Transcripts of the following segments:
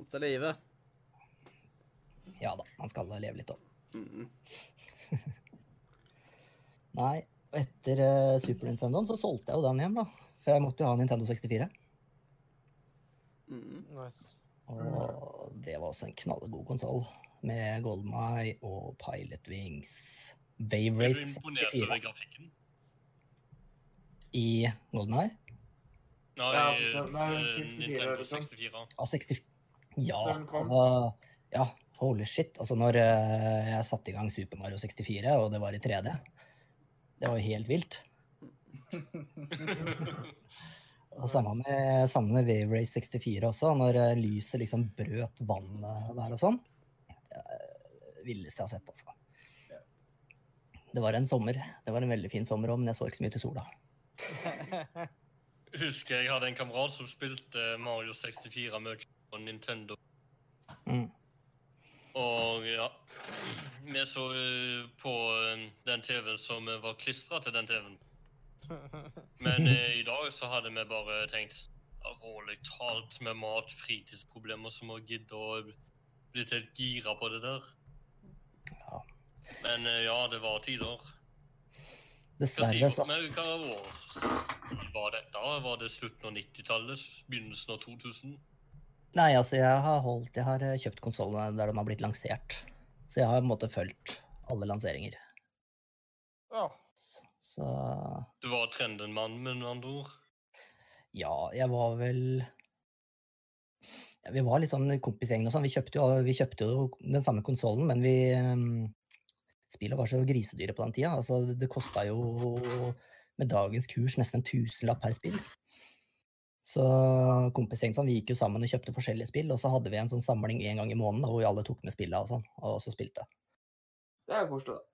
Sånt er livet. Ja da, man skal leve litt òg. Mm. Nei, og etter uh, Super Nintendoen så solgte jeg jo den igjen, da. For jeg måtte jo ha Nintendo 64. Mm. Nice. Og det var også en knallgod konsoll. Med Golden Eye og Pilot Wings. Wave Race imponert 64 over grafikken? i Golden Eye. Nei, Ja, altså, nei, eh, 64, Nintendo liksom. 64. Ja, 60 Ja, Den kom. altså Ja, holy shit. Altså, når eh, jeg satte i gang Super Mario 64, og det var i 3D Det var jo helt vilt. Og samme med, samme med Wave Race 64 også, når eh, lyset liksom brøt vannet der og sånn. Det villeste jeg har sett, altså. Det var en sommer. Det var en veldig fin sommer òg, men jeg så ikke så mye til sola. Husker jeg hadde en kamerat som spilte Mario 64 mye på Nintendo. Mm. Og ja Vi så eh, på eh, den TV-en som eh, var klistra til den TV-en. Men eh, i dag så hadde vi bare tenkt alvorlig talt med mat, fritidsproblemer som å gidde å bli helt gira på det der. Ja. Men eh, ja, det var tider. Dessverre tid så men hva år var dette? Var det slutten av 90-tallet? Begynnelsen av 2000? Nei, altså jeg har holdt Jeg har eh, kjøpt konsollene der de har blitt lansert. Så jeg har på en måte fulgt alle lanseringer. Ja. Så Du var trenden-mann, med andre ord? ja, jeg var vel ja, Vi var litt sånn kompisgjeng og sånn. Vi kjøpte jo, vi kjøpte jo den samme konsollen, men vi um, Spillene var så grisedyre på den tida. Altså, det kosta jo med dagens kurs nesten en tusenlapp per spill. Så kompisgjengen sånn, vi gikk jo sammen og kjøpte forskjellige spill, og så hadde vi en sånn samling en gang i måneden hvor vi alle tok med spillene og sånn, og så spilte. Det er koselig, da.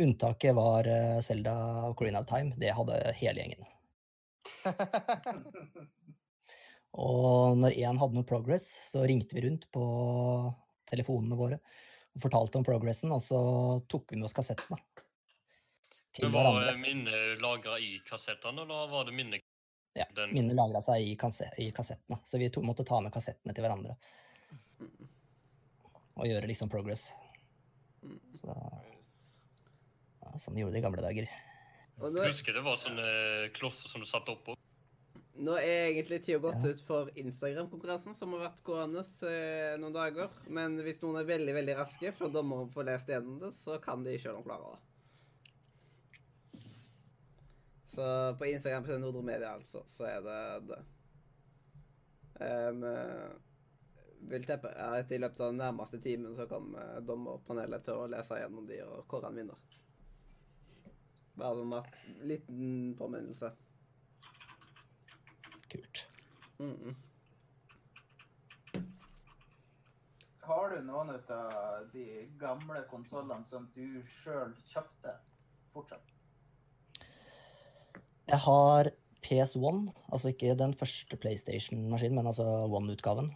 Unntaket var Selda Zelda Corina of Time. Det hadde hele gjengen. Og når én hadde noe progress, så ringte vi rundt på telefonene våre og fortalte om progressen, og så tok vi med oss kassettene. Til Men Var hverandre. minnet lagra i kassettene, eller var det minne... Ja, den- Minnet lagra seg i, kasse- i kassettene, så vi to, måtte ta med kassettene til hverandre. Og gjøre liksom progress. Så, ja, som vi gjorde det i gamle dager. Og nå, Jeg husker det var sånne klosser som du satte oppå. nå er egentlig tida gått Ja. ut for Instagram-konkurransen, som har vært gående eh, noen dager. Men hvis noen er veldig veldig raske før dommeren får lest gjennom det, så kan de ikke gjøre noe klarere. Så på Instagram på Nordre Media, altså, så er det det. Um, vil teppe at i løpet av den nærmeste timen så kommer dommerpanelet til å lese gjennom de og kåre en vinner. Bare som en liten påminnelse. Kult. Mm -mm. Har du noen av de gamle konsollene som du sjøl kjøpte fortsatt? Jeg har PS1, altså ikke den første PlayStation-maskinen, men altså One-utgaven.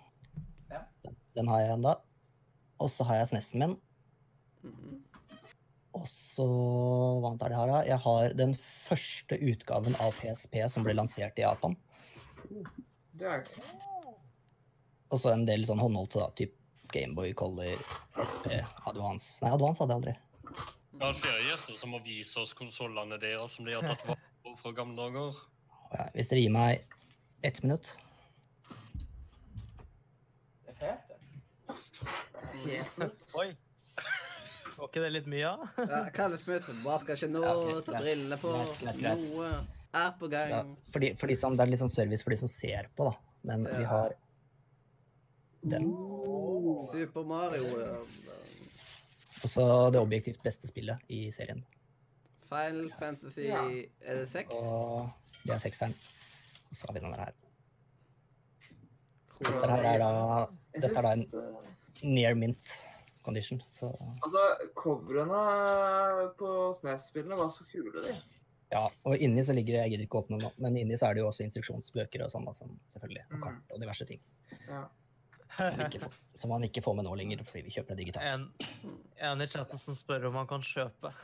Ja. Den, den har jeg ennå. Og så har jeg SNES-en min. Mm Og så hva annet er det jeg har? da? Jeg har den første utgaven av PSP som ble lansert i Japan. Det er Og så en del sånn håndholdte, da. Typ Gameboy, Color, SP, Advance. Nei, Advance hadde jeg aldri. Jeg har flere gjester som har vist oss konsollene deres som de har tatt vare fra gamle dager. Ja, Hvis dere gir meg ett minutt det er det. Oi. Var ikke det litt mye, da? Ja, Kalles møte for bare skal ikke nå Ja, ok, ta brillene på. Greit, greit. Noe er på gang. ja, for, de, for de som, Det er litt sånn service for de som ser på, da. Men vi har den. Super Mario. ja. Og så det objektivt beste spillet i serien. Final Fantasy Ja. Er det seks? Og det er sekseren. Og så har vi denne her. Dette her er da, dette er da en eh, near mint condition. Så Altså, coverene på SNES-spillene var så kule, de. ja. Og inni så ligger Jeg gidder ikke å åpne nå, men inni så er det jo også instruksjonsbøker og sånn, da, som selvfølgelig. Og Mm. kart og diverse ting. Ja. Som, som man ikke får med nå lenger fordi vi kjøper det digitalt. En, en i chatten som spør om han kan kjøpe.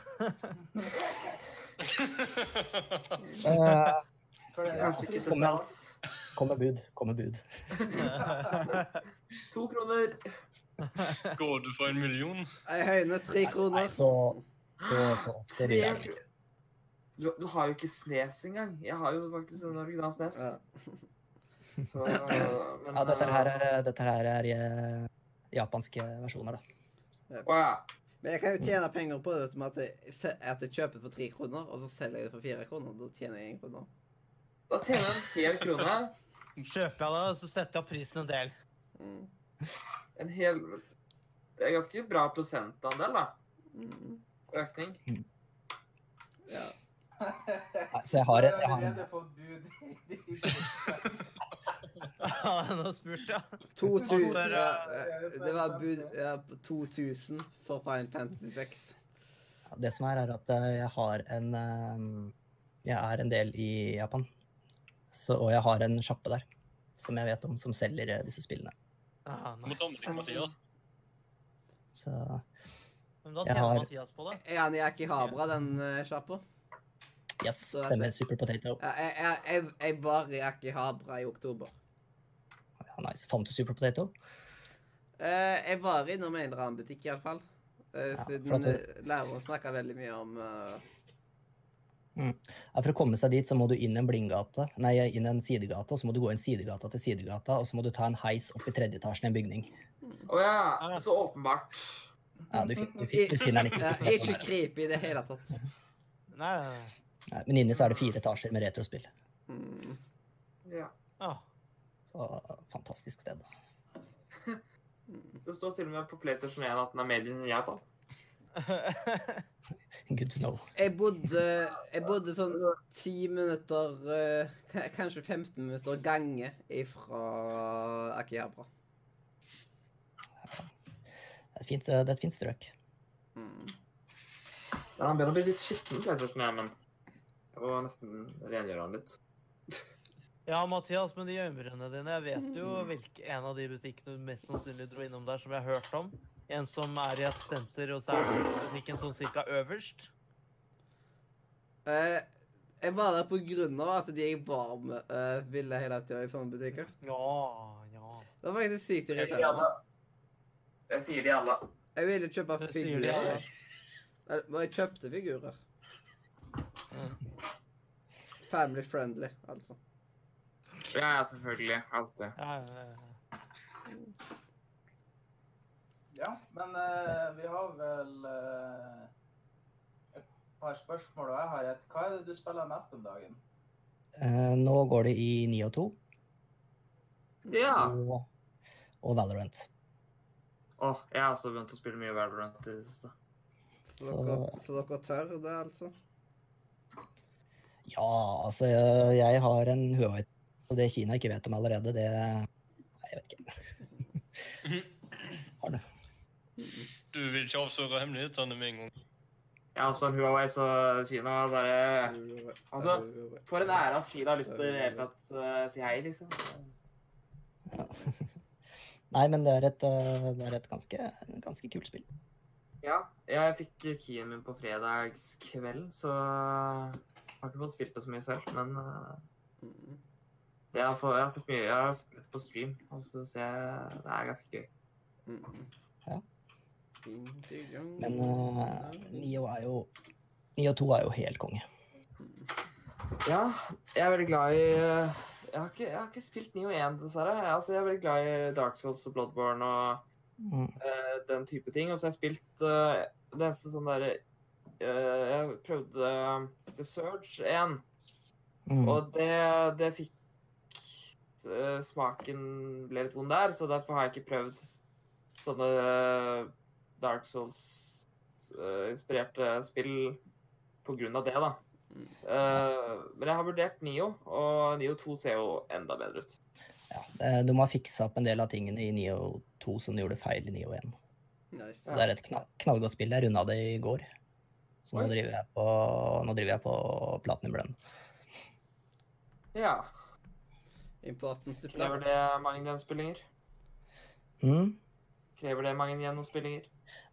Eh, til Kom med bud. Kom med bud. To kroner. Går du for en million? Jeg høyner tre kroner. Nei, så, så, så det er ikke. Du, du har jo ikke Snes engang. Jeg har jo faktisk en original Snes. Ja. Så, men, Ja, dette her er, dette her er eh, japanske versjoner, da. Ja. Men jeg kan jo tjene penger på det som at jeg, at jeg kjøper for tre kroner, og så selger jeg det for fire kroner. Da tjener jeg én krone. Da tjener jeg en hel krone. Kjøper jeg det, så setter jeg opp prisen en del. Mm. En hel Det er ganske bra prosentandel, da. Mm. Økning. Ja. Så jeg har, et jeg har fått bud i de Ja. 2000 ja, Det var bud ja, på 2000 for Final Fantasy 6. Det som er, er at eh, jeg har en eh, Jeg er en del i Japan. Så, og jeg har en sjappe der som jeg vet om, som selger eh, disse spillene. Ah, nice. Så Men da tjener har- Mathias på det. Er han i Akihabara, den uh, sjappa? yes, stemmer. Super Potato. Ja, jeg, jeg, jeg, jeg var i Akihabra i oktober. Ja, nice. Fant du Super Potato? Uh, jeg var innom en eller annen butikk, iallfall. Uh, Ja, siden du... uh, læreren snakka veldig mye om eh, Ja, for å komme seg dit, så må du inn en blindgate, nei, inn en sidegate, og så må du gå en sidegata til sidegata, og så må du ta en heis opp i tredje etasjen i en bygning. Å ja. Så åpenbart. Ja, du, du, du finner den ikke. ja, ikke. Creepy i det hele tatt. Nei. Nei, men inni så er det fire etasjer med retrospill. Mm. Ja. Ah. Så fantastisk sted. Det står til og med på PlayStation 1 at den er made in Japan. Good to know. Jeg bodde, jeg bodde sånn ti minutter, eh, kanskje 15 minutter gange ifra Akihabara. Det er et fint, det er et fint strøk. Mm. Ja, han begynner å bli litt skitten, PlayStation 1, men jeg må nesten rengjøre den litt. Ja, Mathias, med de øyenbrynene dine, jeg vet jo hvilken en av de butikkene du mest sannsynlig dro innom der, som jeg har hørt om. En som er i et senter, og så er det butikken sånn cirka øverst. Eh, jeg var der på grunn av at de jeg var med, eh, ville hele tida i sånne butikker. Ja, ja. Det var faktisk sykt irriterende. Det sier de alle. Jeg ville kjøpe Det sier de figurer. Men jeg kjøpte figurer. Mm. Family friendly, altså. Ja, ja, selvfølgelig. Alltid. Ja, ja, ja. Ja, men uh, vi har vel uh, et par spørsmål, og jeg har et. Hva er det du spiller mest om dagen? Uh, nå går det i 9 og 2 Ja. og, og Valorant. Åh, jeg har også begynt å spille mye Valorant i det siste. Så Så- dere, så dere tør det, altså? Ja, altså, jeg har en Huawei, og det Kina ikke vet om allerede, det Nei, jeg vet ikke. Har det. Du vil ikke avsløre hemmelighetene med en gang. Ja, altså Huawei, så Kina bare Altså, For en ære at Kina har lyst til i det hele tatt uh, si hei, liksom. Ja. Nei, men det er et, eh, det er et ganske, ganske kult spill. Ja, jeg fikk keyen min på fredagskvelden, så jeg har ikke fått spilt det så mye selv, men eh, Mm. Jeg har, fått, jeg har sett mye, jeg har sett litt på stream, og så ser jeg det er ganske gøy. Mm. Ja. Men uh, Nio er jo Nio 2 er jo helt konge. Ja, jeg er veldig glad i eh, jeg har ikke, jeg har ikke spilt Nio 1, dessverre. Jeg, altså, jeg er veldig glad i Dark Souls og Bloodborne og Mm. uh, den type ting. Og så har jeg spilt uh, det eneste sånn derre eh, Jeg prøvde eh, The Surge 1, Mm. og det, det fikk eh, Smaken ble litt vond der, så derfor har jeg ikke prøvd sånne eh, Dark Souls-inspirerte spill på grunn av det, da. Mm. Eh, men jeg har vurdert Nio, og Nio 2 ser jo enda bedre ut. Ja, de har fiksa opp en del av tingene i Nio 2 som de gjorde feil i Nio 1. Nice. Det er et knall, knallgodt spill. Jeg runda det i går. Så nå driver jeg på, nå driver jeg på Platinum. Ja. Important to Krever det mange gjennomspillinger? Mm. Krever det mange gjennomspillinger?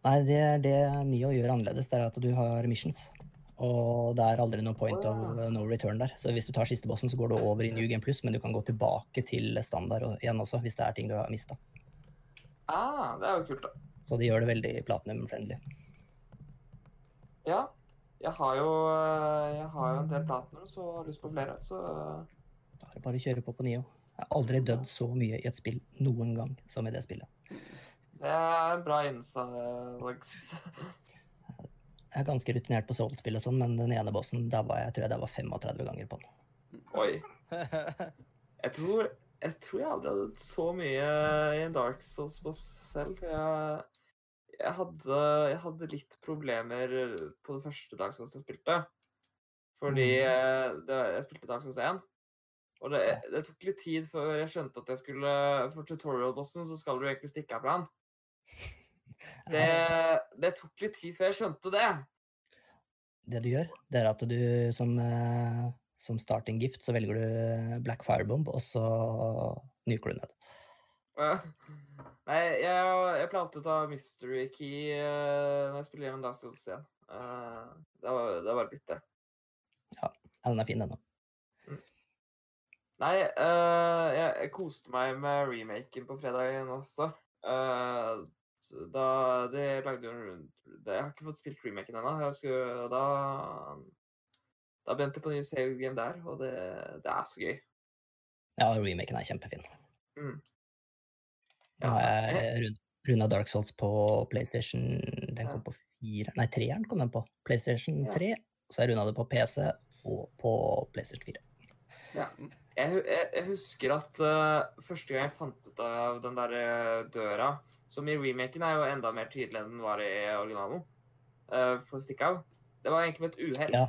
Nei, det er det Nio gjør annerledes. Det er at du har missions. Og det er aldri noe point Å, of no return der. Så hvis du tar siste bossen, så går du over i New Game Plus, men du kan gå tilbake til standard igjen også, hvis det er ting du har mista. Ah, det er jo kult, da. Så de gjør det veldig platinum-friendly. Ja. Jeg har jo, eh, jeg har jo en del platinum, så har lyst på flere. Så Da er det bare å kjøre på på Nio. Jeg har aldri dødd så mye i et spill noen gang som i det spillet. det er en bra innsats. Jeg er ganske rutinert på Soul-spill og sånn, men den ene bossen, der var jeg, tror jeg der var 35 ganger på den. Oi. Jeg tror, jeg tror jeg aldri hadde dødd så mye i en Dark Souls-boss selv. Jeg, jeg, hadde, jeg hadde litt problemer på det første Dark Souls jeg spilte. Fordi eh, det, jeg spilte Dark Souls 1. Og det, det tok litt tid før jeg skjønte at jeg skulle For tutorial-bossen så skal du egentlig stikke av plan. Det, det tok litt tid før jeg skjønte det. Det du gjør, det er at du som, eh, som starting gift, så velger du Black Firebomb, og så nuker du ned. Nei, jeg, jeg pleier å ta Mystery Key eh, når jeg spiller gjennom Souls 1. Eh, det var bare blitt det. Ja, den er fin, den òg. Nei, uh, jeg, jeg koste meg med remaken på fredagen også. Uh, da De lagde jo en rund- det- Jeg har ikke fått spilt remaken ennå. Da Da begynte jeg på ny save game der, og det, det er så gøy. Ja, remaken er kjempefin. Mm. Ja, har jeg- jeg runda Dark Souls på PlayStation Den kom på fire Nei, treeren kom den på. PlayStation Ja. 3. Så har jeg runda det på PC og på PlayStation 4. Jeg, jeg, jeg husker at uh, første gang jeg fant ut av den der eh, døra Som i remaken er jo enda mer tydelig enn den var i originalen. Uh, for å stikke av. Det var egentlig med et uhell. Ja.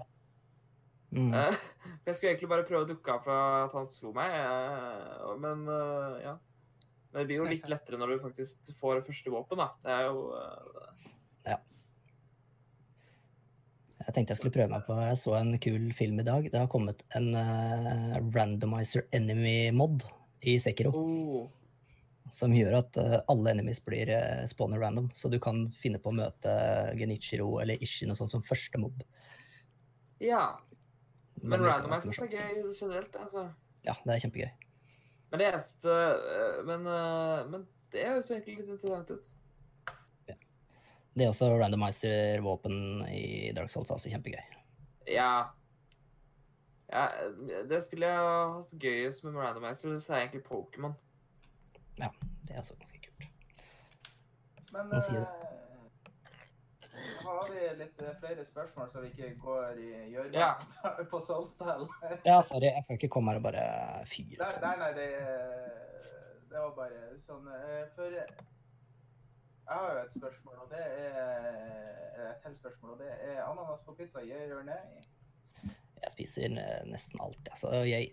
Mm. Jeg skulle egentlig bare prøve å dukke av fra at han slo meg, men ja. Men det blir jo litt lettere når du faktisk får første våpen, da. Det er jo Jeg tenkte jeg skulle prøve meg på Jeg så en kul film i dag. Det har kommet en uh, randomizer enemy-mod i Sekiro. oh, Som gjør at uh, alle enemies blir uh, spawner random. Så du kan finne på å møte Genichiro eller Ishin og sånn som første mob. Ja. Men Men randomizers er gøy generelt, altså. Ja, det er kjempegøy. Men det eneste Men, men det høres egentlig litt interessant ut. Det er også randomizer-våpen i Dark Souls altså også kjempegøy. Ja. ja. Det spillet jeg har hatt gøyest med randomizer, det er egentlig Pokémon. Ja, Det er også ganske kult. Men eh, har vi litt eh, flere spørsmål, så vi ikke går i gjørma Ja. på soulspill? Ja, sorry, jeg skal ikke komme her og bare fyre. Nei, sånn. nei, nei det, det var bare sånn eh, For jeg har jo et spørsmål, og det er Et til spørsmål, og det er ananas på pizza. Jeg gjør nay? Jeg spiser eh, nesten alt, jeg. Så jeg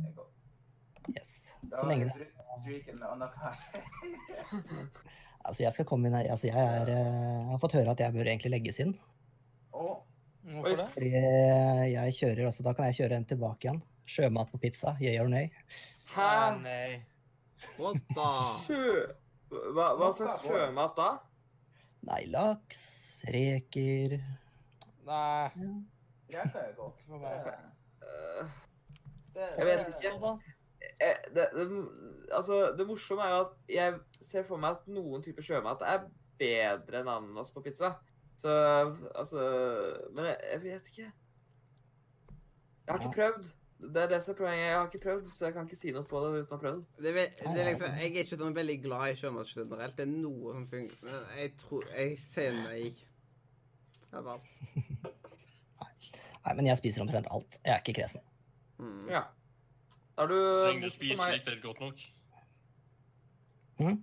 Det er godt. Yes. Så lenge det. Altså, jeg skal komme inn her Altså, jeg er eh, Jeg har fått høre at jeg bør egentlig legges inn. Hvorfor det? Fordi eh, jeg kjører altså Da kan jeg kjøre en tilbake igjen. Sjømat på pizza, yeah or nay? Hæ? Ah, nei. What the? Hva, hva slags sjømat da? Nei, laks, reker Nei. Det er godt. For meg. Eh, Det, Jeg vet ikke. eh, det, det, altså, det morsomme er jo at jeg ser for meg at noen typer sjømat er bedre enn ananas på pizza. Så altså Men jeg, jeg vet ikke. Jeg har ikke Ja. prøvd. Det er det som er poenget. Jeg har ikke prøvd, så jeg kan ikke si noe på det uten å ha prøvd. Det, det er liksom, jeg er ikke sånn veldig glad i sjømat generelt. Det er noe som fungerer. Men jeg tror Jeg sier nei. Ja vel. Nei, men jeg spiser omtrent alt. Jeg er ikke kresen. Mm. Ja. Er du Så lenge det er spiselig, meg. så er det godt nok. Mm?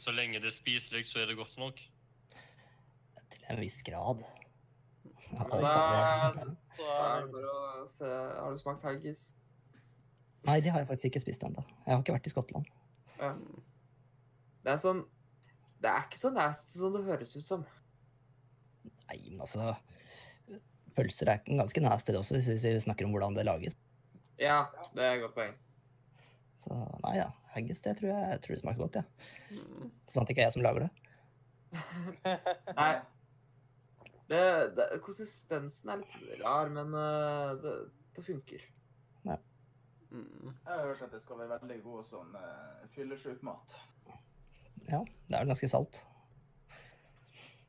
Så lenge det er spiselig, så er det godt nok. Til en viss grad. Har du smakt haggis? Nei, de har jeg faktisk ikke spist ennå. Jeg har ikke vært i Skottland. Ja. Det er sånn Det er ikke så nasty som det høres ut som. Nei, men altså Pølser er ganske nasty det også, hvis vi snakker om hvordan det lages. Ja, det er et godt poeng. Så nei da, haggis det tror jeg, jeg tror det smaker godt, ja. Mm. Sånn at det ikke er jeg som lager det. Nei, Det, det, konsistensen er litt rar, men eh, det, det funker. Mm. Jeg har hørt at det skal være veldig god sånn uh, fyllesyk mat. Ja, det er ganske salt.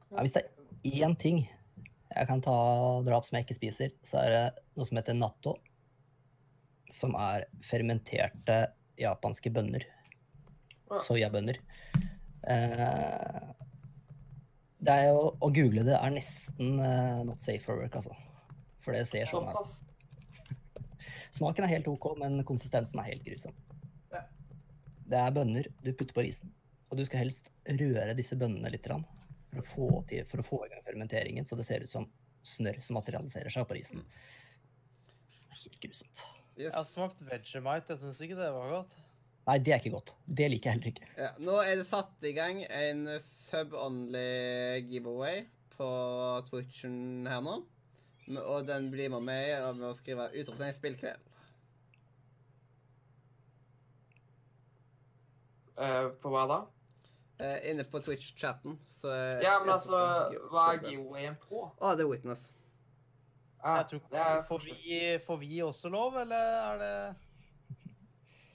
Ja, hvis det er én ting jeg kan ta og dra opp som jeg ikke spiser, så er det noe som heter natto. Som er fermenterte japanske bønner. Ja. Soyabønner. Eh, det er jo, å google det er nesten uh, not safe for work, altså. For det ser sånn ut. Smaken er helt OK, men konsistensen er helt grusom. Ja. Det er bønner du putter på risen, og du skal helst røre disse bønnene litt grann, for å få, til, for å få i gang fermenteringen, så det ser ut som snørr som materialiserer seg på risen. Det er Helt grusomt. Jeg har smakt Vegemite. Jeg syns ikke det var godt. Nei, det er ikke godt. Det liker jeg heller ikke. Ja, nå er det satt i gang en sub-only giveaway på Twitchen her nå. Og den blir man med i med å skrive 'utropstegn spillkveld'. Eh, på hva da? Uh, inne på Twitch-chatten. Ja, men altså, hva er giveawayen på? Å, det er Witness. Ah, Jeg tror, det er får, vi, får vi også lov, eller er det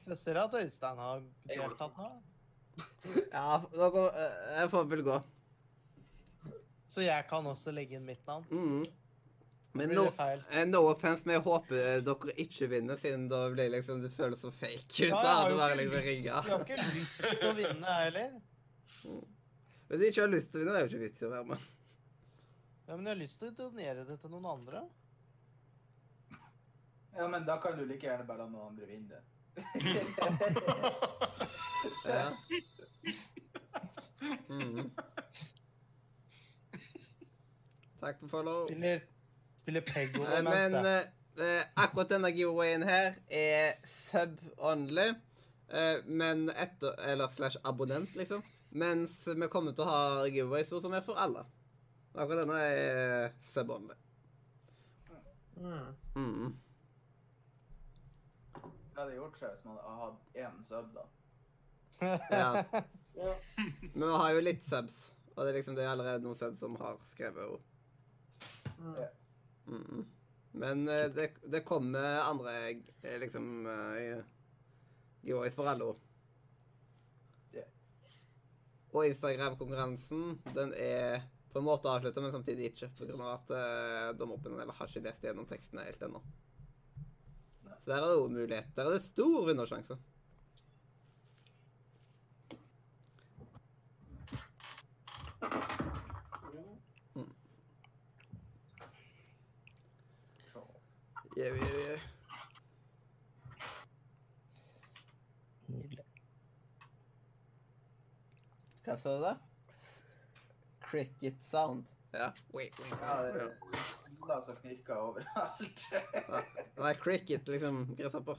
Jeg ser at Øystein har deltatt nå. Ja, da går, eh, jeg får vel gå. Så jeg kan også legge inn mitt navn. Mm. Men no, eh, no offense, men jeg håper dere ikke vinner, siden da blir liksom, det føles så fake ut. Ja, jeg da, har at jo det bare ikke liksom lyst- Du har ikke lyst til å vinne, jeg heller. Hvis du ikke har lyst til å vinne, det er jo ikke vits i å være med. Ja, men jeg har lyst til å donere det til noen andre. Ja, men da kan du like gjerne bare la noen andre vinne det. Ja. Mm. Takk for follow. Spiller, spiller Peggo Eh, Men det. eh, eh, akkurat denne giveawayen her er sub-only. eh, men etter Eller slash abonnent, liksom. Mens vi kommer til å ha giveaways som er for alle. Akkurat denne er sub-only. Mm. Det hadde gjort seg hvis man hadde hatt én sub, da. Ja. Ja. Men man har jo litt subs, og det er liksom det er allerede noen subs som har skrevet ord. Mm. Mhm. Men eh, det, det kommer andre eh, liksom uh, giveaways for alle ord. Og Instagram-konkurransen, den er på en måte avslutta, men samtidig ikke. Av at uh, dommerpanelet har ikke lest gjennom tekstene helt ennå. Så der er det mulighet. Der er det stor vinnersjanse. Yeah, yeah, yeah. Nydelig. Hva sa du da? Cricket sound. Ja. Wait, wait. Ja, det Ja. er biler som knirker overalt. det er cricket, liksom. Gresshopper.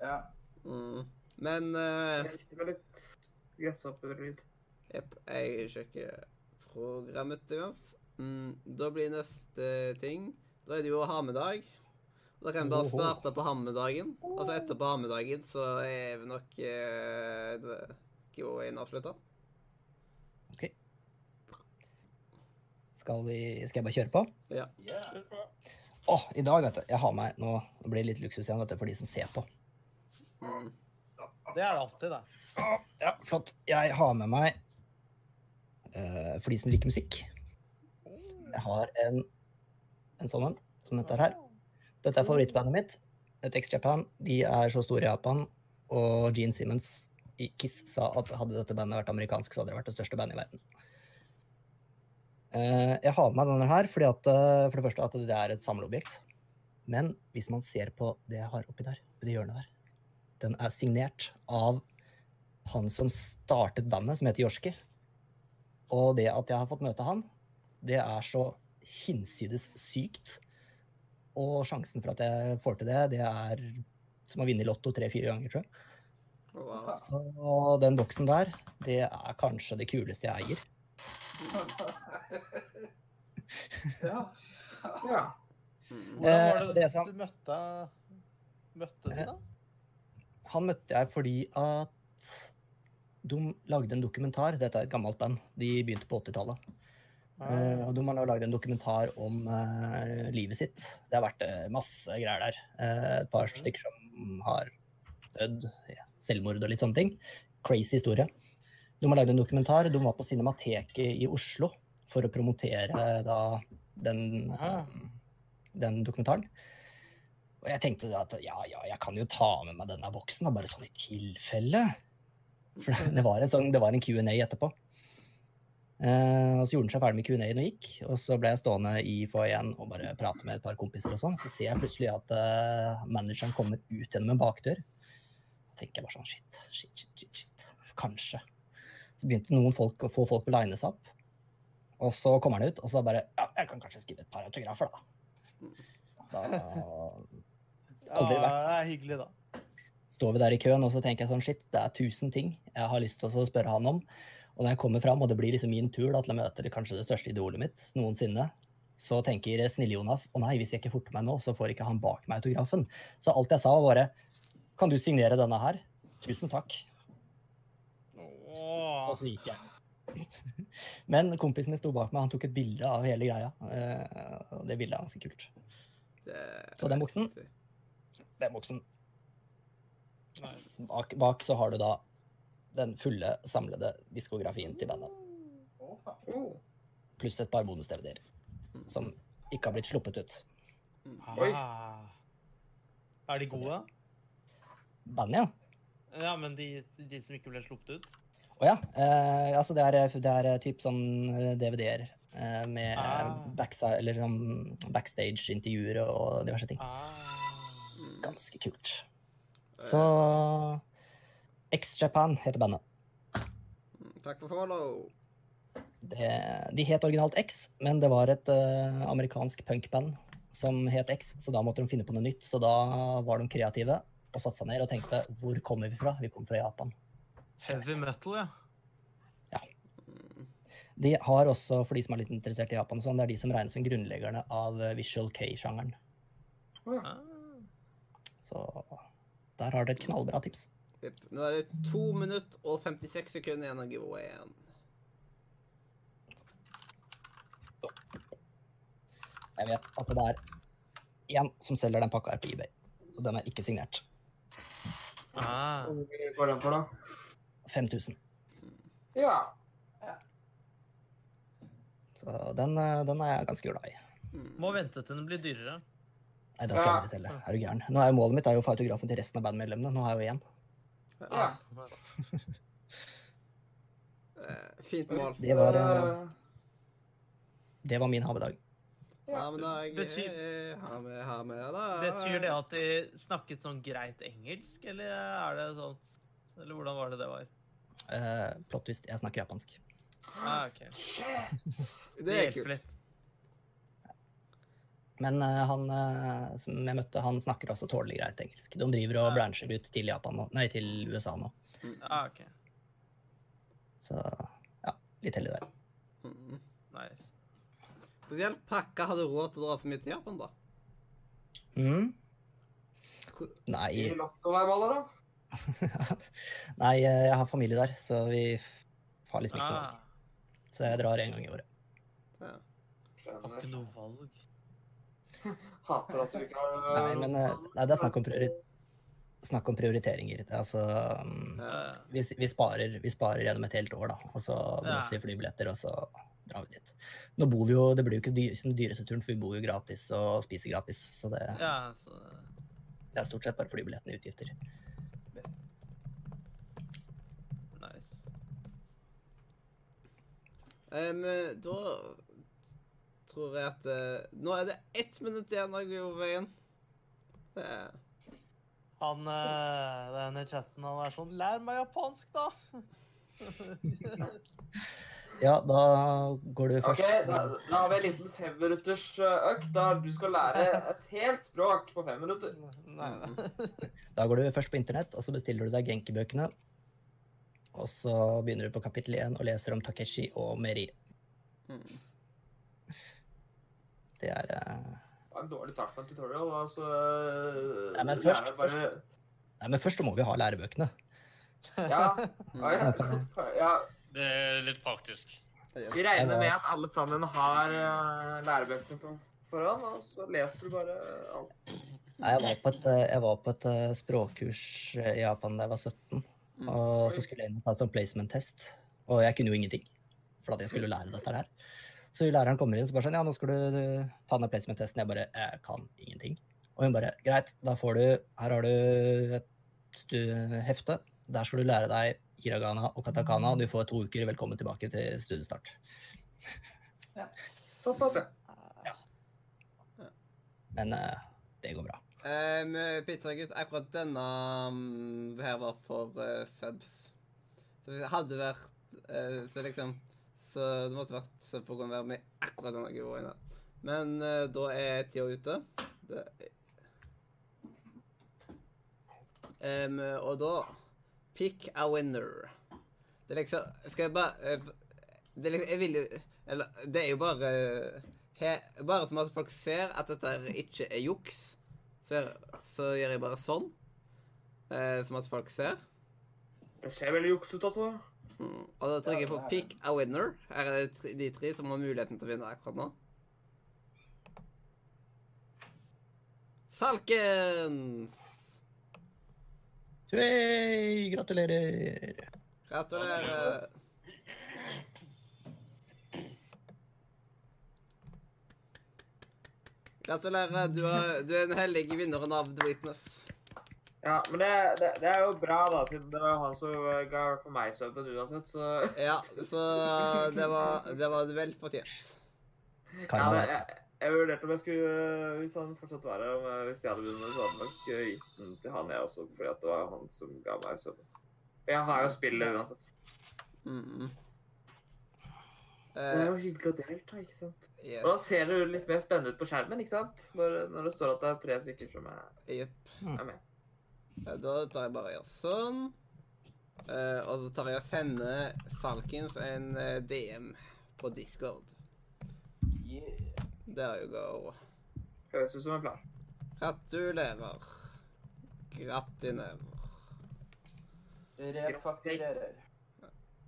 ja. Mm. Men uh, Det var litt gresshopperlyd. Jepp, jeg sjekker programmet imens. Mm, da blir neste ting Da er det jo ha-med-dag. Da kan vi bare starte på hammedagen. Altså etter på hammedagen så er vi nok uh, giveawayen avslutta. Skal, vi, skal jeg bare kjøre på? Ja. Å, i dag, vet du. Jeg har med Nå blir det litt luksus igjen vet du, for de som ser på. Mm. Det er det alltid, det. Ja, flott. Jeg har med meg uh, For de som liker musikk. Jeg har en, en sånn en som dette her. Dette er favorittbandet mitt. Et X-Japan. De er så store i Japan. Og Gene Simmons i Kiss sa at hadde dette bandet vært amerikansk, så hadde det vært det største bandet i verden. Eh, jeg har med meg denne her fordi at, eh, for det første at det er et samleobjekt. Men hvis man ser på det jeg har oppi der, på det hjørnet der, den er signert av han som startet bandet, som heter Jorski. Og det at jeg har fått møte han, det er så hinsides sykt. Og sjansen for at jeg får til det, det er som å vinne i Lotto tre-fire ganger, tror jeg. Wow. Så den boksen der, det er kanskje det kuleste jeg eier. ja. Ja. Mm. Hvordan var Eh, det, det du møtte Møtte de, da? Han møtte jeg fordi at de lagde en dokumentar. Dette er et gammelt band. De begynte på 80-tallet. Eh, og de har nå lagd en dokumentar om uh, livet sitt. Det har vært uh, masse greier der. Eh, et par stykker som har dødd, ja, selvmord og litt sånne ting. Crazy historie. De har lagd en dokumentar. De var på Cinemateket i Oslo for å promotere da den, den dokumentaren. Og jeg tenkte at ja, ja, jeg kan jo ta med meg denne boksen, da, bare sånn i tilfelle. For det var en, sånn, en Q&A etterpå. Eh, og så gjorde han seg ferdig med Q&A-en og gikk. Og så ble jeg stående i foajeen og bare prate med et par kompiser og sånn. Så ser jeg plutselig at eh, manageren kommer ut gjennom en bakdør. Og tenker jeg bare sånn shit, shit, shit, shit, shit. Kanskje. Så begynte noen folk å få folk å line seg opp. Og så kommer han ut, og så bare Ja, jeg kan kanskje skrive et par autografer, da. Da Aldri Ja, det er hyggelig, da. står vi der i køen, og så tenker jeg sånn shit, det er tusen ting jeg har lyst til å spørre han om. Og når jeg kommer fram, og det blir liksom min tur da, til å møte det, kanskje det største idolet mitt noensinne, så tenker Snille-Jonas å nei, hvis jeg ikke forter meg nå, så får ikke han bak meg autografen. Så alt jeg sa, var bare kan du signere denne her? Tusen takk. Og Åh. så gikk jeg. Men kompisen min sto bak meg, han tok et bilde av hele greia. eh, Og det bildet er ganske kult. Det- Så den buksen? Den boksen. Bak, bak så har du da den fulle, samlede diskografien til bandet. Pluss et par bonus-DVD-er som ikke har blitt sluppet ut. Oi. Ah. Er de gode? Bandet, ja. Ja, men de, de som ikke ble sluppet ut? Å ja. Eh, altså det er, det er eh, typ sånn eh, DVD-er eh, med Ah. backsa- eller sånn backstage-intervjuer og diverse ting. Ah. Ganske kult. Så X-Japan heter bandet. Mm, Takk for follow. Det, de het originalt X, men det var et uh, amerikansk punkband som het X, så da måtte de finne på noe nytt. Så da var de kreative og satte seg ned og tenkte hvor kommer vi fra? Vi kommer fra Japan. Heavy metal, ja. ja. De har også, for de som er litt interessert i Japan, sånn, det er de som regnes som grunnleggerne av eh, visual K-sjangeren. Ah. Så der har dere et knallbra tips. Nå er det to minutter og 56 sekunder igjen av giveawayen. Jeg vet at det er én som selger den pakka her på eBay, og den er ikke signert. Ah. Hvor går den for, da? 5000. Ja. Så den, eh, den er jeg ganske glad i. Mm. Må vente til den blir dyrere. Nei, den skal jeg Ja. aldri selge. Er du gæren? Nå er jo Målet mitt er jo å få autografen til resten av bandmedlemmene. Nå har jeg jo én. Ja. Eh, Fint mål. Det var, eh, Det var min havedag. Ja, men da jeg, Betyr- eh, Ha med, ha med da. Betyr det at de snakket sånn greit engelsk, eller er det sånn Eller hvordan var det det var? Uh, plot twist, jeg snakker japansk. Ah, ok. Det er kult. litt. Men uh, han uh, som jeg møtte, han snakker også tålelig greit engelsk. De driver og ah. brancher ut til Japan nå. Nei, til USA nå. Ah, ok. Så ja, litt heldig der. Mm. Nice. Spesielt pakka har du råd til å dra for mye til Japan, da. Mm. Hvor- å være baller, da? Nei, eh, jeg har familie der, så vi har liksom ikke noe valg. Ah, Så jeg drar en gang i året. Ja. har ikke noe valg. Hater at du ikke har Nei, men eh, nei, det er snakk om, priori snakk om prioriteringer. Det er Altså, mm, Ja. Vi, vi, sparer, vi sparer gjennom et helt år, da. Og så blåser vi flybilletter, og så drar vi dit. Nå bor vi jo, Det blir jo ikke dyr, den dyreste turen, for vi bor jo gratis og spiser gratis. Så det, ja, så det er stort sett bare flybillettene i utgifter. nice. Em, da tror jeg at uh, Nå er det ett minutt igjen av giveawayen. Det er Han uh, den i chatten, han er sånn Lær meg japansk, da! Ja, da går du OK, først. da, da har vi en liten femminutters økt der du skal lære et helt språk på fem minutter. Nei, nei. Da går du først på internett, og så bestiller du deg Genki-bøkene. Og så begynner du på kapittel 1 og leser om Takeshi og Meri. mm. Det er uh... Det er en dårlig start på en tutorial. Altså, så... Nei, men først- bare... Nei, men først så må vi ha lærebøkene. Ja. Ja, ja, ja. Det er litt praktisk. Vi regner med at alle sammen har eh, lærebøkene på forhånd, og så leser du bare alt. Nei, Jeg var på et, eh, jeg var på et eh, språkkurs eh, i Japan da jeg var 17. Mm. Og så skulle jeg inn og ta en sånn placement-test. Og jeg kunne jo ingenting. For at jeg skulle lære dette her. Så læreren kommer inn og så bare sånn, ja, nå skal du ta den placement-testen. Jeg bare, jeg kan ingenting. Og hun bare, greit, da får du, her har du et hefte. Der skal du lære deg hiragana og katakana, og du får to uker. Velkommen tilbake til studiestart. Topp, ja. Men eh, det går bra. Um, Pizzagutt, akkurat denne um, her var for uh, subs. Så det hadde vært uh, Så liksom Så det måtte vært sub for å kunne være med akkurat denne giveawayen. Men uh, da er tida ute. Det um, og da Pick a winner. Det er liksom Skal jeg bare uh, Det er liksom Jeg vil Eller det er jo bare he, Bare som at folk ser at dette ikke er juks, så, så gjør jeg bare sånn. Eh, som at folk ser. Det ser veldig juksete ut, altså. Mm. Og da trykker jeg på 'pick a winner'. Her er det de tre som har muligheten til å vinne akkurat nå. Falkens! Tvei! gratulerer! Gratulerer. Gratulerer. Du, er, du er den heldige vinneren av The Witness. Ja, men det, det, det er jo bra, da, siden det var han som ga på meg subben uansett, så Ja, så det var, det var vel fortjent. ja, det, jeg, jeg vurderte om jeg skulle Hvis han fortsatt var her, om jeg- hvis jeg hadde vunnet, så hadde jeg nok gitt den til han, jeg også, fordi at det var han som ga meg subben. Jeg har jo spillet uansett. Mm. Det er Eh, jo hyggelig å delta, ikke sant? yes. Og da ser det jo litt mer spennende ut på skjermen, ikke sant? Når, når det står at det er tre stykker som er, yep. er med. Ja, Da tar jeg bare og gjør sånn. Uh, og så tar jeg og sender Falkins en eh, DM på Discord. Yeah. There you go. Høres ut som en plan. Gratulerer. Gratinerer. Refakturerer.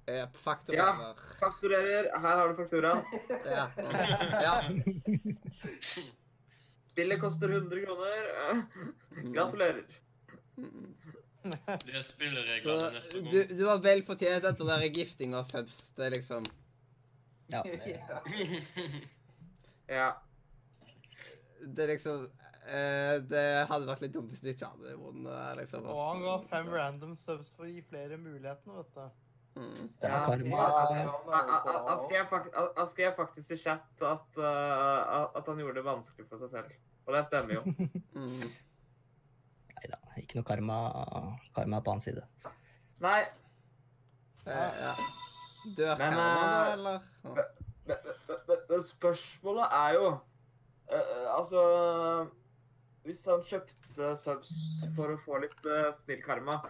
Jepp. Fakturerer. Fakturerer. Her har du fakturaen. Ja. ja. Spillet koster 100 kroner. Gratulerer. Det er spilleregler Så neste gang. du, du var vel fortjent etter der gifting av subs. Det er liksom Ja, Ja. Det er liksom eh, Det hadde vært litt dumt hvis du ikke hadde vunnet. Liksom. Og han ga fem random subs for å gi flere mulighetene, vet du. Mm. ja, karma Han skrev, faktisk i chat at, uh, at han gjorde det vanskelig for seg selv. Og det stemmer jo. Mm. Nei da, ikke noe karma, karma på hans side. Nei, Eh, ja. Dør Men, karma, da, eh, eller? Ja. men, men, spørsmålet er jo eh, Altså Hvis han kjøpte subs for å få litt uh, snill karma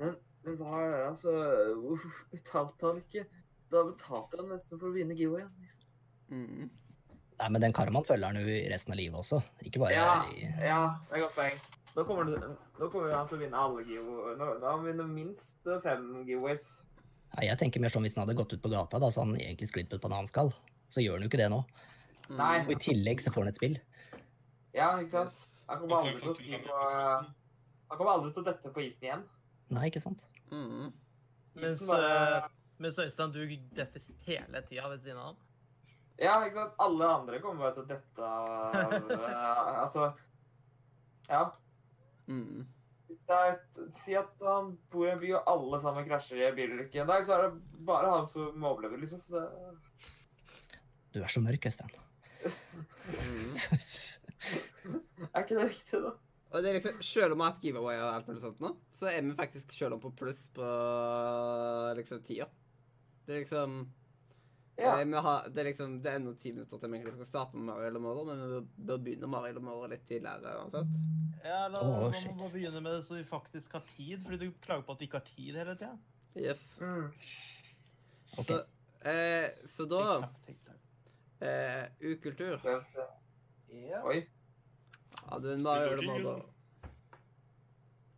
Men, men hva er det, altså Hvorfor betalte han ikke? Da betalte han nesten for å vinne giveawayen. Liksom. Mm. Nei, men den karmaen følger han jo i resten av livet også. Ikke bare Ja, i ja, det er godt poeng. Nå kommer, det, nå kommer han til å vinne alle giveaways. Nå, nå han vinner minst fem giveaways. Nei, Jeg tenker mer sånn hvis han hadde gått ut på gata, da, så han egentlig sklidd ut på en annen skall. Så gjør han jo ikke det nå. Mm. Nei. Og i tillegg så får han et spill. Ja, ikke sant? Han kommer aldri til å skli på Han kommer aldri til å dette på isen igjen. Nei, ikke sant? Mm. Mens, bare mens Øystein, du detter hele tida ved siden av ham. Ja, ikke sant? Alle andre kommer bare til å dette av eh, Altså Ja. Mm. Hvis det er et, Si at han bor i en by, og alle sammen krasjer i en bilulykke en dag, så er det bare han som overlever, liksom. Det, Du er så mørk, Øystein. Mm. er ikke det riktig, da? Og det er liksom, Selv om vi har hatt giveaway og alt mulig sånt nå, så er vi faktisk selv om på pluss på liksom tida. Det er liksom Ja. det, vi har, Det er liksom, det er ennå ti minutter til vi egentlig skal starte med Mario eller Mordor, men vi bør begynne Mario eller Mordor litt tidligere uansett. Ja, la, oss oh, begynne med det så vi faktisk har tid, fordi du klager på at vi ikke har tid hele tida. Yes. Mm. Okay. Så, eh, så da eh, Ukultur. Ja, Oi. Har du må gjøre det nå, da.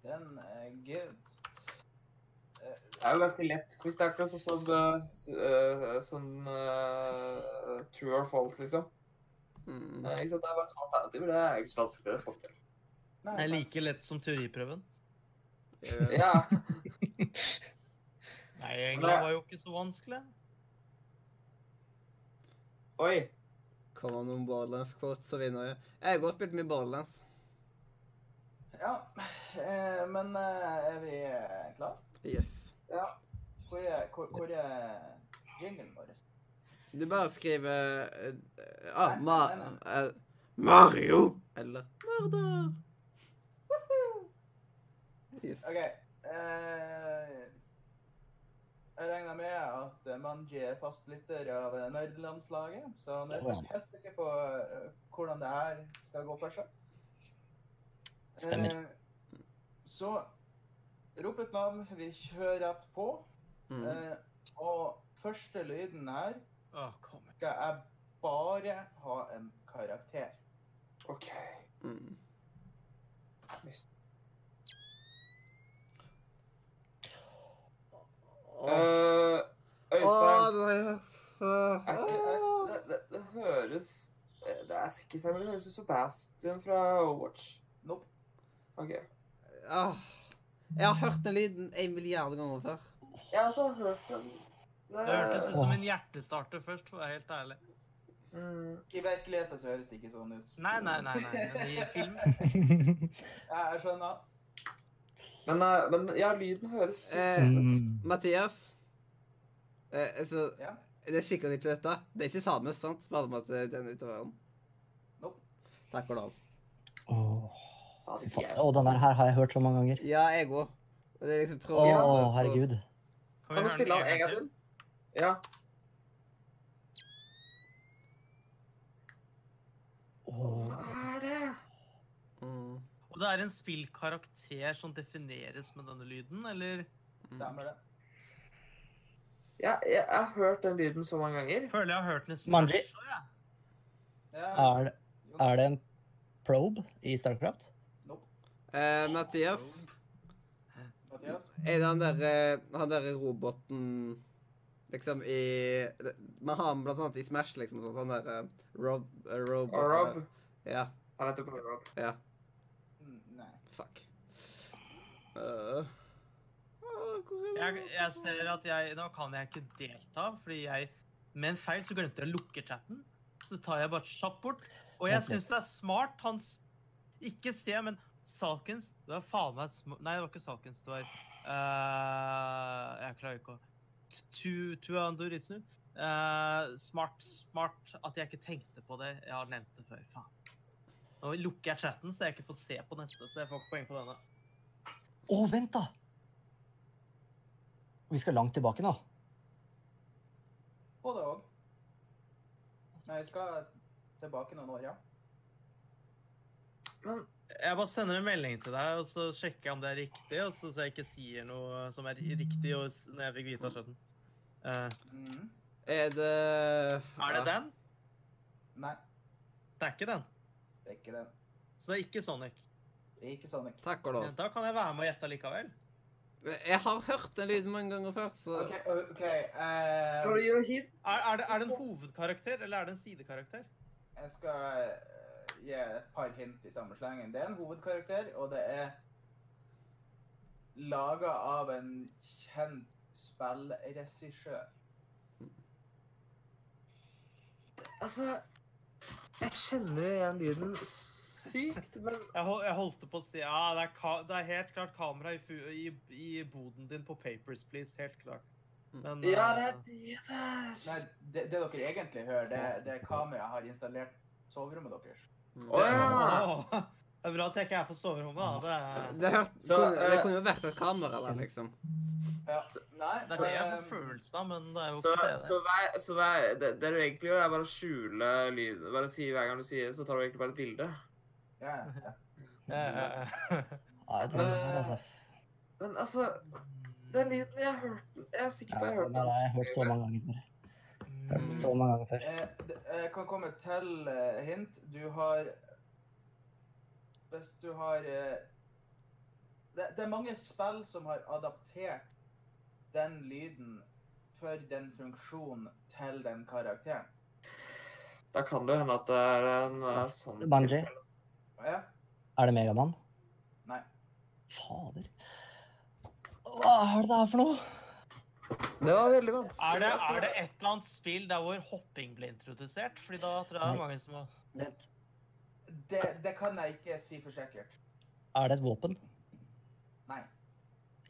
den er good. Det er jo ganske lett quiz. Det er akkurat sånn eh, sånn uh, true or false, liksom. Mm. Det er bare sånn alternativer. Det er ikke så vanskelig å få til. Det er like lett som teoriprøven. Ja. Nei, egentlig var jo ikke så vanskelig. Oi. Kommer noen Borderlands quotes, så vinner jeg. Jeg har godt spilt mye Borderlands. Ja, eh, men eh, er vi klare? Yes. Ja. Hvor er, hvor, hvor er jinglen vår? Du bare skriver eh, ah, Ma eh, Mario eller Murder. Yes. OK. Eh, jeg regner med at Manji er fastlytter av nerdelandslaget, så han er helt sikker på eh, hvordan det her skal gå for seg. Stemmer. Eh, så rop ut navn. Vi kjører rett på. Mm. Eh, og første lyden her kom skal jeg bare ha en karakter. OK. Mm. Åh, Øystein. det er Er ikke, er, det, det, det høres eh, Det er sikkert feil, men det høres ut som Sebastian fra Overwatch. Nope. OK. Ah. Jeg har hørt den lyden en milliard ganger før. Jeg har også hørt den. Det hørtes ut som en hjertestarter først, for å være helt ærlig. Mm. I virkeligheten så høres det ikke sånn ut. Nei, nei, nei, nei. men i film jeg skjønner. Men, eh, men ja, lyden høres Eh, ut. Mm. Mathias. Eh, altså, Ja. det er sikkert ikke dette. Det er ikke samme, sant? Bare med at den er den utøveren. Nope. Takk og lov. Åh, Ja, fy det faen. er- Å, den der her har jeg hørt så mange ganger. Ja, jeg òg. Å, liksom oh, herregud. Kan Kan du spille av en gang til? Ja. Åh, Hva er det? Mm. Og det er en spillkarakter som defineres med denne lyden, eller? Stemmer det? Ja, jeg, jeg har hørt den lyden så mange ganger. Føler jeg har hørt den i Smash Manji. jeg. Ja. er, er det en probe i Starcraft? Nope. Eh, Mathias, Mathias? er det han derre Han derre roboten liksom i Man har han blant annet i Smash, liksom. Sånn, derre Rob, uh, Rob, eh, Rob. eller- Ja. Han heter Rob. Ja. Fuck. Uh. hvor er jeg. Jeg ser at jeg Nå kan jeg ikke delta, fordi jeg med en feil så glemte jeg å lukke chatten. Så tar jeg bare kjapt bort. Og jeg syns det er smart. hans Ikke se, men Salkens Det var faen meg sm... Nei, det var ikke Salkens. Det var uh, Jeg klarer ikke å Tu- Tuandoritsu. Uh, smart, smart at jeg ikke tenkte på det. Jeg har nevnt det før. Faen. Nå lukker jeg chatten, så jeg ikke får se på neste. Så jeg får ikke poeng på denne. Å, vent, da! Vi skal langt tilbake nå. Både òg. Nei, jeg skal tilbake noen år, ja. Jeg bare sender en melding til deg, og så sjekker jeg om det er riktig, og så så jeg ikke sier noe som er riktig når jeg fikk vite av chatten. Uh. Mm. Er det er det den? Nei, Det er ikke den. Det er ikke den. Så det er ikke Sonic. Det er ikke Sonic. Takk og lov. Da kan jeg være med og gjette likevel. Jeg har hørt den lyden mange ganger før, så OK. ok, uh, Kan du noe hint? Er, er, det, er det en hovedkarakter, eller er det en sidekarakter? Jeg skal eh, gi et par hint i samme slengen. Det er en hovedkarakter, og det er laga av en kjent spillregissør. Altså Jeg kjenner igjen lyden sykt, men Jeg, hol, jeg holdt på å si ja, det er, ka, det er helt klart kamera i, fu, i, i boden din på Papers, Please. Helt klart. Men Ja, eh, det er det der. Nei, det, det dere egentlig hører, det, det er kameraet har installert soverommet deres. Mm. Oh, ja! Det er bra at jeg ikke er på soverommet. da. Det, Det, hørt, Så, kunne, det eh, kunne jo vært et kamera der, liksom. Ja. Nei, det er det jeg får eh, følelsen av, men det er jo Så, det. så, hver, så hver, det, det du egentlig gjør, er bare å skjule lyden. Bare si hver gang du sier det, så tar du egentlig bare et bilde. ja, ja. Eh, eh, Nei, jeg tror det altså. Men altså Den lyden jeg har hørt den. Jeg er sikker på jeg har hørt har så mange ganger. Hørt så mange ganger før. Eh, Jeg kan komme til eh, hint. Du har Hvis du har eh, det, det er mange spill som har adaptert den lyden for den funksjonen til den karakteren. Da kan det jo hende at det er en uh, sånn Bungie. Ja? Er det Megamann? Nei. Fader. Hva er det der for noe? Det var veldig vanskelig. Er det, er det et eller annet spill der hvor hopping ble introdusert? Fordi da tror jeg det er mange som har Vent. Det, det kan jeg ikke si for sikkert. Er det et våpen? Nei.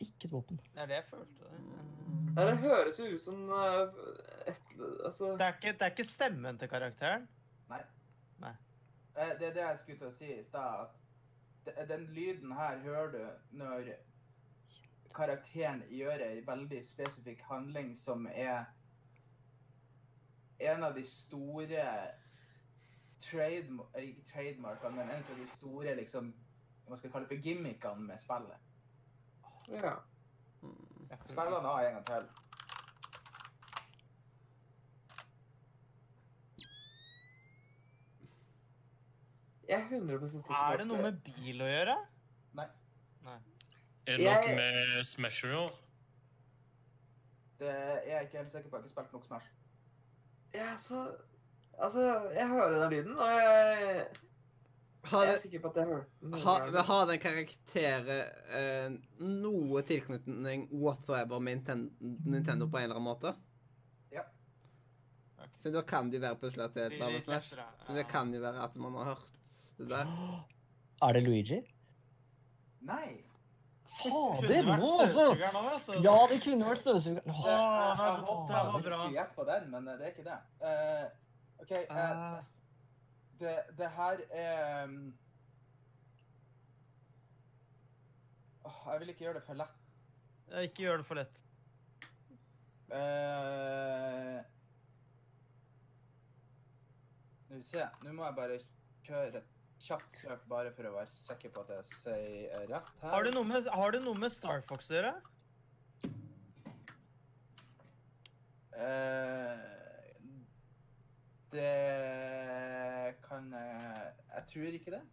Ikke et våpen. Det er det jeg følte. Nei, Det høres jo ut som eh, et, altså, Det er ikke, det er ikke stemmen til karakteren. Nei. Det er det jeg skulle til å si i stad. Den lyden her hører du når karakteren gjør ei veldig spesifikk handling som er en av de store trade, eh, trademarkene, men en av de store liksom, hva skal jeg kalle det for gimmickene med spillet. Ja. den av en gang til. Jeg er 100 sikker på Er det noe med bil å gjøre? Nei. Nei. Er det noe Jeg- med Smash å gjøre? Det er jeg ikke helt sikker på. Jeg har ikke spilt nok Smash. Ja, så Altså, jeg hører den lyden, og jeg, Har, jeg er sikker på at jeg hørte den. har, den karakteren eh, noe tilknytning whatsoever med Ninten- Nintendo på en eller annen måte? Ja. Okay. Så da kan det jo være plutselig at det er et litt Smash. Så det kan jo være at man har hørt det der. Er det Luigi? Nei. Fader, nå altså! du. Ja, det kunne vært støvsugeren. Det, Åh, jeg, det var jeg det var bra. skulle gjette på den, men eh, det er ikke det. Uh, OK. Uh, Eh, det, det her er åh, Jeg vil ikke gjøre det for lett. Jeg ikke gjør det for lett. Eh, Skal vi se. Nå må jeg bare kjøre et kjapt søk bare for å være sikker på at jeg sier rett her. Har det noe med, har noe med Star Fox å gjøre? Eh, det kan jeg Jeg tror ikke det.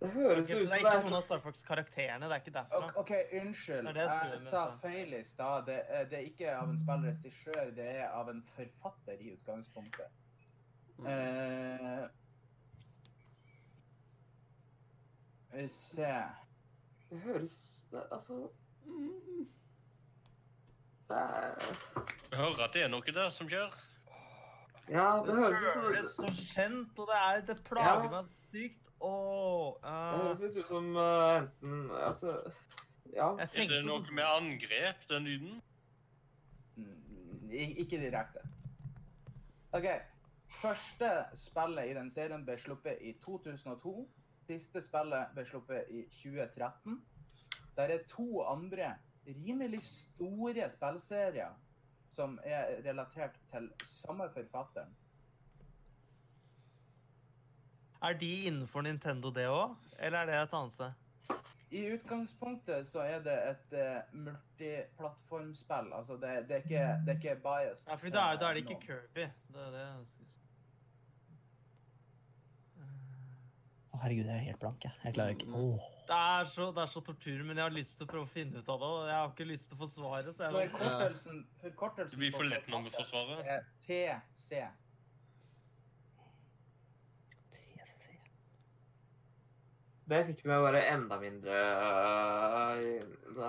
Det høres okay, ut ut det som er ikke noen av Star Fox-karakterene. Det er ikke derfra. Ok, unnskyld. Det det jeg Jeg sa feil i stad. Det, er- det er ikke av en spillregissør, det er av en forfatter i utgangspunktet. Mm. Uh, vi se Det høres det, Altså det er, Jeg hører at det er noe der som skjer. Ja, det høres ut som så kjent, og det, er, det Ja. plager meg sykt. Åh, uh... Det høres litt ut som uh, enten Altså Ja. Jeg Er det noe sånn- med angrep, den lyden? Ik Ikke direkte. OK. Første spillet i den serien ble sluppet i 2002. Siste spillet ble sluppet i 2013. Der er to andre rimelig store spillserier som er relatert til samme forfatteren. Er de innenfor Nintendo, det òg? Eller er det et annet sted? I utgangspunktet så er det et uh, multiplattformspill. Altså det, det, er ikke, det er ikke biased. Ja, for da er, da er det ikke noen. Kirby. Det er det jeg skulle si. Å, herregud, jeg er helt blank, jeg. Jeg klarer ikke Åh. Det er, så, det er så tortur, men jeg har lyst til å prøve å finne ut av det. Jeg har ikke lyst til å forsvare. Så jeg, Forkortelsen, forkortelsen Det blir for lett når vi får forsvarer. er TC. TC. Det fikk meg bare enda mindre øh,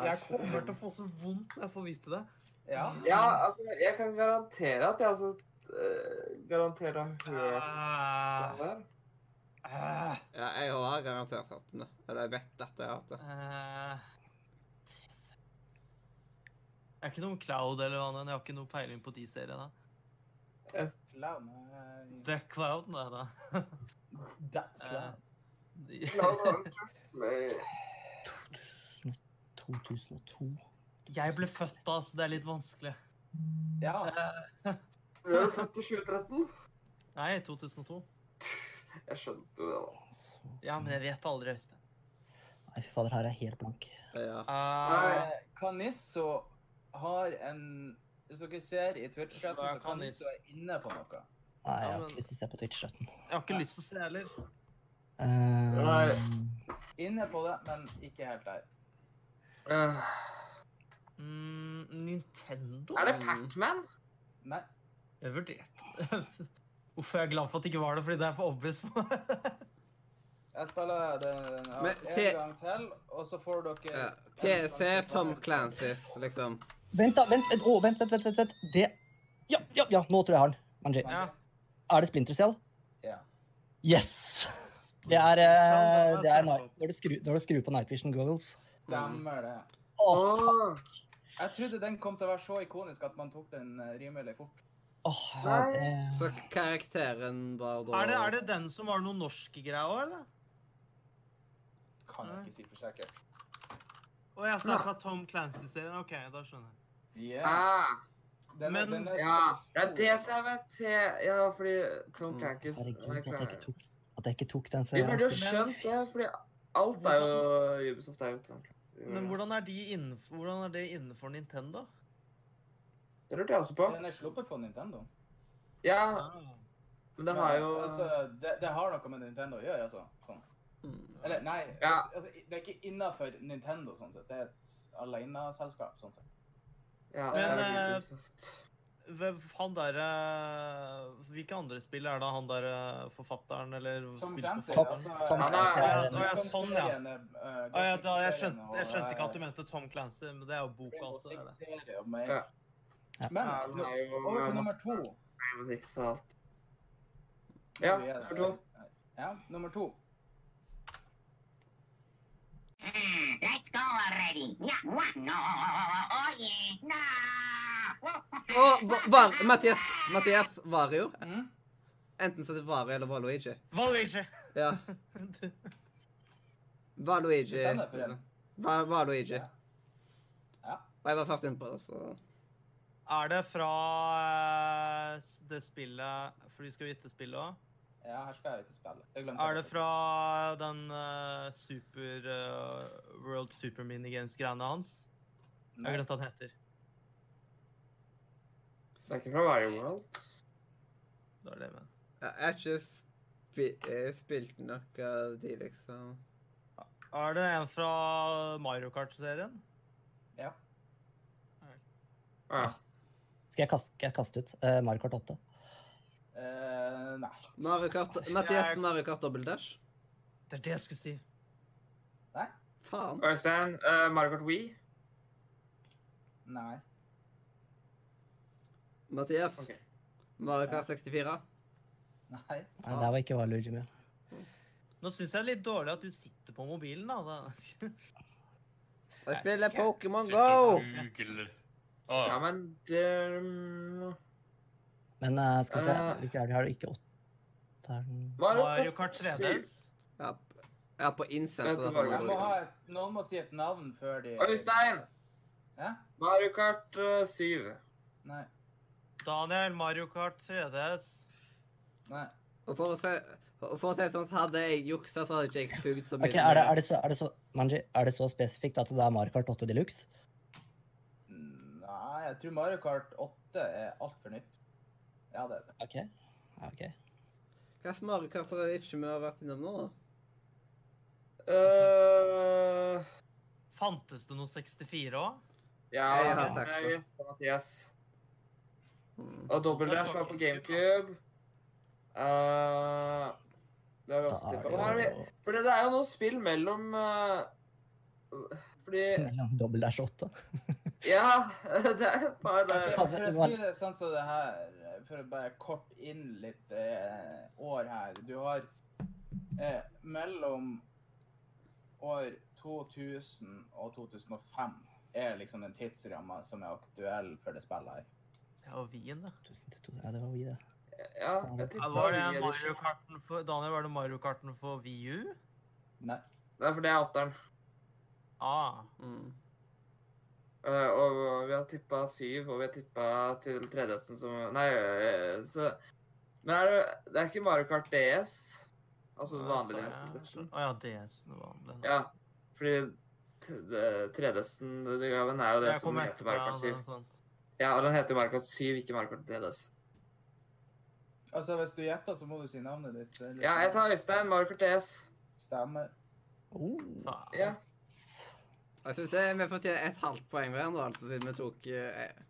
jeg kommer til å få så vondt når jeg får vite det. Ja. Ja, altså, jeg kan garantere at jeg altså øh, Garantert har hørt det Ah, her. Ah, Ja, jeg har garantert hatt den. Eller jeg vet at jeg har hatt det. Uh, det Jeg er ikke noen Cloud eller noe annet. Jeg har ikke noe peiling på de seriene. Clown. eh, The Cloud, nei da. That Cloud. De, Cloud har en tøff med 2002. jeg ble født da, så det er litt vanskelig. Ja. Du er født i 2013? Nei, 2002. Jeg skjønte jo det, da. Ja, men jeg vet aldri, Øystein. Nei, fy fader, her er jeg helt blank. Ja. Uh, Eh, Kanisso har en Hvis dere ser i Twitch-chatten, så Kanisso Kaniss? er inne på noe. Nei, jeg har ikke lyst til å se på Twitch-chatten. jeg har ikke lyst til å se heller. Uh, Inne på det, men ikke helt der. Uh. Mm, Nintendo? Er det. Pac-Man? Nei. Jeg vurderte Hvorfor er glad for at det ikke var det, fordi det er for obvious for meg. Jeg spiller den ja, Men en gang til, og så får dere Ja. TC Tom Clancys, liksom. Vent, da. Vent, å, vent, vent, vent, vent, vent. Det Ja, ja, ja, nå tror jeg jeg har den. Manji. Ja. Er det Splinter Cell? Ja. Yes! Det er, eh, det er når når du skrur, når du skrur på Night Vision Goggles. Stemmer det. Åh, Åh, Jeg trodde den kom til å være så ikonisk at man tok den eh, rimelig fort. Åh, ja, det Så karakteren var da Er det, er det den som har noen norske greier òg, eller? Kan jeg ikke si for sikkert. Å ja, så det er fra Tom Clancy-serien? OK, da skjønner jeg. Yeah. ah, Den, Men- den er ja, det er det som jeg vet til Ja, fordi Tom Mm. Clancy Herregud, at jeg ikke tok, at jeg ikke tok den før. Vi du burde jo skjønt det, fordi alt er jo Ubisoft er jo Tom Clancy. Men hvordan er, de innenfor, hvordan er det innenfor Nintendo? Det lurte jeg også på. Den er sluppet på Nintendo. Ja, Ah. men det har jo Altså, det, det har noe med Nintendo å gjøre, altså. Sånn. Mm. Eller, nei. Ja. Altså, det er ikke innafor Nintendo, sånn sett. Det er et aleneselskap, sånn sett. Ja, Men, eh, Han derre Hvilke andre spill er det han derre forfatteren, eller Tom Clancy. Altså, Tom Clancy Ja, ja, sånn, ja. eh, ja, jeg, skjønte, jeg skjønte ikke at du eh, mente Tom Clancy, men det er jo boka. Altså, det er det Ja. Men Ja, jo over til nummer to. Rainbow Six og alt. Ja, er nummer to. Ja, nummer to. Mm, let's go already. Yeah, what? No, oh yeah, no. Og var, Mathias, Mathias Vario. Mm? Enten så er det Vario eller Valuigi. Valuigi! Ja. Valuigi. Valuigi. Ja. Ja. Og jeg var først inne på det, så Er det fra eh, det spillet For du skal vite spillet òg? Ja, her skal jeg ikke spille. Jeg Er det fra den uh, super uh, World Super Minigames-greiene hans? Jeg Nei. har glemt hva den heter. Det er ikke fra Wario World. Da er det med. Jeg har ikke spi spilt noe av de, liksom. Er det en fra Mario Kart-serien? Ja. Ja. Skal jeg kaste, skal jeg kaste ut uh, Mario Kart 8? Uh, nei. Mario Kart, Mathias Mario Kart Double Dash. Det er det jeg skulle si. Nei. Faen. Øystein, uh, Mario Kart Wii. Nei. Mathias. okay. Mario Kart 64. Nei. Nei, der var ikke Valuigi med. Nå syns jeg det er litt dårlig at du sitter på mobilen, da. Jeg spiller Pokémon Go! og googler. Ja, men det mm, Men uh, skal vi se Eh. Hvilke er det? Har du ikke åtte? Mario Kart 3DS. Ja, ja på Incest. Jeg må ha et, noen må si et navn før de Øystein! Ja? Mario Kart uh, 7. Nei. Daniel, Mario Kart 3DS. Nei. Og for å si for å si sånn, hadde jeg juksa, så hadde ikke jeg sugd så mye. Ok, er det, er det så, er det så, Manji, er det så spesifikt at det er Mario Kart 8 Deluxe? Jeg tror Mario Kart 8 er altfor nytt. Ja, det er det. Ok. Ja, ok. Hva slags Mario Kart er det ikke vi har vært innom nå, da? Uh, Fantes det noe 64 òg? ja, Jeg har sagt det. Mathias. Mm. Og Double Dash var på GameCube. Uh, det også er tippa. jo For det er jo noe spill mellom uh, Fordi mellom Double Dash 8. Ja, det er et par der. Ok, For å si det sånn som det her, for å bare kort inn litt eh, år her Du har eh, mellom år 2000 og 2005 er liksom den tidsramma som er aktuell for det spillet her. Ja, og Wien, da. 1000 til to- Ja, det var vi, det. Ja, jeg Ja, var det Mario Karten for Daniel, var det Mario Karten for Wii U? Nei. Nei, for det er åtteren. Ah. Mm. Eh, og vi har tippa syv, og vi har tippa til 3DS-en som Nei, eh, så Men er det, det er ikke Mario Kart DS? Altså vanlig ja, DS? ja. Å ja, DS. Vanlig. Ja, fordi t- det- 3DS-en-utgaven er jo det som heter Mario Kart 7. er. Ja, og den heter jo Mario Kart 7, ikke Mario Kart 3DS. Altså, hvis du gjetter, så må du si navnet ditt. Det er Ja, jeg tar Øystein. Mario Kart DS. Stemmer. Oh. Faen. Ja. Jeg synes det vi fortjener et halvt poeng hver nå, altså, siden vi tok eh,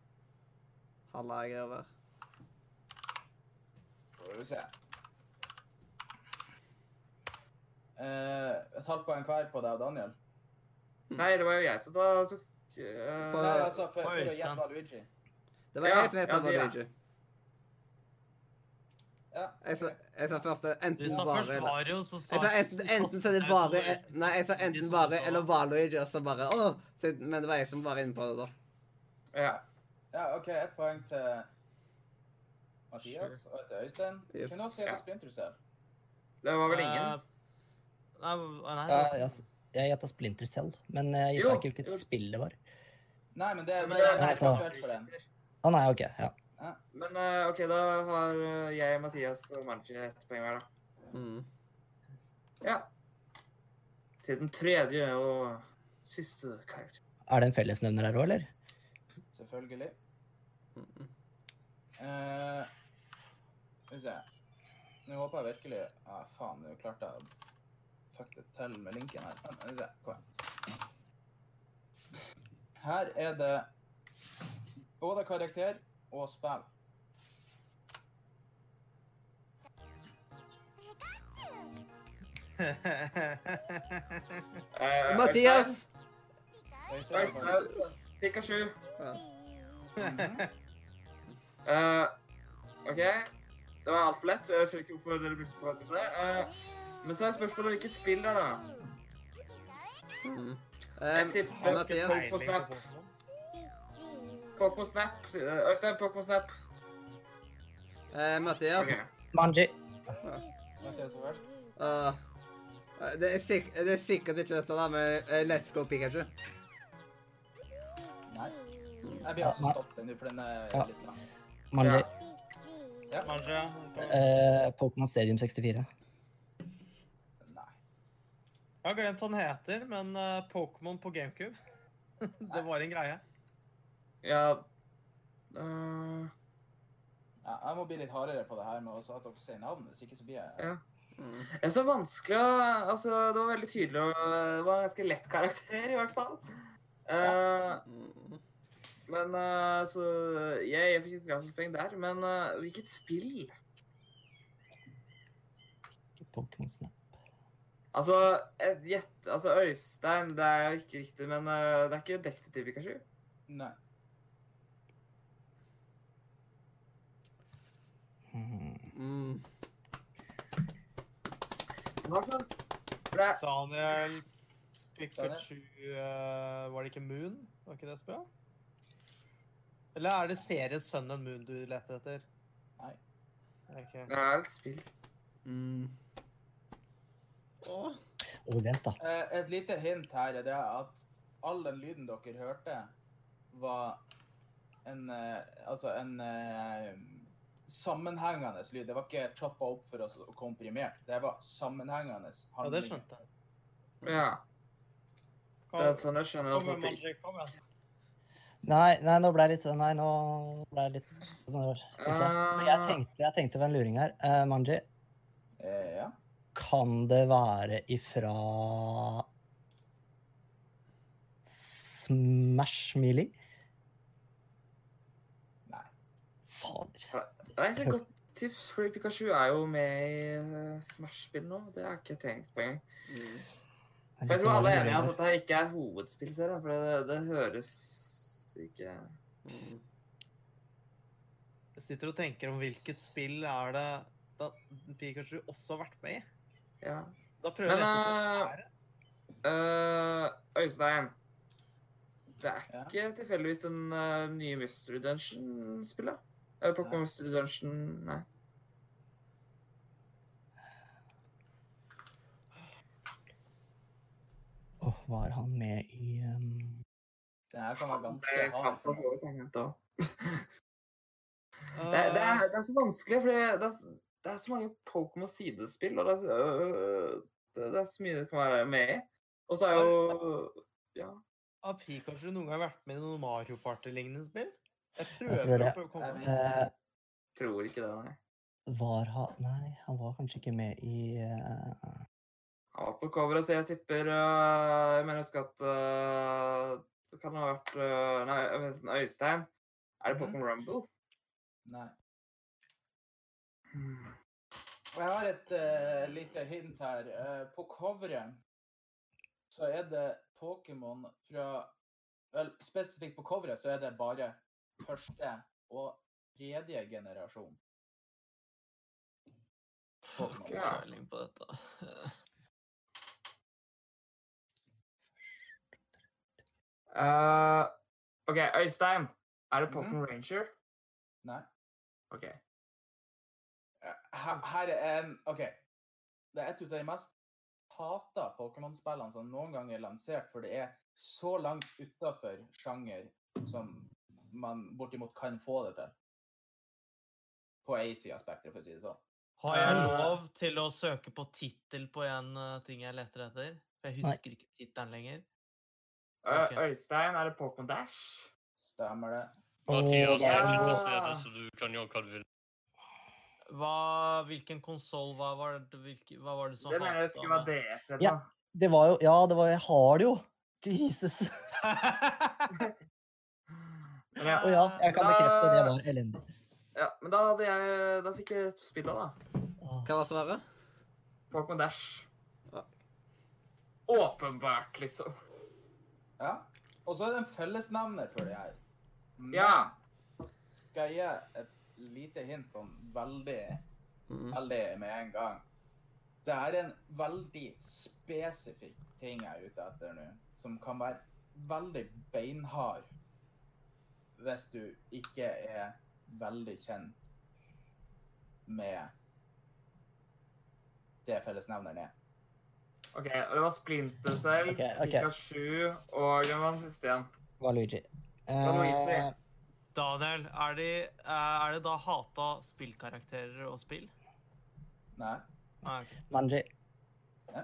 halve greia hver. Skal vi se. Eh, et halvt poeng hver på deg og Daniel. Nei, det var jo jeg som tok eh, På- Nei, altså, for, for å Øystein. gjette Luigi. Det var Ja, jeg som ja, det er- Luigi. Ja. Jeg sa, jeg sa først eh, enten sa bare først eller Mario, så sa Jeg sa enten, enten så er det bare Nei, jeg sa enten bare eller Valuigi, og så bare Å! så- Men det var jeg som var inne på det, da. Ja. Ja, OK, ett poeng til Mathias og til Øystein. Yes. Kunne også gjette Splinter Cell. Det var vel ingen? Uh, Nei, nei, Ja, jeg, jeg gjetta Splinter Cell, men jeg Jo, gjetta ikke hvilket jo. spill det var. Nei, men det, Men men det- det er altså- aktuelt for den. Å nei, OK. Ja. Men eh, OK, da har eh, jeg, Mathias og Margie ett poeng hver, da. Mm. Ja. Til den tredje og siste karakter. Er det en fellesnevner her òg, eller? Selvfølgelig. Mm. Eh, Skal vi se. Nå håper jeg virkelig ah, Faen, nå klarte jeg å fucke det til med linken her. Skal vi se. Kom igjen. Her er det både karakter og spill. Eh, Mathias! Pikachu. Ja. Eh, OK. Det var altfor lett. Jeg skjønner ikke hvorfor dere brukte så lang tid på det. Eh, men så er spørsmålet hvilket spill det er, da. Mm. Jeg Um, tipper Mathias? Snap. Pokémon Snap. Eh, Øystein, Pokémon Snap. Eh, Mathias? Okay. Manji. Mathias var først. Uh, det, er sikk- er sikkert ikke dette da med eh, Let's Go Pikachu. Nei. Jeg blir også Ja, stoppet nå, for den er Ja. litt lang. Manji. Ja. Manji. ja. Eh, Pokémon Stadium 64. Nei. Jeg har glemt hva den heter, men eh, Pokémon på GameCube. det var en greie. Ja uh... Ja, jeg må bli litt hardere på det her med også at dere sier navnet, hvis ikke så blir jeg Ja. Mm. Det er så vanskelig å Altså, det var veldig tydelig og Det var en ganske lett karakter, i hvert fall. Ja. Mm. men uh, så Jeg, jeg fikk et gratispoeng der, men uh, hvilket spill? Pokémon Snap. Altså, et gjett Altså, Øystein, det er jo ikke riktig, men eh, det er ikke Detektiv Pikachu? Nei. Mm. Sånn? Det Daniel Pikachu uh, Var det ikke Moon? Var ikke det spillet? Eller er det serien Sun and Moon du leter etter? Nei. Okay. det er et spill. Mm. Åh. oh, vent, da. Eh, et lite hint her er det at all den lyden dere hørte, var en eh, Altså en sammenhengende lyd. Det var ikke choppa opp for oss og komprimert. Det var sammenhengende Ja, det skjønte jeg. Ja. Kom, Det er sånn jeg skjønner kom, at. Nei, nei, nå ble jeg litt sånn Nei, nå ble jeg litt. Men jeg tenkte, jeg tenkte over en luring her. Uh, Manji, Eh, ja. kan det være ifra Smash Melee? Nei. Fader. Det er egentlig et godt tips, fordi Pikachu er jo med i eh, Smash-spill nå. Det har jeg ikke tenkt på engang. Mm. For jeg tror alle er enige i at dette ikke er hovedspillserie, for det, det høres ikke Mm. Jeg sitter og tenker om hvilket spill er det da Pikachu også har vært med i. Ja. Da prøver jeg Men, å uh, Eh, Øystein. Det er Ja. ikke tilfeldigvis den uh, nye Mystery Dungeon-spillet? Eller Pokémon Mystery Dungeon Nei. Åh, var han med i um... Det her kan være ganske Det kan hard. for for så meg. vidt henge da. Eh, Det, det, er, det er så vanskelig, for det, det, er, så mange Pokémon-sidespill, og det er, så- øh, det, det er så mye det kan være med i. Og så er jo Ja. Har Pikachu noen gang vært med i noen Mario Party-lignende spill? Jeg tror prøver å prøve å komme med uh, eh, Tror ikke det, nei. Var han Nei, han var kanskje ikke med i uh... Han var på coveret, så jeg tipper uh, Jeg mener jeg husker at uh, det kan ha vært uh, Nei, jeg ikke, Øystein. Er det Pokémon Pokémon Rumble? Nei. Og jeg har et uh, lite hint her. Eh, på coveret så er det Pokémon fra Vel, spesifikt på coveret så er det bare første og tredje generasjon. Pokémon. Ikke peiling på dette. Uh, OK, Øystein. Er det. Pokémon Ranger? Nei. OK. Eh, Her, her er en OK. Det er et av de mest hata Pokémon-spillene som noen gang er lansert, for det er så langt utafor sjanger som man bortimot kan få det til. På av spekteret, for å si det sånn. Har jeg Eh. lov til å søke på tittel på en eh, ting jeg leter etter? For jeg Nei. husker ikke tittelen lenger. Okay. Øystein, er det Pokémon Dash? Stemmer det. Mathias jeg det er ikke til stede, så du kan gjøre hva du vil. Hva, hvilken konsoll hva var det, hvilke, hva var det som Det mener jeg skulle være DS Ja. Det var jo Ja, det var Jeg har det jo! Jesus. Men ja, Og ja, jeg kan bekrefte at det var elendig. ja, men da hadde jeg Da fikk jeg spillet, da. Hva var svaret? Pokémon Dash. Ja. Åpenbart, liksom. Ja. Og så er det en fellesnevner for det her. Men Ja. Skal jeg gi et lite hint sånn veldig, mm. veldig med en gang? Det er en veldig spesifikk ting jeg er ute etter nå, som kan være veldig beinhard hvis du ikke er veldig kjent med det fellesnevneren er. OK, og det var Splinter selv, okay, okay. Pikachu og hvem var den siste igjen? Valuigi. Waluigi. Eh, Daniel, er, de, eh, er det da hata spillkarakterer og spill? Nei. Ah, ok. Manji. Ja.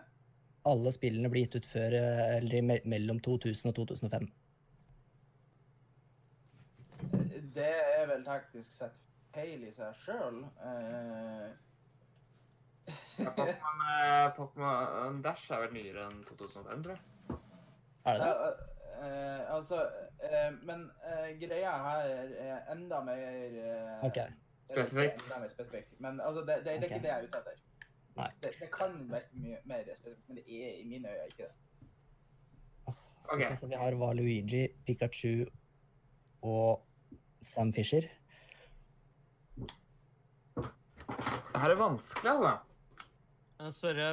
Alle spillene ble gitt ut før eh, eller mellom 2000 og 2005. Det er vel teknisk sett feil i seg sjøl. Eh, Ja, Pokémon eh, Pokémon Dash er vel nyere enn 2005, tror jeg. Er det det? Eh, altså eh, Men eh, greia her er enda mer eh, Ok. Spesifikt. Enda mer spesifikt. Men altså, det, det, det er ikke det jeg er ute etter. Nei. Det, det kan være mye mer spesifikt, men det er i mine øyne ikke det. Oh, så okay. Så vi har Waluigi, Pikachu og Sam Fisher. Det her er vanskelig, altså. Jeg spørre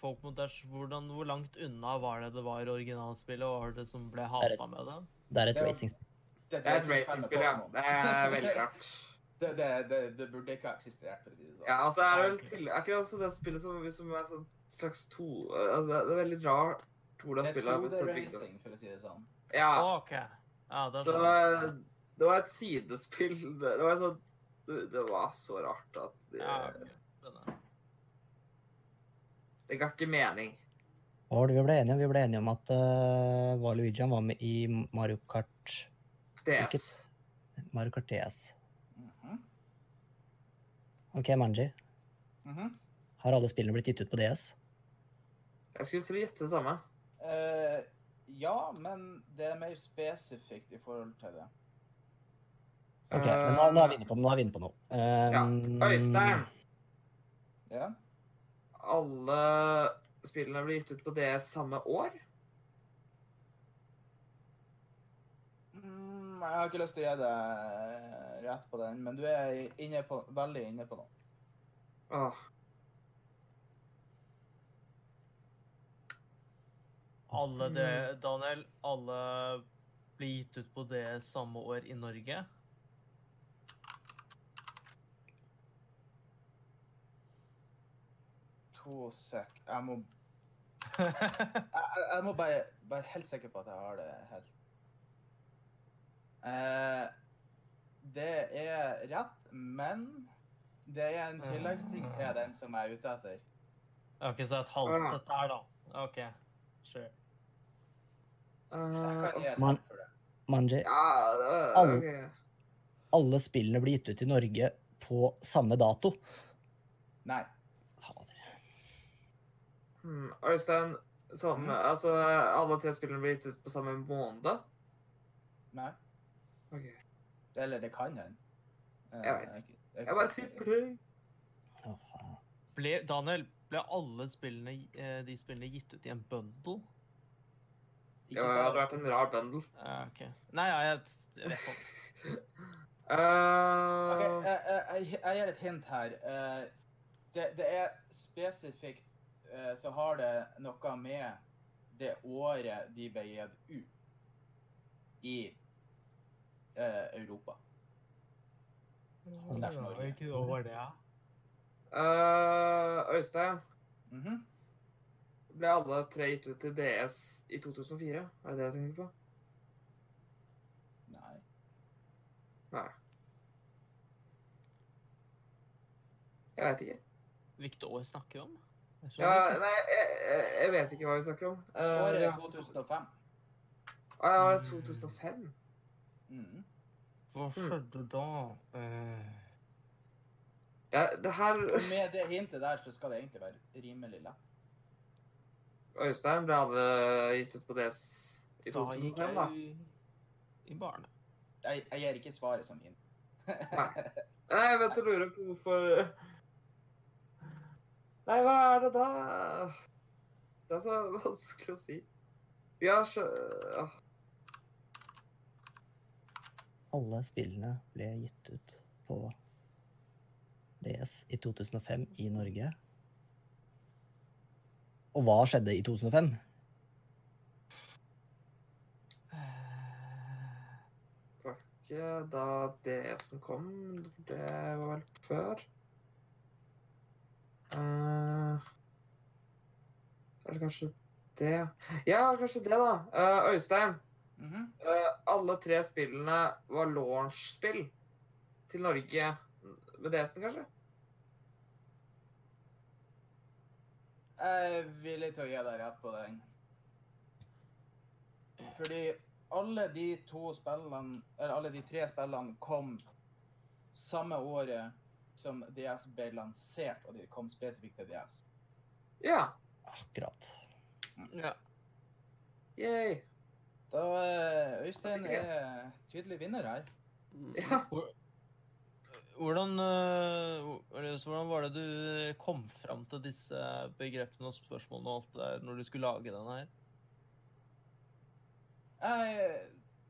folk mot Dash, hvordan, hvor langt unna var det det var i originalspillet, og var det som ble er hata med det? Det er et Det racingspill. Det, Det er et spill racingspill, ja. Det er veldig rart. Det, det, det, det burde ikke ha eksistert, for å si det sånn. Ja, altså er det vel til, er ikke det også det spillet som, som er sånn slags to altså, det, det er veldig rart hvordan Det er spillet er blitt 2D så bygd opp. racing, for å si det sånn. Ja, OK. Ja, det så skjønner jeg. Det var et sidespill. Det var sånn det, var så rart at det, Ja, det ga ikke mening. Var vi ble enige? Vi ble enige om at uh, Waluigi var med i Mario Kart DS. Mario Kart DS. Mhm. OK, Manji. Mhm. Har alle spillene blitt gitt ut på DS? Jeg skulle til å gjette det samme. Uh, ja, men det er mer spesifikt i forhold til det. Ok, men nå, nå er vi inne på noe. Nå er vi inne på noe. Ja. Um, Øystein, Ja. alle spillene ble gitt ut på det samme år? Mm, jeg har ikke lyst til å gi deg rett på den, men du er inne på, veldig inne på noe. Ah. Alle det, Mm. Daniel, alle blir gitt ut på det samme år i Norge? To sek. Jeg må, jeg, jeg- må bare være helt sikker på at jeg har det helt. Eh, det er rett, men det er en tilleggsting til den som jeg er ute etter. OK, så det er et halvt dette her, da. OK. Sure. Uh, eh, Man-. Manji, Alle- alle spillene blir gitt ut i Norge på samme dato. Nei. Hmm. Øystein, samme, Mhm. altså alle tre spillene blir gitt ut på samme måned? Nei. Ok. Eller det kan hende. Eh, Jeg vet ikke- er Jeg bare tipper det. Ble, Daniel, ble alle spillene, eh, de spillene gitt ut i en bundle? Ikke Ja, det hadde vært en rar bundle. Uh, ok. Nei, ja, jeg, jeg vet ikke. Uh, Ok, jeg, jeg, jeg- gir et hint her. Uh, det, det er spesifikt eh, så har det noe med det året de ble gitt ut i eh, Europa. Slash Norge. Ikke noe over det, ja. uh, Øystein, Mhm. ble alle tre gitt ut til DS i 2004? Er det det jeg tenker på? Nei. Nei. Jeg vet ikke. Hvilket år snakker vi om? Jeg Ja, nei, jeg, jeg, jeg vet ikke hva vi snakker om. Uh, Året ja. er 2005. Ah, ja, 2005? Mhm. Hva skjedde da? Uh... Ja, det her Med det hintet der så skal det egentlig være rimelig lett. Øystein ble hadde gitt ut på DS i 2005, da. jeg i, i barne. Jeg, jeg gir ikke svaret som hint. Nei, jeg vet du lurer på hvorfor Nei, hva er det da? Det er så vanskelig å si. Ja, sjø... ja. Alle spillene ble gitt ut på DS i 2005 i Norge. Og hva skjedde i 2005? Det var ikke da DS-en kom. Det var vel før. Eh, det kanskje det Ja, kanskje det, da. Eh, Øystein. Mhm. eh, alle tre spillene var launch-spill til Norge med DS-en, kanskje? Jeg er villig til å gi deg rett på den. Fordi alle de to spillene, eller alle de tre spillene kom samme året som DS ble lansert, og de kom spesifikt til DS. Ja. Akkurat. Ja. Yay. Da eh, Øystein er tydelig vinner her. Mm. Ja. Hvordan, eller så hvordan var det du kom fram til disse begrepene og spørsmålene og alt det der når du skulle lage denne her? Jeg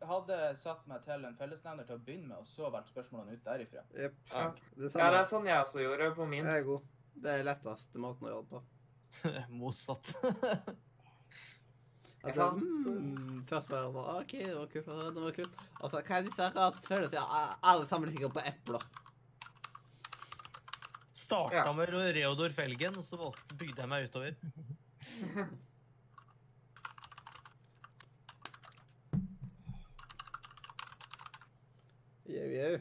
hadde satt meg til en fellesnevner til å begynne med, og så valgt spørsmålene ut derifra. Yep. Ja. Det ja, det er sånn jeg også gjorde på min. Det er god. Det er letteste måten å gjøre det på. Motsatt. At det, fant- mm, først var det OK, det var kult. Det var kult. Og så hva er disse rare følelsene? Ja, alle sammen er sikkert på epler. Starta Ja. med Reodor Felgen, og så bygde jeg meg utover. Jau, jau.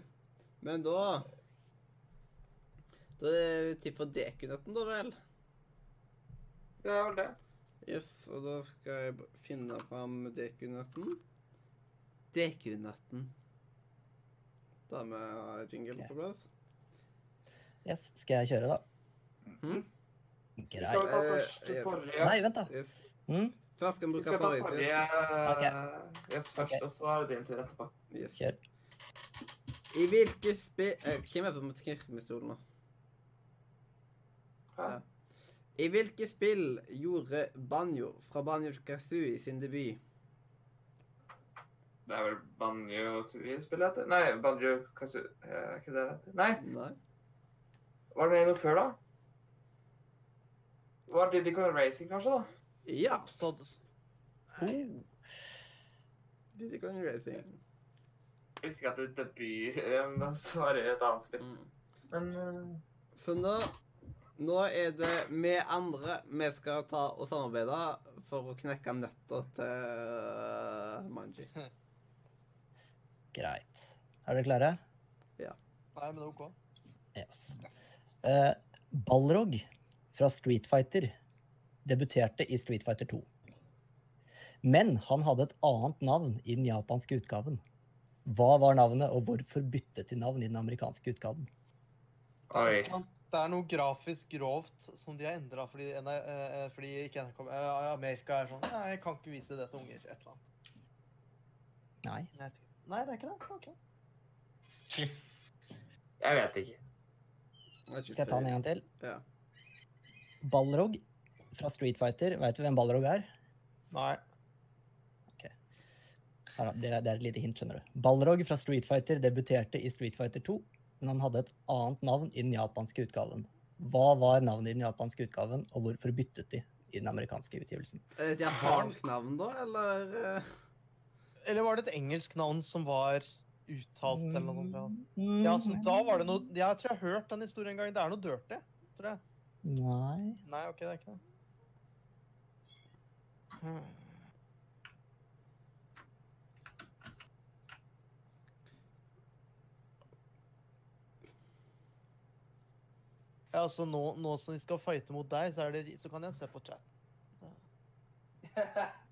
Men da Da er det tid for dekunøtten, da vel? Det er vel det. Yes, og da skal jeg finne fram dekunøtten. Dekunøtten. Da har vi jingle på plass. Yes, skal jeg kjøre, da? Mhm. Vi Greit. skal vi ta Eh, først eh, forrige. Nei, vent, da. Yes. Mm, Først skal vi Vi bruke skal ta forrige. forrige yes, først, okay. og så er det din tur etterpå. Yes. kjør. I hvilke spill eh, Hvem er det som knirker med stolen nå? Hæ? Ja. I hvilke spill gjorde Banjo fra Banjo Kazooie sin debut? Det er vel Banjo Tooie spillet heter? Nei, Banjo Kazoo... Er ikke det det heter? Nei, Nei. var det med noe før, da? Var Diddy Kong Racing, kanskje, da? Ja. Så, Nei. Diddy Kong Racing. Jeg visste ikke at det debut eh, svarer et annet spill. Mm. Men uh... Så nå Nå er det vi andre vi skal ta og samarbeide for å knekke nøtter til Manji. Greit. Er dere klare? Nei, men OK. Yes. Uh, Balrog fra Street Fighter debuterte i Street Fighter 2. Men han hadde et annet navn i den japanske utgaven. Hva var navnet, og hvorfor bytte til navn i den amerikanske utgaven? Oi. Det er noe grafisk grovt som de har endra fordi, eh, eh, fordi ikke NRK eh, Amerika er sånn Nei, jeg kan ikke vise det til unger. Et eller annet. Nei. Nei, Nei, det er ikke det. Ok. Jeg vet ikke. Skal jeg ta den en gang til? Ja. Balrog fra Street Fighter. Vet du hvem Balrog er? Nei. Det, er- det er et lite hint, skjønner du. Balrog fra Street Fighter debuterte i Street Fighter 2, men han hadde et annet navn i den japanske utgaven. Hva var navnet i den japanske utgaven, og hvorfor byttet de i den amerikanske utgivelsen? Et japansk navn, da, eller eh? Eller var det et engelsk navn som var uttalt, eller noe sånt? Ja, Mm, ja så da var det noe Jeg tror jeg har hørt den historien en gang. Det er noe dirty, tror jeg. Nei. Nei, OK, det er ikke det. Ja, altså nå, nå som vi skal fighte mot deg, så, er det, så kan jeg se på chat.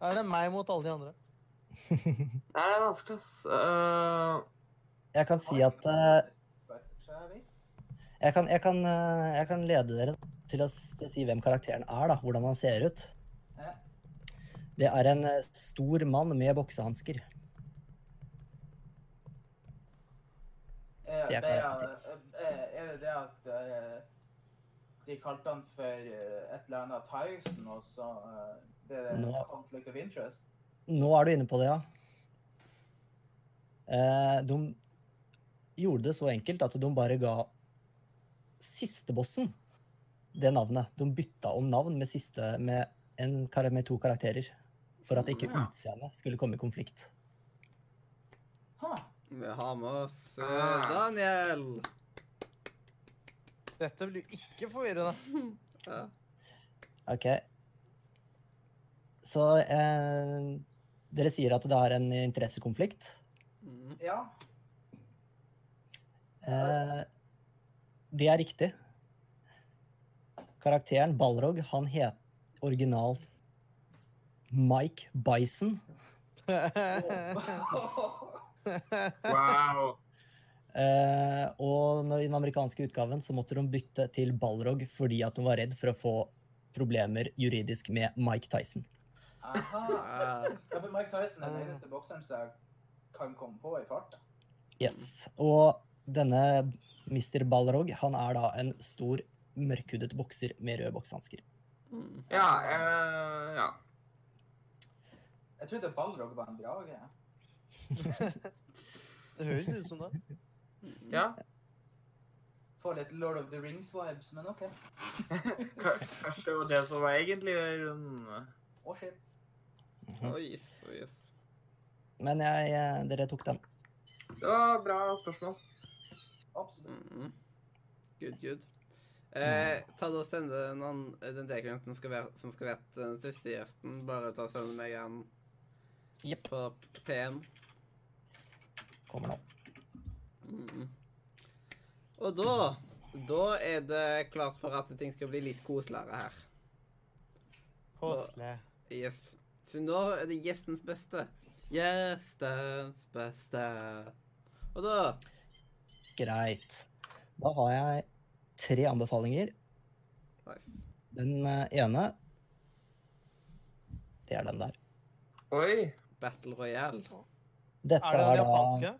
Er det meg mot alle de andre? Nei, det er vanskelig, ass. Uh... Jeg kan si at uh, jeg, kan, jeg, kan, uh, jeg kan lede dere til å, til å si hvem karakteren er, da. Hvordan han ser ut. Ja. Det er en stor mann med boksehansker. Er Det er. Er, er det det at eh, de kalte han for eh, et eller annet Tyson, og så eh, ble det Nå- conflict of interest? Nå er du inne på det, ja. Eh, de gjorde det så enkelt at de bare ga sistebossen det navnet. De bytta om navn med, siste, med, en, med to karakterer. For at ikke utseendet skulle komme i konflikt. Ha. Vi har med oss eh, Ah. Daniel. Dette blir ikke forvirrende. Ja. OK. Så eh, dere sier at det er en interessekonflikt. Mm. Ja. Eh, det er riktig. Karakteren Balrog, han het originalt Mike Bison. wow. Eh, og når, i den amerikanske utgaven så måtte de bytte til Balrog fordi at de var redd for å få problemer juridisk med Mike Tyson. Aha. Ah. Ja, for Mike Tyson er den eneste bokseren som kan komme på i farta. Yes. Og denne Mr. Balrog, han er da en stor, mørkhudet bokser med røde boksehansker. Mm. Ja, eh, ja. Jeg trodde Balrog var en drage. Det høres ut som det. Ja. Får litt Lord of the Rings-vibes, men OK. Kanskje det var det som var egentlig grunnen. Å, shit. Oh, yes, oh, yes. Men jeg, jeg, dere tok den. Det var bra spørsmål. Absolutt. Mm. Good, good. Eh, ta da og Send den, den D-klienten som skal være, som skal være den siste gjesten. Bare ta og send meg en yep. på PM. Kommer nå. Mm. Og da Da er det klart for at ting skal bli litt koseligere her. Koselig. Yes. Så nå er det gjestens beste. Gjestens beste. Og da Greit. Da har jeg tre anbefalinger. Nice. Den eh, ene Det er den der. Oi. Battle Royale. Dette Er det den er da japanske?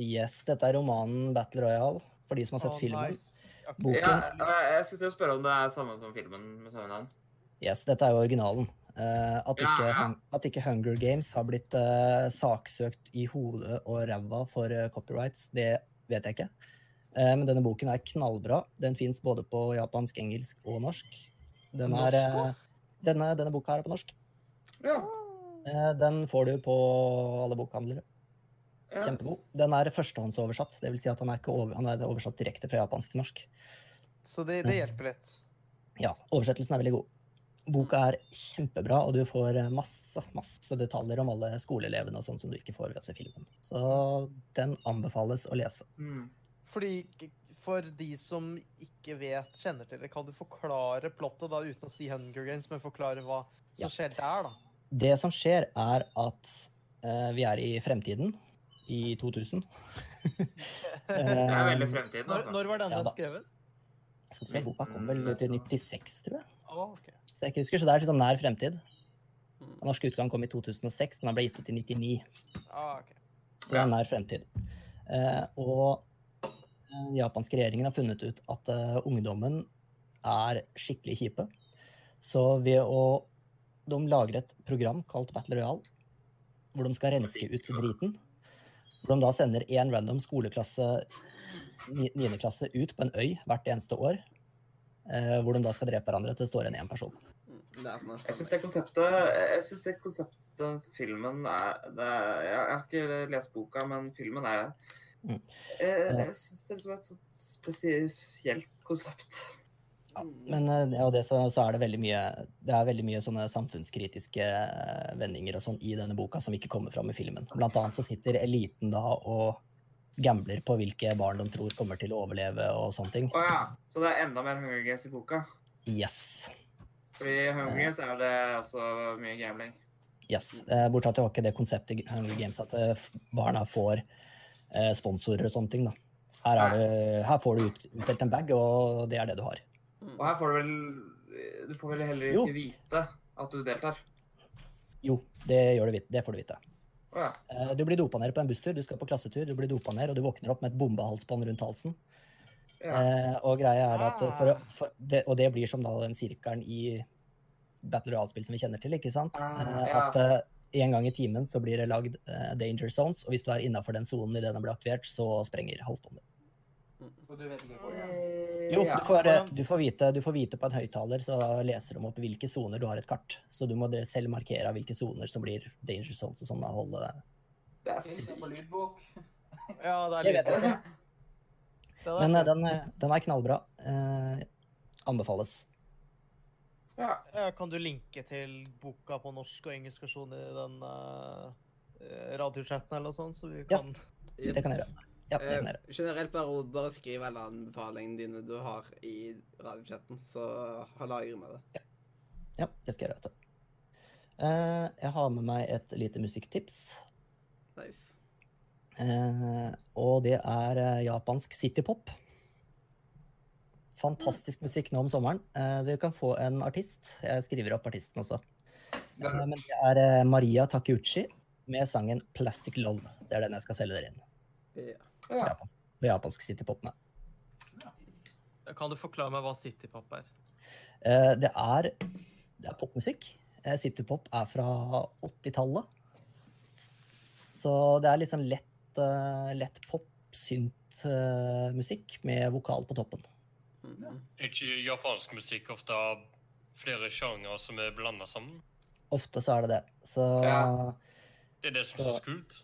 Yes, dette er romanen Battle Royale, for de som har sett oh, filmen. nice. Jeg Boken. Ja, jeg skulle til å spørre om det er samme som filmen med samme navn. Yes, dette er jo originalen. Uh, at, Ja, ikke, ja. At ikke Hunger Games har blitt uh, saksøkt i hodet og ræva for uh, copyrights, det vet jeg ikke. Eh, men denne boken er knallbra. Den fins både på japansk, engelsk og norsk. Den er, denne, denne boka her er på norsk. Ja. Eh, den får du på alle bokhandlere. Kjempegod. Den er førstehåndsoversatt. Det vil si at han er, ikke over, han er oversatt direkte fra japansk til norsk. Så det, det hjelper litt. Ja, oversettelsen er veldig god. Boka er kjempebra, og du får eh, masse masse detaljer om alle skoleelevene og sånn som du ikke får ved å se filmen. Så den anbefales å lese. Mm. Fordi for de som ikke vet, kjenner til det, kan du forklare plottet da uten å si Hunger Games, men forklare hva som Ja. skjer der, da? Det som skjer, er at eh, vi er i fremtiden. I 2000. Det er veldig Eh, fremtiden, altså. når var denne Ja skrevet? Skal vi se, boka kom vel til 96, tror jeg. Å, ok. Så jeg ikke husker, så det er sånn nær fremtid. Mm. Den norske utgaven kom i 2006, men den ble gitt ut i 99. Ah, ok. Så det er nær fremtid. Eh, og den japanske regjeringen har funnet ut at eh, ungdommen er skikkelig kjipe. Så ved å De lager et program kalt Battle Royale, hvor de skal renske ut driten. Hvor de da sender én random skoleklasse, ni- niendeklasse, ut på en øy hvert eneste år. Eh, hvor de da skal drepe hverandre til det står igjen én person. Det Jeg syns det konseptet Jeg synes det konseptet filmen er det er, Jeg har ikke lest boka, men filmen er Mm. Jeg, jeg syns det er et sånt spesielt konsept. Ja, men eh, ja, og det, så, så er det veldig mye det er veldig mye sånne samfunnskritiske eh, vendinger og sånn i denne boka som ikke kommer fram i filmen. Blant annet så sitter eliten da og gambler på hvilke barn de tror kommer til å overleve og sånne ting. Å ja. Så det er enda mer Hunger Games i boka? Yes. Fordi i Hunger Games er det også mye gambling. yes. Eh, Bortsett fra ikke det konseptet i Hunger Games at barna får sponsorer og sånne ting. da. Her, er det, her får du ut, utdelt en bag, og det er det du har. Mm. Og her får du vel Du får vel heller Jo. ikke vite at du deltar? Jo, det, gjør du, det får du vite. Ja. Eh, Du blir dopa ned på en busstur, du skal på klassetur, du blir dopa ned, og du våkner opp med et bombehalsbånd rundt halsen. ja. Eh, og greia er at for, Ah. for det, Og det blir som da den sirkelen i Battle Royale-spill som vi kjenner til, ikke sant? Ah, Eh, ja. At eh, en gang i timen så blir det lagd eh, danger zones, og hvis du er innafor den sonen idet den blir aktivert, så sprenger halsbåndet. Og du vet ikke hvor. Jo, du får, eh, du, får vite, du får vite på en høyttaler, så leser de opp hvilke soner du har et kart. Så du må selv markere hvilke soner som blir danger zones og sånn. Holde Det er det på sykt. lydbok? Ja, det er er Men eh, den, eh, den er knallbra. Eh, anbefales. Ja. Kan du linke til boka på norsk og engelsk versjon i den uh, radiochatten eller noe sånt, så vi kan Ja, Det kan jeg gjøre. Ja, Eh, generelt bare, bare skriv alle anbefalingene dine du har i radiochatten, så har lager med det. Ja, det skal jeg gjøre. Eh, jeg har med meg et lite musikktips. Nice. Eh, og det er eh, japansk citypop. Fantastisk musikk nå om sommeren. Eh, dere kan få en artist. Jeg skriver opp artisten også. Det Eh, er men det er eh, Maria Takeuchi med sangen 'Plastic Love'. Det er den jeg skal selge dere inn. Ja. Ja. japansk, japansk citypop. med. Kan du forklare meg hva citypop er? Uh, det er, det er popmusikk. Uh, citypop er fra 80-tallet. Så det er litt sånn lett, uh, lett pop, synt eh, musikk med vokal på toppen. Mhm. Er ikke japansk musikk ofte flere sjangere som er blanda sammen? Ofte så er det det. Så Ja. Det er det som er så kult.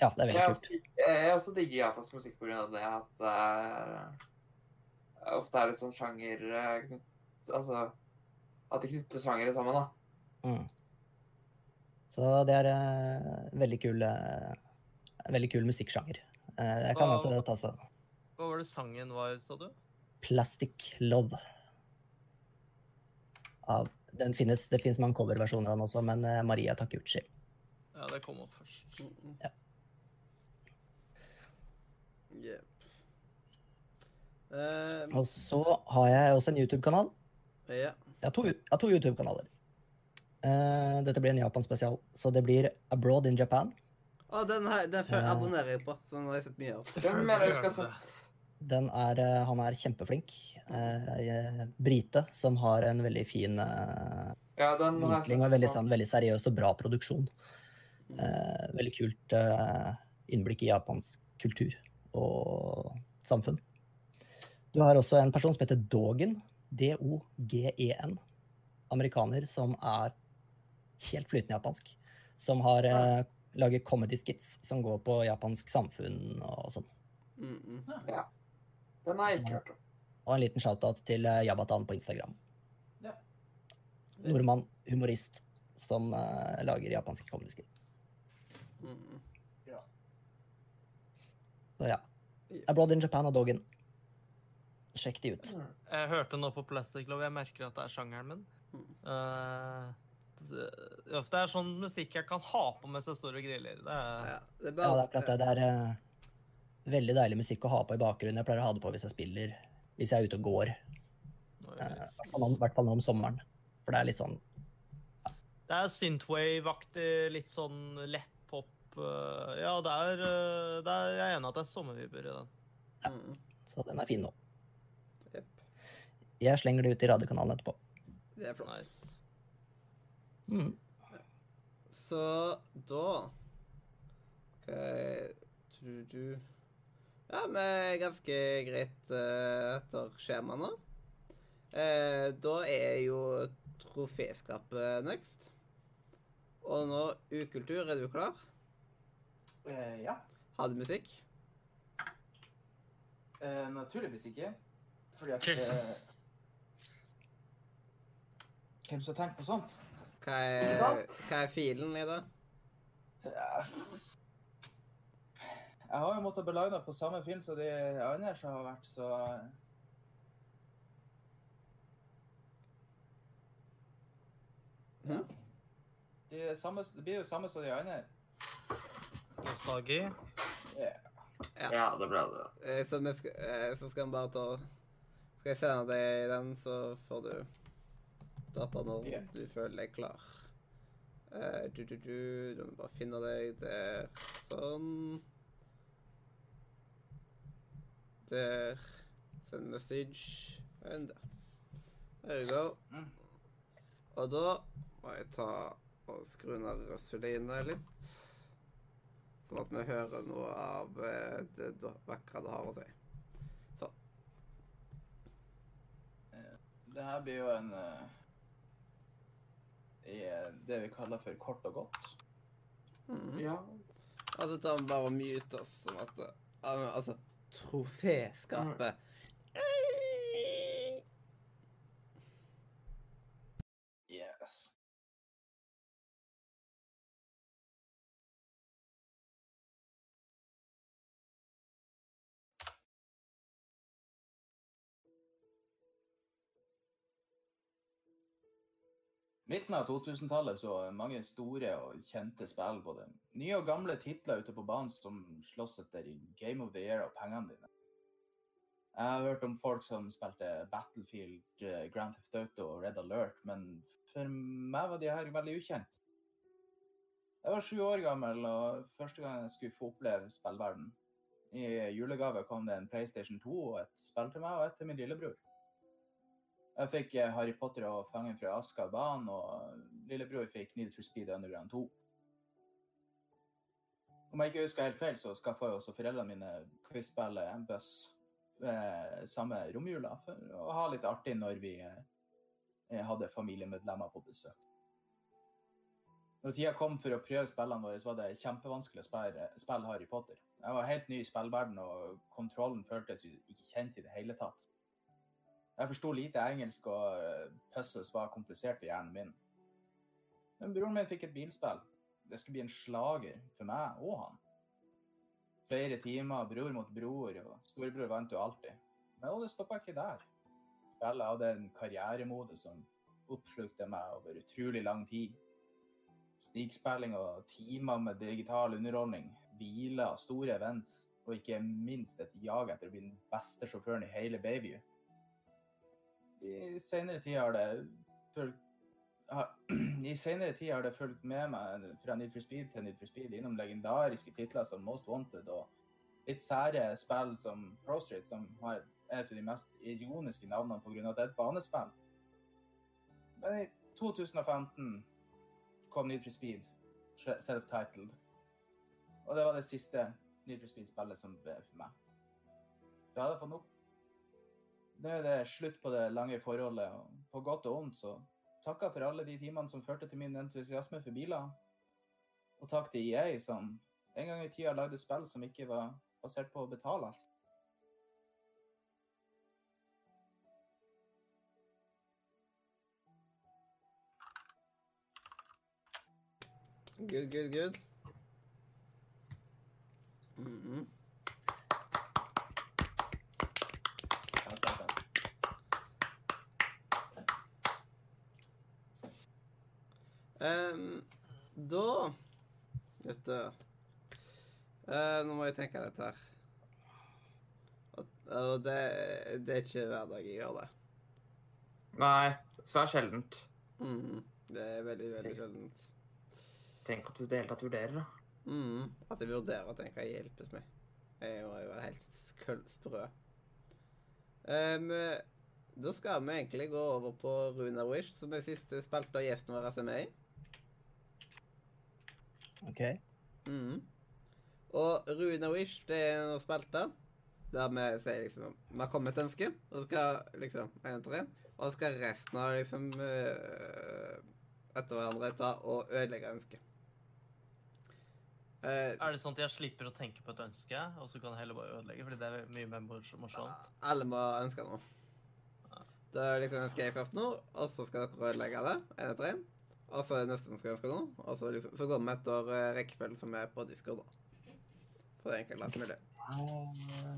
Ja, det er Jeg veldig også, kult. jeg også digger japansk musikk pga. det at det er ofte er litt sånn sjanger eh, knytt, Altså at de knytter sjangere sammen, da. Mm. Så det er uh, veldig kul uh, veldig kul musikksjanger. Uh, jeg kan Hva- også ta så Hva var det sangen var, sa du? Plastic Love. Av, den finnes, det finnes mange coverversjoner av den også, men eh, Maria Takeuchi. Ja, det kom opp først. Mm. Ja. Jep. Eh, Og så har jeg også en YouTube-kanal. ja. Jeg har to, to YouTube-kanaler. Uh, dette blir en Japan-spesial, så det blir Abroad in Japan. Å, den, her, den før Eh. abonnerer jeg på. Den har jeg sett mye av. Den mener jeg skal ha gjør det. sett. Den er, eh, han er kjempeflink. Eh, brite som har en veldig fin eh, Ja, den har og veldig, sånn, veldig seriøs og bra produksjon. Eh, veldig kult innblikk i japansk kultur og samfunn. Du har også en person som heter Dogen. D-O-G-E-N. Amerikaner som er helt flytende japansk. Som har eh, laget comedy skits som går på japansk samfunn og sånn. Ja. Den har jeg ikke hørt om. Og en liten shout-out til eh, Jabatan på Instagram. Ja. Nordmann, humorist, som eh, lager japanske comedy skits. Så ja. Abroad in Japan og Dogen. Sjekk de ut. Jeg hørte nå på Plastic Love. Jeg merker at det er sjangeren min. Mm. Eh, ja, Det er sånn musikk jeg kan ha på mens jeg står og griller. Det er, Ja, det er Ja, det er det. Det er uh, veldig deilig musikk å ha på i bakgrunnen. Jeg pleier å ha det på hvis jeg spiller, hvis jeg er ute og går. Eh, I hvert fall i hvert fall nå om sommeren. For det er litt sånn Det er synthwave-aktig, litt sånn lett eh, Ja, det er, eh, det er Jeg er enig at det er sommervibber i den. Ja. Så den er fin nå. Yep. Jeg slenger det ut i radiokanalen etterpå. Det er flott. Nice. Mm. Så da ok tror du Ja, vi er ganske greit eh, etter skjema nå. Eh, da er jo troféskapet next. Og nå ukultur. Er du klar? Eh, ja. Har du musikk? Eh, naturligvis ikke. Fordi at eh, Hvem som har tenkt på sånt? Hva er, hva er filen i det? Ja. Jeg har jo måttet belage på samme film som de andre som har vært, så ja. det, er samme, det blir jo samme som de andre. Nostalgi. Ja. Ja, det ble det. Eh, Så, vi skal, eh, så skal han bare ta Skal jeg sende deg den, så får du data når yeah. du føler deg klar. Uh, du, du, du, du må bare finne deg der. Sånn. Der. Send message. And der. There you go. Mm. Og da må jeg ta og skru ned Røsseline litt. Sånn at vi hører noe av eh, det da- vakre det har å si. Det her blir jo en eh, i det vi kaller for kort og godt. Mm. Ja. Altså, ta bare å mute oss sånn at Altså, troféskapet Yes. Midten av 2000-tallet så mange store og kjente spill, både nye og gamle titler ute på banen som slåss etter Game of the Year og pengene dine. Jeg har hørt om folk som spilte Battlefield, eh, Grand Theft Auto og Red Alert, men for meg var de her veldig ukjent. Jeg var sju år gammel, og første gang jeg skulle få oppleve spillverden. I julegave kom det en PlayStation 2 og et spill til meg og et til min lillebror. Jeg fikk eh, Harry Potter og Fangen fra Azkaban, og lillebror fikk Need for Speed Underground 2. Om jeg ikke husker helt feil, så skaffa jo også foreldrene mine quizspillet Buss eh, samme romjula for å ha litt artig når vi eh, hadde familiemedlemmer på besøk. Når tida kom for å prøve spillene våre, så var det kjempevanskelig å spille, spille Harry Potter. Jeg var helt ny i spillverden, og kontrollen føltes ikke kjent i det hele tatt. Jeg forsto lite engelsk, og eh, puzzles var komplisert for hjernen min. Men broren min fikk et bilspill. Det skulle bli en slager for meg og han. Flere timer, bror mot bror, og storebror vant jo alltid. Men det stoppa ikke der. Spillet hadde en karrieremode som oppslukte meg over utrolig lang tid. Snikspilling og timer med digital underholdning, biler, store events, og ikke minst et jag etter å bli den beste sjåføren i hele Bayview. I senere tid har det fulgt I senere tid har det fulgt med meg fra Need for Speed til Need for Speed innom legendariske titler som Most Wanted og litt sære spill som Pro Street, som har et av de mest ironiske navnene pga. at det er et banespill. Men i 2015 kom Need for Speed, self-titled. Og det var det siste Need for Speed-spillet som ble for meg. Da hadde jeg fått nok. Nå er det slutt på det lange forholdet, og på godt og ondt, så takka for alle de timene som førte til min entusiasme for biler. Og takk til EA, som en gang i tida lagde spill som ikke var basert på å betale alt. Good, good, good. Mhm. Takk, takk, Ehm, da Vet du eh, Nå må jeg tenke litt her. Og, og det, det er ikke hver dag jeg gjør det. Nei, svært sjeldent. Mhm. Det er veldig, veldig sjeldent. Tenk at du i det hele tatt vurderer, da. Mhm. At jeg vurderer at en kan hjelpes meg. Jeg må jo være helt sprø. Ehm, da skal vi egentlig gå over på Runa Wish, som er siste spalte gjesten vår er med i. OK. Mm. Og Runa Wish, det er en spalte der vi sier liksom Vi har kommet et ønske, og så skal liksom en etter en, og så skal resten av liksom eh, etter hverandre ta og ødelegge ønsket. Uh, Er det sånn at jeg slipper å tenke på et ønske, og så kan jeg heller bare ødelegge? Fordi det er mye mer mors- morsomt. alle må ønske noe. Da liksom ønsker jeg først noe, og så skal dere ødelegge det, en etter en. Og så er det neste som skal ønske nå. og så, liksom, så går vi etter uh, rekkefølgen som er på Discord, da. For det er enklest mulig.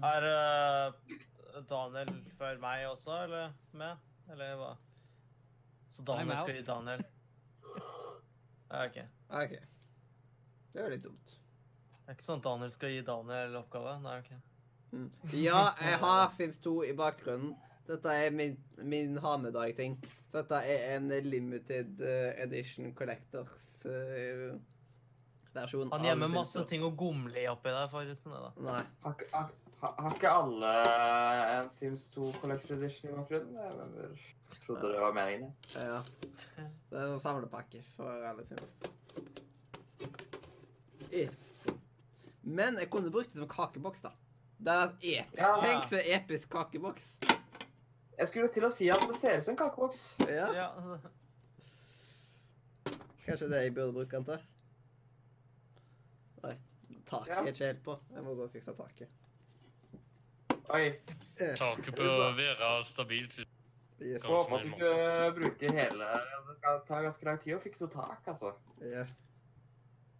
Er uh, Daniel før meg også, eller med? Eller hva? Så Daniel skal gi Daniel? OK. OK. Det er litt dumt. Det er ikke sånn at Daniel skal gi Daniel oppgave? Nei, OK. Mm. Ja, jeg har Sims 2 i bakgrunnen. Dette er min, min ha dag-ting. Dette er en limited eh, edition collectors uh, versjon Han gjemmer masse ting å gomle i oppi der, forresten. det da. Nei. Har, har, har- ikke alle en Sims 2 Collector Edition i bakgrunnen? Jeg trodde det var meningen. Ja. Det er en samlepakke for alle Sims. I. Men jeg kunne brukt det som kakeboks, da. Det er ep Ja. Tenk så episk kakeboks. Jeg skulle til å si at det ser ut som en kakeboks. Ja. Ja. Kanskje det jeg burde bruke den til. Nei. Taket Ja. er ikke helt på. Jeg må gå og fikse taket. Oi. Eh, Taket bør være stabilt. yes. Håper at du ikke bruker hele Det tar ta ganske lang tid å fikse tak, altså. Ja.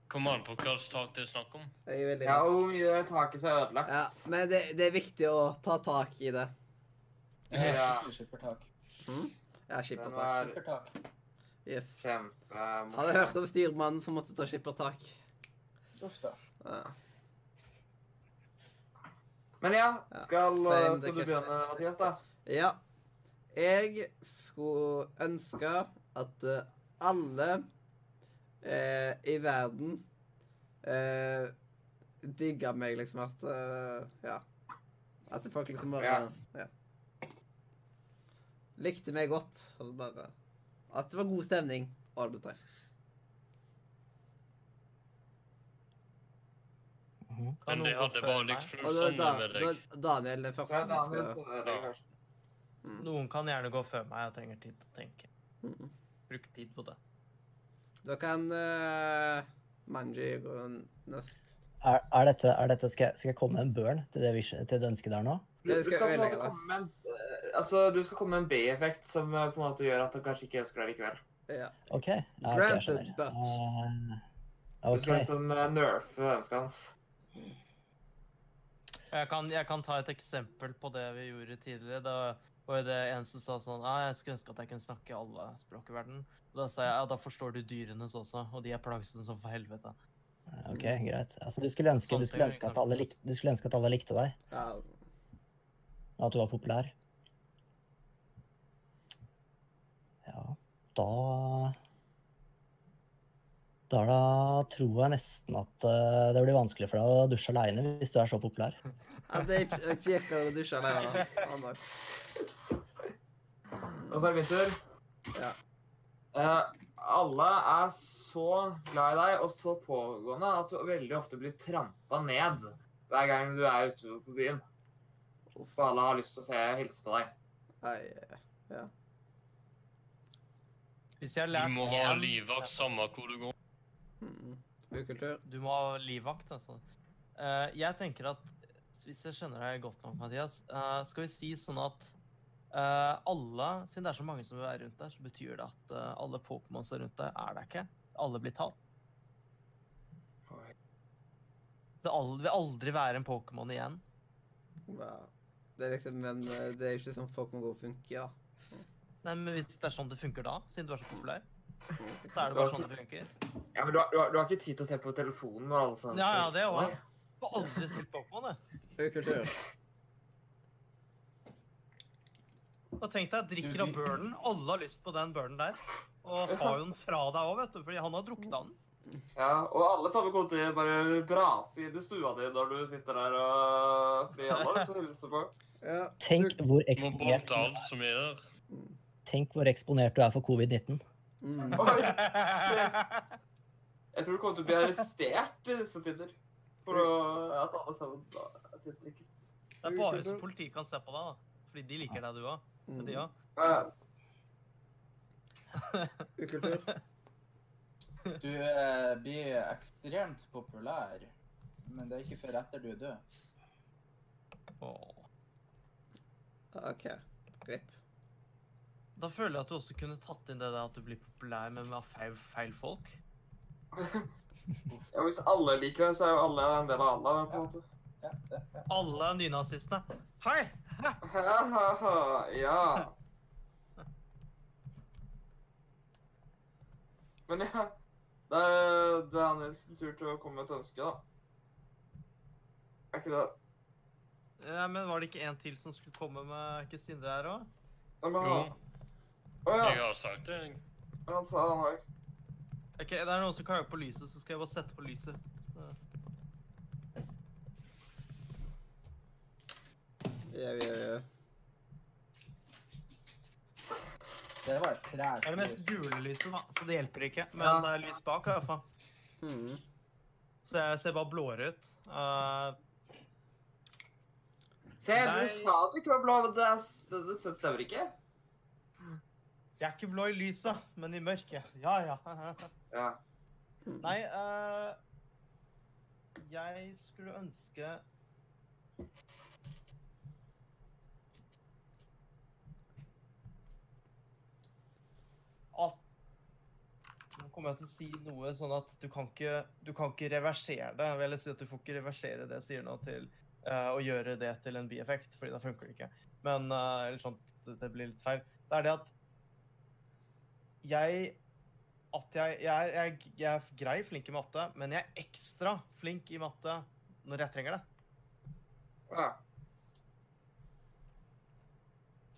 Kommer an på hva slags tak det er snakk om. Jeg er Ja, hvor mye taket som er ødelagt. Ja, men det, det er viktig å ta tak i det. Ja. Skippertak. Ja, skippertak. Skippertak. Yes. Kjempe Hadde hørt om styrmannen som måtte ta skippertak. Uff da. Ja. Men ja, skal, ja, skal du begynne, Mathias, da? ja. Jeg skulle ønske at eh, alle eh, i verden eh, digga meg, liksom. At eh, Ja. At folk liksom bare Ja. ja. Likte meg godt. Og bare At det var god stemning all the time. Mhm. Men det hadde bare sånn da, med deg. Daniel er første Ja, Daniel, skal er det mm, Noen kan gjerne gå før meg. Jeg trenger tid til å tenke. mm. Bruk tid på det. Da kan uh, Manji gå nest. Er, er dette, er dette skal, jeg, skal jeg komme med en børn til det, til det ønsket der nå? Du, skal, du skal skal på en måte komme med en, altså, du skal komme med en B-effekt som eh, på en måte gjør at han kanskje ikke ønsker deg likevel. Ja. OK. Ja, Granted, but uh, okay. Du skal liksom eh, nerfe ønsket hans. Jeg kan, jeg kan ta et eksempel på det vi gjorde tidligere. Da var det en som sa sånn ah, Jeg skulle ønske at jeg kunne snakke alle språk i verden. Da sa jeg ja, da forstår du dyrenes også, og de er plagsomme som for helvete. Ok, Greit. Altså, du skulle ønske, du skulle ønske, at alle likte, du skulle ønske at alle likte deg, ja. og at du var populær. Ja, da Da da tror jeg nesten at eh, det blir vanskelig for deg å dusje aleine hvis du er så populær. ja det er ikke- det er ikke kjekt å dusje bare- Og så er det min tur. Ja. Eh, alle er så glad i deg og så pågående at du veldig ofte blir trampa ned hver gang du er ute på byen. For alle har lyst til å se hilse på deg. Nei, Hvis jeg har Du må ha livvakt samme hvor du går. mm. Ukultur. Du må ha livvakt, altså. Uh, jeg tenker at hvis jeg skjønner deg godt nok, Mathias, uh, skal vi si sånn at uh, alle, siden det er så mange som vil være rundt der, så betyr det at alle Pokémons rundt deg er der ikke. Alle blir tatt. Det vil aldri være en Pokémon igjen. Ja. Det er liksom, men det er ikke sånn Pokémon Go funker, da. Nei, men hvis det er sånn det funker da, siden du er så populær. Så er det bare sånn det funker. Ja, men du har, du, har, du har ikke tid til å se på telefonen og alle sånne Ja, ja, det òg. Har aldri spilt Pokémon, jeg. Ukultur. Og tenk deg, drikker av Du- du- burnen. Alle har lyst på den burnen der. Og tar jo den fra deg òg, vet du, fordi han har drukket av den. Ja, og alle sammen kommer til å bare brase inn i stua di når du sitter der og Fordi alle har lyst til å hilse på. Ja. Tenk hvor, Må eksponert, alt som er der. Tenk hvor eksponert du er for covid-19. Mm. Oi, shit. Jeg tror du kommer til å bli arrestert i disse tider. For å, at alle sammen da, at det, ikke... Det er bare så politiet kan se på deg, da. Fordi de liker deg, du òg. Mm. De òg. Ja, Ukultur. Du eh, blir ekstremt populær, men det er ikke før etter du er død. OK. Grip. Da føler jeg at du også kunne tatt inn det der at du blir populær, men med feil, feil folk. Ja, hvis alle liker deg, så er jo alle en del av alle. på en måte. Ja, ja, ja. Alle nynazistene. Hei! Ja. Men ja, det er, det er Nils tur til å komme med et ønske, da. Er ikke det? Ja, men var det ikke en til som skulle komme med ikke Sindre her òg? Ja, men han, Jeg har sagt det. han sa han òg. Ok, det er noen som klager på lyset, så skal jeg bare sette på lyset. Så. Ja, ja, ja. det var et trær. Det er det mest gule lyset, da, så det hjelper ikke. Men Ja. det er lys bak, i hvert fall. Mm. Så jeg ser bare blåere ut. Uh, Se, du sa at du ikke var blå, men det, er- det, det stemmer ikke. Jeg er ikke blå i lyset, men i mørket. Ja, ja. Ja. Nei, uh, jeg skulle ønske At Nå kommer jeg til å si noe sånn at du kan ikke, du kan ikke reversere det. Jeg vil si at du får ikke reversere det jeg sier nå, til eh, å gjøre det til en bieffekt, fordi da funker det ikke. Men uh, Eller sånn det blir litt feil. Det er det at jeg at jeg, jeg, er, jeg, jeg er grei flink i matte, men jeg er ekstra flink i matte når jeg trenger det. ja.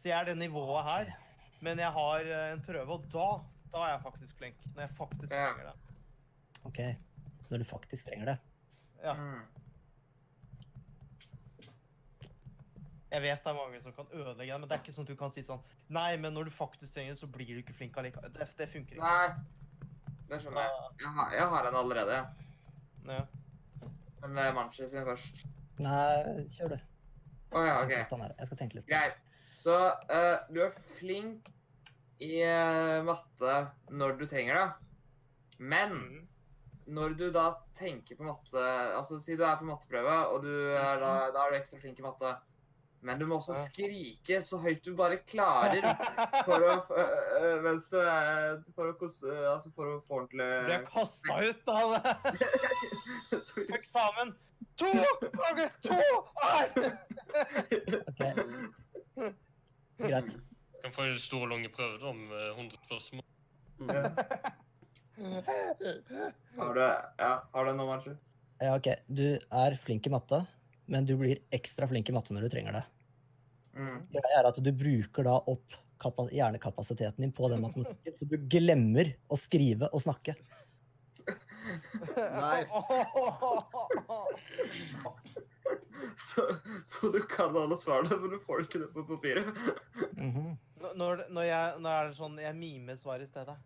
Så jeg er det nivået her, men jeg har eh, en prøve, og da, da er jeg faktisk flink. Når jeg faktisk Ja. trenger det. Ok, Når du faktisk trenger det. Ja. Mm. Jeg vet det er mange som kan ødelegge det, men det er ikke sånn at du kan si sånn Nei, men når du faktisk trenger det, så blir du ikke flink allikevel. Det, det funker ikke. Nei, det skjønner jeg. Jeg har, jeg har en allerede. Ja. Men uh, Manchi sin først. Nei, kjør du. Å ja, OK. Jeg skal tenke litt. Greit. Så uh, du er flink i uh, matte når du trenger det. Men Mm. når du da tenker på matte Altså si du er på matteprøve, og du er da, da er du ekstra flink i matte. Men du må også skrike så høyt du bare klarer for å Mens du er For å kose Altså for å få ordentlig Ble jeg kasta ut av eksamen? To ganger to er Ok, Greit. Kan få en stor og lang prøve da, om 100 spørsmål. Har du Ja, har du noe, Marci? Ja, ok. Du er flink i matte, men du blir ekstra flink i matte når du trenger det. Mm. Det er at du bruker da opp hjernekapasiteten din på den matematikken, så du glemmer å skrive og snakke. Nice. Så, så du kan alle svarene, men du får ikke det på papiret? Mm Når- Når, når, jeg, når er det sånn jeg mimer svar i stedet?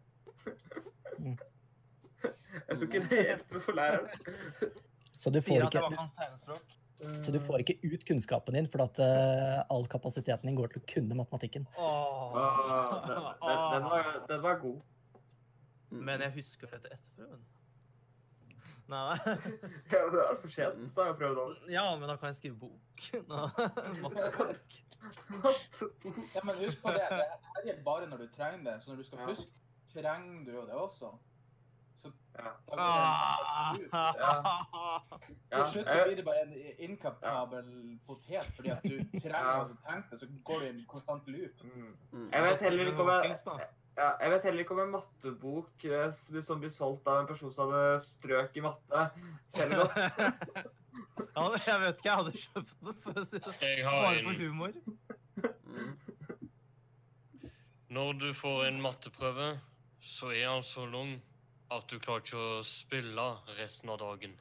Jeg tror ikke det hjelper for læreren. Så du Sier at ikke... det var hans tegnespråk. Så du får ikke ut kunnskapen din, for at eh, all kapasiteten din går til å kunne matematikken. Åh. Oh, den, den, den, var, den var god. Men jeg husker det etter prøven. Nei. Ja, men det er for sent. Da har jeg prøvd alt. Ja, men da kan jeg skrive bok. Matematikk. Ja, men husk på det. Det her er bare når du trenger det. Så når du skal huske, trenger du jo det også. Ja. Ah. Ja, Til slutt så blir det bare en inkapabel potet, fordi at du trenger å tenke det, så går du i en konstant loop. Mm. Mm. Jeg vet heller ikke om jeg, ja, jeg vet heller ikke om en mattebok eh, som blir solgt av en person som hadde strøk i matte, selger godt. Ja, jeg vet ikke, jeg hadde kjøpt den for å si det. Bare for humor. Når du får en matteprøve, så er han så lang at du klarer ikke å spille resten av dagen.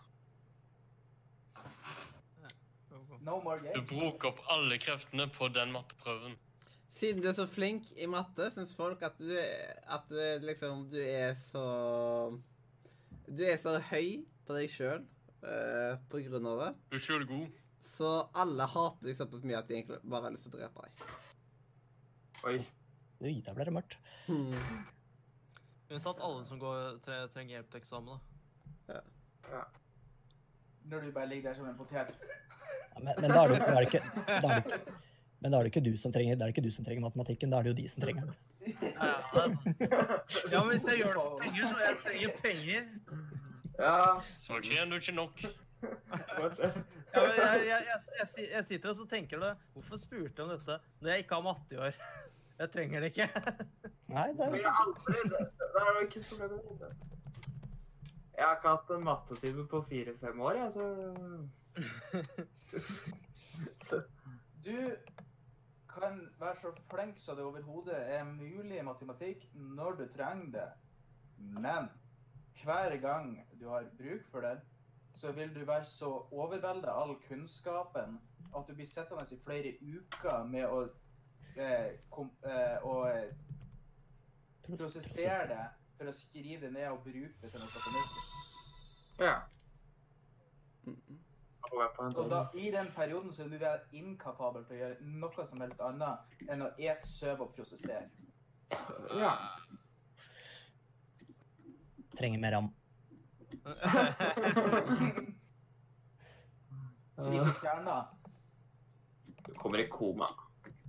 No more Du bruker opp alle kreftene på den matteprøven. Siden du er så flink i matte, syns folk at du, er- at du er liksom Du er så Du er så høy på deg sjøl uh, på grunn av det. Du er sjøl god. Så alle hater deg såpass mye at de egentlig bare har lyst til å drepe deg. Oi. Oi, da ble det mørkt. Hmm. Unntatt alle som går, tre, trenger hjelp til eksamen. da. Ja. Når du bare ligger der som en potet. Ja, men, men da er det, da er det ikke, da er det ikke men da er det ikke du som trenger, er du som trenger matematikken, da er det jo de som trenger den. Ja, men hvis jeg gjør det for penger, så jeg trenger penger. Ja. Så tjener du ikke nok. Ja, men jeg, jeg, jeg, jeg, sitter og så tenker det, hvorfor spurte jeg om dette når jeg ikke har matte i år? Jeg trenger det ikke. Nei, det er, det. Det jo ikke så. Jeg har ikke hatt en mattetime på fire-fem år, jeg, så Du kan være så flink som det overhodet er mulig i matematikk når du trenger det. Men hver gang du har bruk for det, så vil du være så overveldet av all kunnskapen at du blir sittende i flere uker med å, kom, eh, å eh, prosessere det for å skrive det ned og bruke det til noe fornuftig. ja. Mm. Og da, i den perioden så er du være inkapabel til å gjøre noe som helst annet enn å ete, søve og prosessere. ja. trenger mer ram. Fri for kjerner. Du kommer i koma.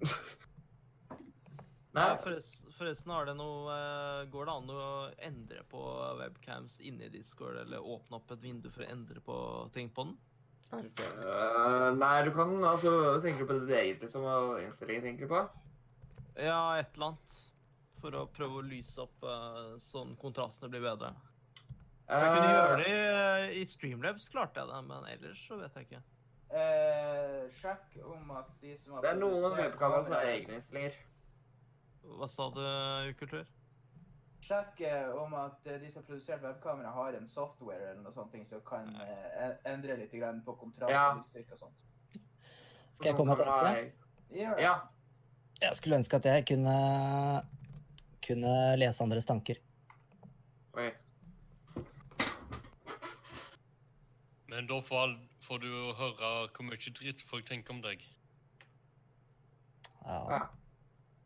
Nei, forresten, forresten har det noe eh, Går det an å endre på webcams inni Discord, eller åpne opp et vindu for å endre på ting på den? Øh, nei, du kan altså Tenker du på det egentlig som innstillingen tenker du på? Ja, et eller annet. For å prøve å lyse opp uh, sånn kontrastene blir bedre. For jeg kunne gjøre det i, i Streamlabs, klarte jeg det, men ellers så vet jeg ikke. Uh, sjekk om at de som har Det er noen webkameraer som har egne innstillinger. Hva sa du, Ukultur? Sjekk eh, om at eh, de som har produsert webkamera har en software eller noe sånt som kan eh, endre litt på kontrast Ja. og lysstyrke og sånt. Skal jeg komme med et ønske? Det. Ja. Jeg skulle ønske at jeg kunne, kunne lese andres tanker. Oi. Men da får, får du høre hvor mye dritt folk tenker om deg. Ja. Ja.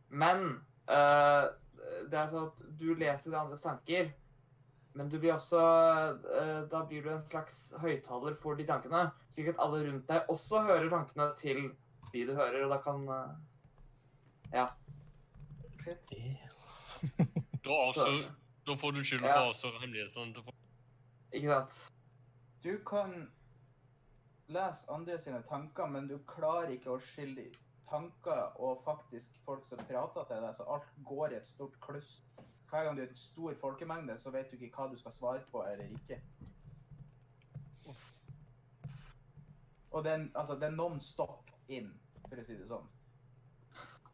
Men øh, det er sånn at du leser andres tanker, men du blir også uh, Da blir du en slags høyttaler for de tankene, slik at alle rundt deg også hører tankene til de du hører, og da kan uh, Ja. Da, avslør, da får du skylda Ja. for å avsløre hemmelighetene til folk. Ikke sant? Du kan lese andre sine tanker, men du klarer ikke å skille tanker og faktisk folk som prater til deg, så alt går i et stort kluss. Hver gang du er en stor folkemengde, så vet du ikke hva du skal svare på eller ikke. Og det er, altså, det er non-stop inn, for å si det sånn.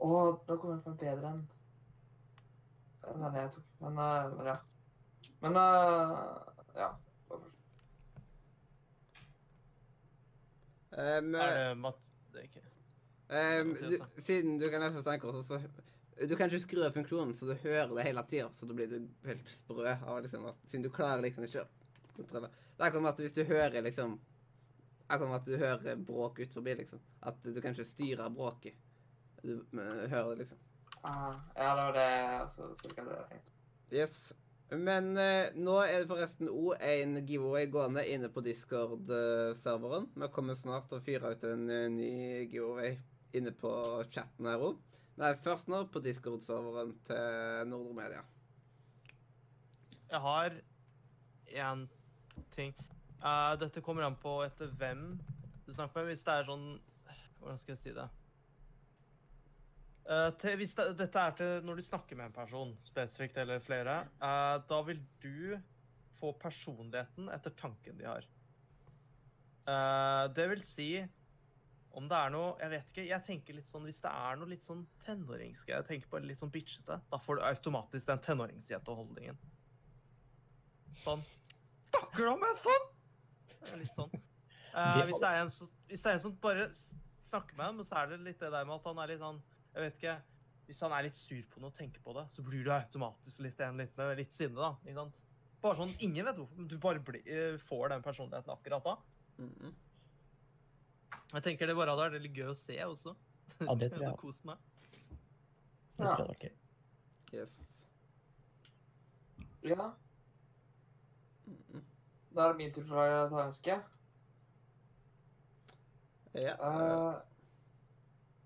Å, da kom jeg på en bedre enn den jeg tok. Men, uh, men ja. Men uh, ja. Um, Er det mat... Det er ikke. Um, du, Siden du kan lese tanker, så, så Du kan ikke skru av funksjonen, så du hører det hele tida. Så da blir du helt sprø av liksom at Siden du klarer liksom ikke Det er akkurat som at hvis du hører liksom Akkurat som at du hører bråk ut forbi, liksom. At du kan ikke styre bråket. Du men, hører det, liksom. Ah, ja, det var det altså, cirka det jeg tenkte. Yes. Men eh, nå er det forresten òg en giveaway gående inne på Discord-serveren. Vi kommer snart til å fyre ut en eh, ny giveaway inne på chatten her òg. Men først nå på Discord-serveren til Nordre Media. Jeg har én ting. Uh, dette kommer an på etter hvem du snakker med. Hvis det er sånn Hvordan skal jeg si det? Uh, til, hvis det, dette er til når du snakker med en person spesifikt, eller flere, uh, da vil du få personligheten etter tanken de har. Det vil si om det er noe Jeg vet ikke. Jeg tenker litt sånn Hvis det er noe litt sånn tenåringsk Jeg tenker på litt sånn bitchete. Da får du automatisk den tenåringsjenteholdningen. Sånn Snakker du om en sånn? Litt sånn. Eh, hvis, det er en hvis det er en som bare snakker med ham, så er det litt det der med at han er litt sånn Jeg vet ikke. Hvis han er litt sur på noe og tenker på det, så blir du automatisk litt en litt med litt sinne, da. Ikke sant? Bare sånn Ingen vet hvorfor, men du bare blir, eh, får den personligheten akkurat da. Mhm. Jeg tenker det bare hadde vært litt gøy å se også. Ja, det tror jeg kost meg. Det tror jeg hadde vært gøy. Yes. Ja, da er det min tur for å ta ønske. Ja. Uh,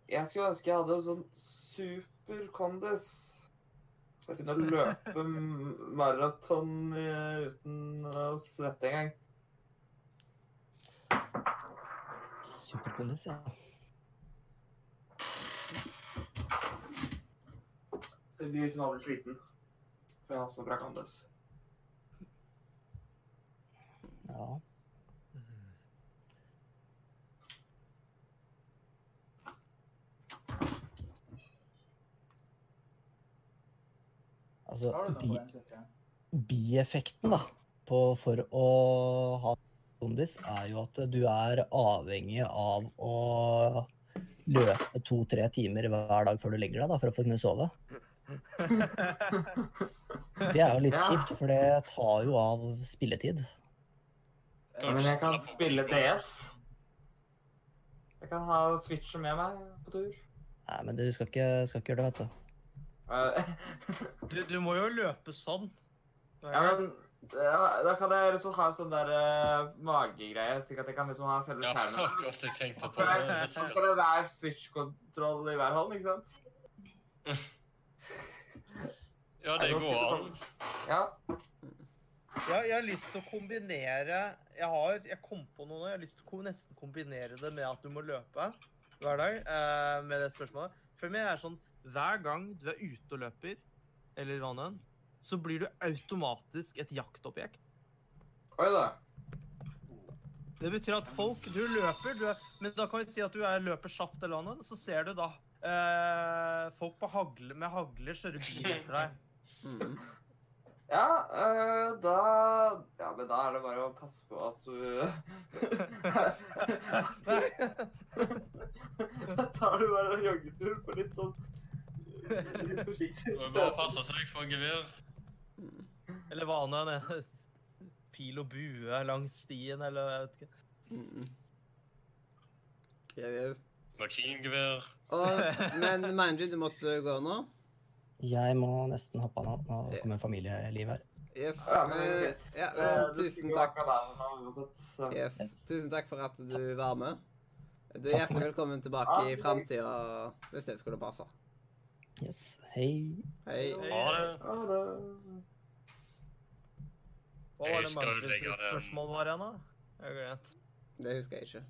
jeg skulle ønske jeg hadde en sånn super-kondis. Så jeg kunne løpe maraton eh, uten å svette engang. Superkondis, ja. Ser ut som han blir sliten. For jeg har så bra kondis. ja. Altså, bi, bieffekten da, på, for å ha kondis, er jo at du er avhengig av å løpe to-tre timer hver dag før du legger deg, da, for å få kunne sove. Det er jo litt kjipt, for det tar jo av spilletid. Men jeg kan spille DS. Jeg kan ha Switcher med meg på tur. Nei, men du skal ikke, skal ikke gjøre det, vet du. Du, du må jo løpe sånn. Ja, men ja, da kan jeg liksom ha en sånn der uh, magegreie, slik at jeg kan liksom ha selve skjermen. Ja, godt jeg tenkte Så på det. så kan det være Switch-kontroll i hver hånd, ikke sant? Ja, det går an. Ja. Ja, jeg har lyst til å kombinere Jeg har, jeg kom på noe nå. Jeg har lyst til å nesten kombinere det med at du må løpe hver dag. Uh, med det spørsmålet. For meg er det sånn Hver gang du er ute og løper, eller hva nå enn, så blir du automatisk et jaktobjekt. Oi da. Det betyr at folk Du løper, du er, men da kan vi si at du er, løper kjapt eller noe, så ser du da eh, folk på hagle, med hagler kjøre bil etter deg. Mm. Ja, øh, da Ja, men da er det bare å passe på at du Da tar du bare en joggetur på litt sånn Litt forsiktig. Bare passe seg for gevær. Eller hva nå enn. Pil og bue langs stien, eller jeg vet ikke. Mhm. Jau, jau. Maskingevær. Men Manji, du måtte gå nå? Jeg må nesten hoppe av nå. Nå kommer familieliv her. Yes. Ja, men eh, ja, Eh, eh, tusen takk. Yes. Tusen takk for at du var med. Du er hjertelig velkommen tilbake i framtida hvis det skulle passe. Yes. Hei. Hei. Ha det. Ha det Hva var det sitt spørsmål var igjen, da? Jeg har glemt. Det husker jeg ikke.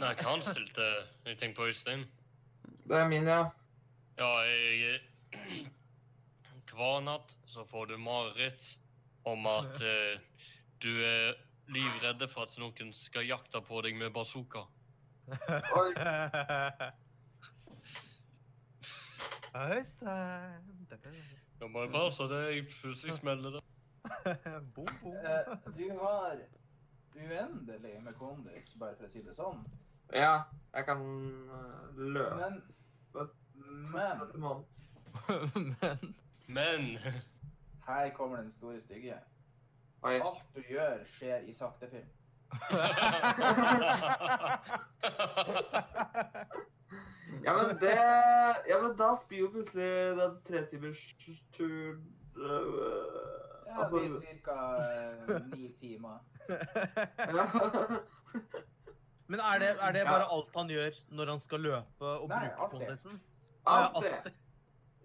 Nei, hva han stilte Jeg tenker på Øystein. Det er min, ja. Ja, jeg Hver natt så får du mareritt om at eh, du er livredde for at noen skal jakte på deg med bazooka. Oi. Øystein Nå må jeg passe deg, plutselig smeller det. Bom, bom. Eh, du har uendelig med kondis, bare for å si det sånn. Ja, jeg kan eh, løpe Men, men. Men Men her kommer den store stygge. Oi. Alt du gjør, skjer i saktefilm. Ja, men det Ja, men da blir jo plutselig den tretimersturen øh, Ja, det Altså blir ca. ni timer. ja. Men er det, er det Ja. bare alt han gjør når han skal løpe og Nei, bruke kondisen? Alt det.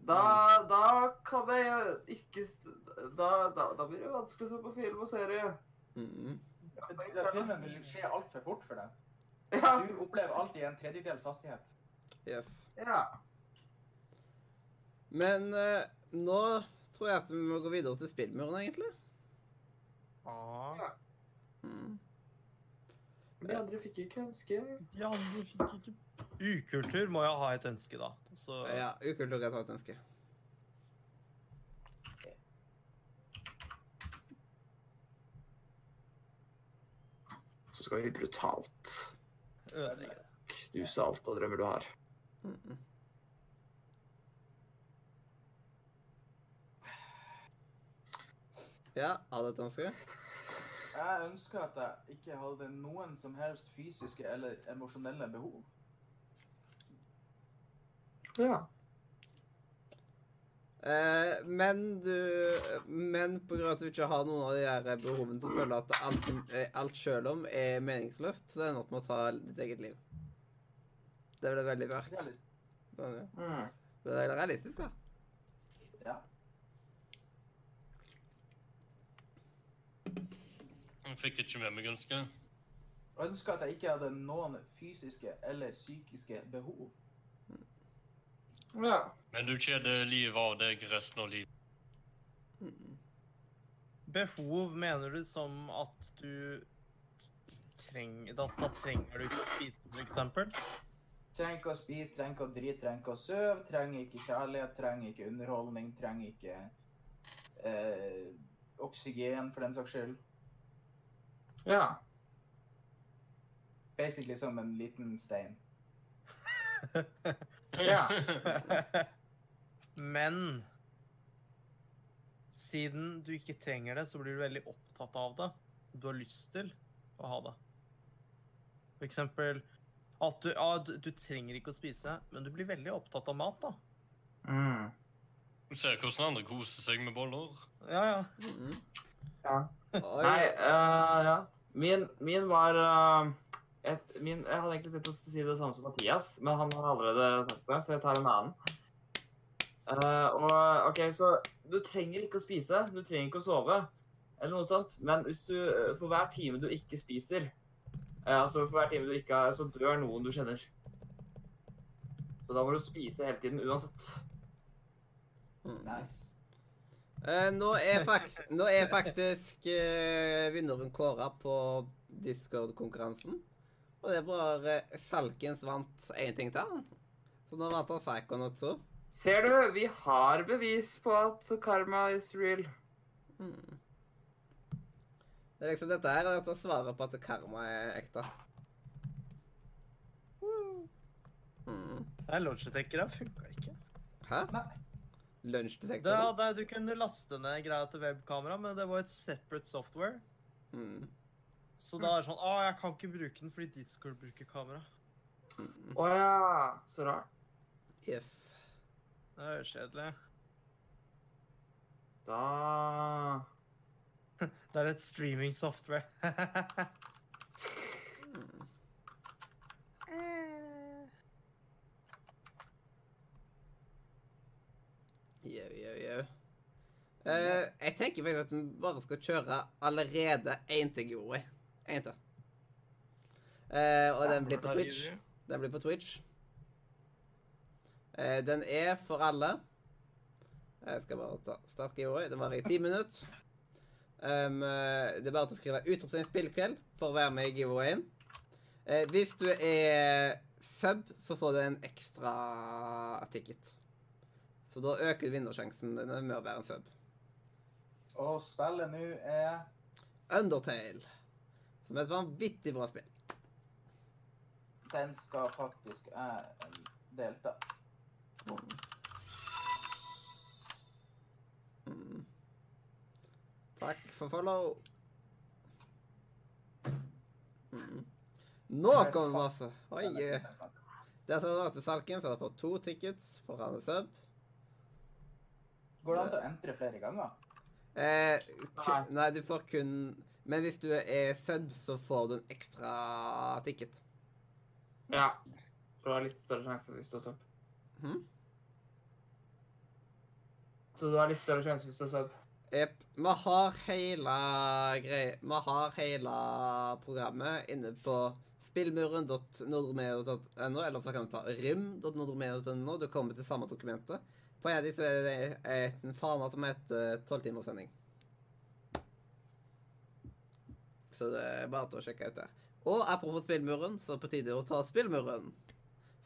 Da, da kan jeg ikke Da, da, da blir det vanskelig å se på film og serie. Mm -hmm. ja, filmen vil skje altfor fort for deg. Ja. Du opplever alltid en tredjedels hastighet. Yes. ja. Men eh, nå tror jeg at vi må gå videre til spillmuren, egentlig. Ah, Mm. De andre fikk ikke ønske. De andre fikk ikke Ukultur må jeg ha et ønske, da. Så Ja, ukultur er et ønske. Så skal vi brutalt ødelegge det. knuse alt av drømmer du har. Ja, hadde et ønske? Jeg ønsker at jeg ikke hadde noen som helst fysiske eller emosjonelle behov. Ja. Eh, men du Men av at du ikke har noen av de her behovene til å føle at alt, eh, alt sjøl om er meningsløst, så det ender opp med å ta ditt eget liv. Det ble veldig mørkt. Realist. Men, ja. Mm. Det er realistisk, da. Ja. Jeg fikk ikke med meg ønsket. Jeg ønsker at jeg ikke hadde noen fysiske eller psykiske behov. ja. Men du kjeder livet av deg resten av livet. Behov mener du som at du trenger da, da trenger du ikke å spise, for eksempel? Trenger ikke å spise, trenger ikke å drite, trenger ikke å sove, trenger ikke kjærlighet, trenger ikke underholdning, trenger ikke eh, oksygen, for den saks skyld. Ja. Basically som en liten stein. Ja. Men siden du ikke trenger det, så blir du veldig opptatt av det. Du har lyst til å ha det. For eksempel at du, ja, du, du trenger ikke å spise, men du blir veldig opptatt av mat, da. Mm. Du ser hvordan andre koser seg med boller. Ja, ja. Mhm. Ja. Nei, uh, ja. Min, min var uh, et, min, Jeg hadde egentlig tenkt å si det samme som Mathias, men han har allerede sagt det, så jeg tar en annen. Uh, og OK, så du trenger ikke å spise, du trenger ikke å sove, eller noe sånt, men hvis du, for hver time du ikke spiser, eh, altså for hver time du ikke har, så dør noen du kjenner. Så da må du spise hele tiden uansett. Nice. Uh, nå, er fakt nå er faktisk uh, vinneren kåra på Discord-konkurransen. Og det er bare Salkens vant én ting til. Så nå vant han Psychonaut 2. Ser du, vi har bevis på at karma is real. Mm. Det er liksom dette her er dette svaret på at karma er ekte. Mm. Nei, Lodgedetekere funka ikke. Hæ? Nei. Det, du kunne laste ned greia til webkamera, men det var et separate software. Mm. Så da er det sånn Å, jeg kan ikke bruke den fordi Discord bruker kamera. Mm. oh, ja, så rart. Yes. Det er jo kjedelig. Da Det er et streaming software. Mm. Jau, jau, jau. Eh, jeg tenker faktisk at vi bare skal kjøre allerede én til Giveaway. Én til. Uh, og den blir på Twitch. Den blir på Twitch. Uh, den er for alle. Jeg skal bare ta start giveaway. Den varer i ti minutter. Um, eh, det er bare til å skrive 'utropstegn spillkveld' for å være med i giveawayen. Uh, hvis du er sub, så får du en ekstra ticket. Så da øker vinnersjansen din med å være en sub. Og spillet nå er Undertale. Som er et vanvittig bra spill. Den skal faktisk jeg delta. Mm. Takk for follow. Mm. Nå kommer masse. Oi. eh. Dette er til Salken, så har fått to tickets for han sub. Går det an til å entre flere ganger? Eh, kun, nei, du får kun Men hvis du er sub, så får du en ekstra ticket. Ja. For du har litt større sjanse hvis du er sub. Hmm? Så du har litt større sjanse hvis du er sub. Jepp. Vi har hele greia Vi har hele programmet inne på spillmuren.nordmedia.no, eller så kan du ta rym.nordmedia.no. Du kommer til samme dokumentet. På en så er det en fane som heter 12-timerssending. Så det er bare til å sjekke ut der. Og apropos spillmuren, så er det på tide å ta spillmuren.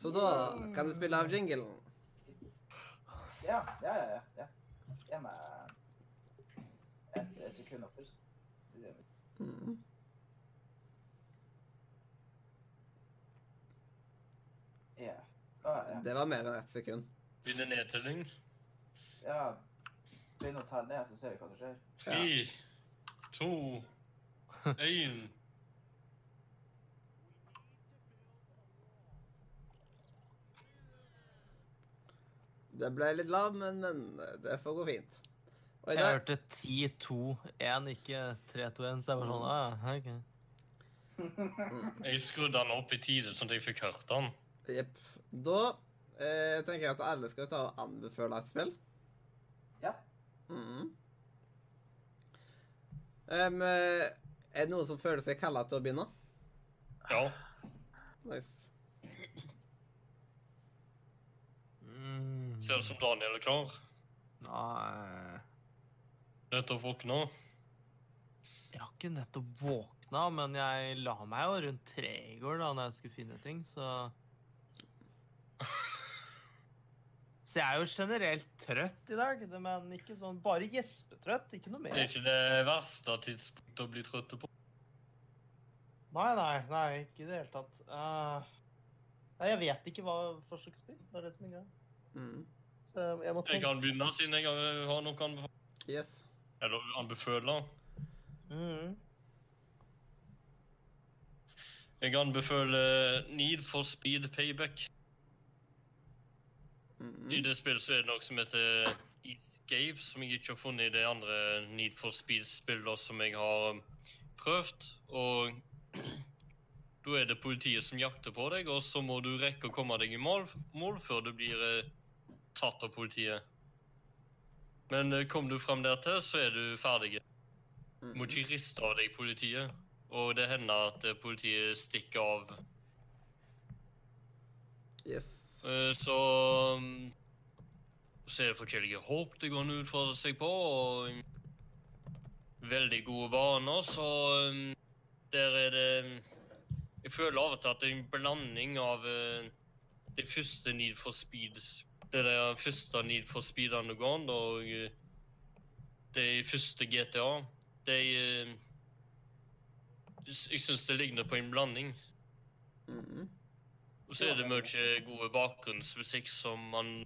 Så da kan du spille av jinglen. Ja, ja, ja. ja, ja. Puste. Mm. Ja. Ah, ja. Det var mer enn ett sekund. Begynner nedtelling. ja. Begynn å ta ned, så ser vi hva som skjer. Tre, to, én. Det ble litt lav, men, men det får gå fint. Og Jeg hørte 10-2-1, ikke 3-2-1, så jeg var sånn ah, okay. Jeg skrudde den opp i tide, sånn at jeg fikk hørt den. Jepp. Da eh, tenker jeg at alle skal ta og anbefale et spill. Ja. Mm -hmm. um, er det noen som føler seg kalla til å begynne? Ja. Nice. Mm. Ser det som Daniel er klar. Nei Nettopp våkna. Jeg har ikke nettopp våkna, men jeg la meg jo rundt tre i går da når jeg skulle finne ting, så Så jeg er jo generelt trøtt i dag, men ikke sånn bare gjespetrøtt, ikke noe Det er mer. ikke det verste tidspunktet å bli trøtte på. Nei, nei, nei, ikke i det hele tatt. Uh, jeg vet ikke hva for slags spill. Det er det som er greia. Mm. Så jeg, må tenke... Jeg kan begynne, siden jeg har har noe å anbefale. Yes. Eller anbefale. Mm. Jeg anbefaler Need for Speed Payback. Mhm. I det spillet så er det noe som heter Escape, som jeg ikke har funnet i det andre Need for speed-spillet som jeg har um, prøvd. Og da er det politiet som jakter på deg, og så må du rekke å komme deg i mål, mål før du blir eh, tatt av politiet. Men eh, kom du frem der til, så er du ferdig. Du må Mhm. ikke riste av deg politiet. Og det hender at eh, politiet stikker av Yes. Eh, Så um, så er det forskjellige håp det går an å utfordre seg på, og um, veldig gode baner, så um, der er det Jeg føler av og til at det er en blanding av det første Need for Speed Det er det første Need for Speed Underground og det det første GTA. Det er Jeg syns det ligner på en blanding. Mhm. Og så er det mye gode bakgrunnsmusikk som man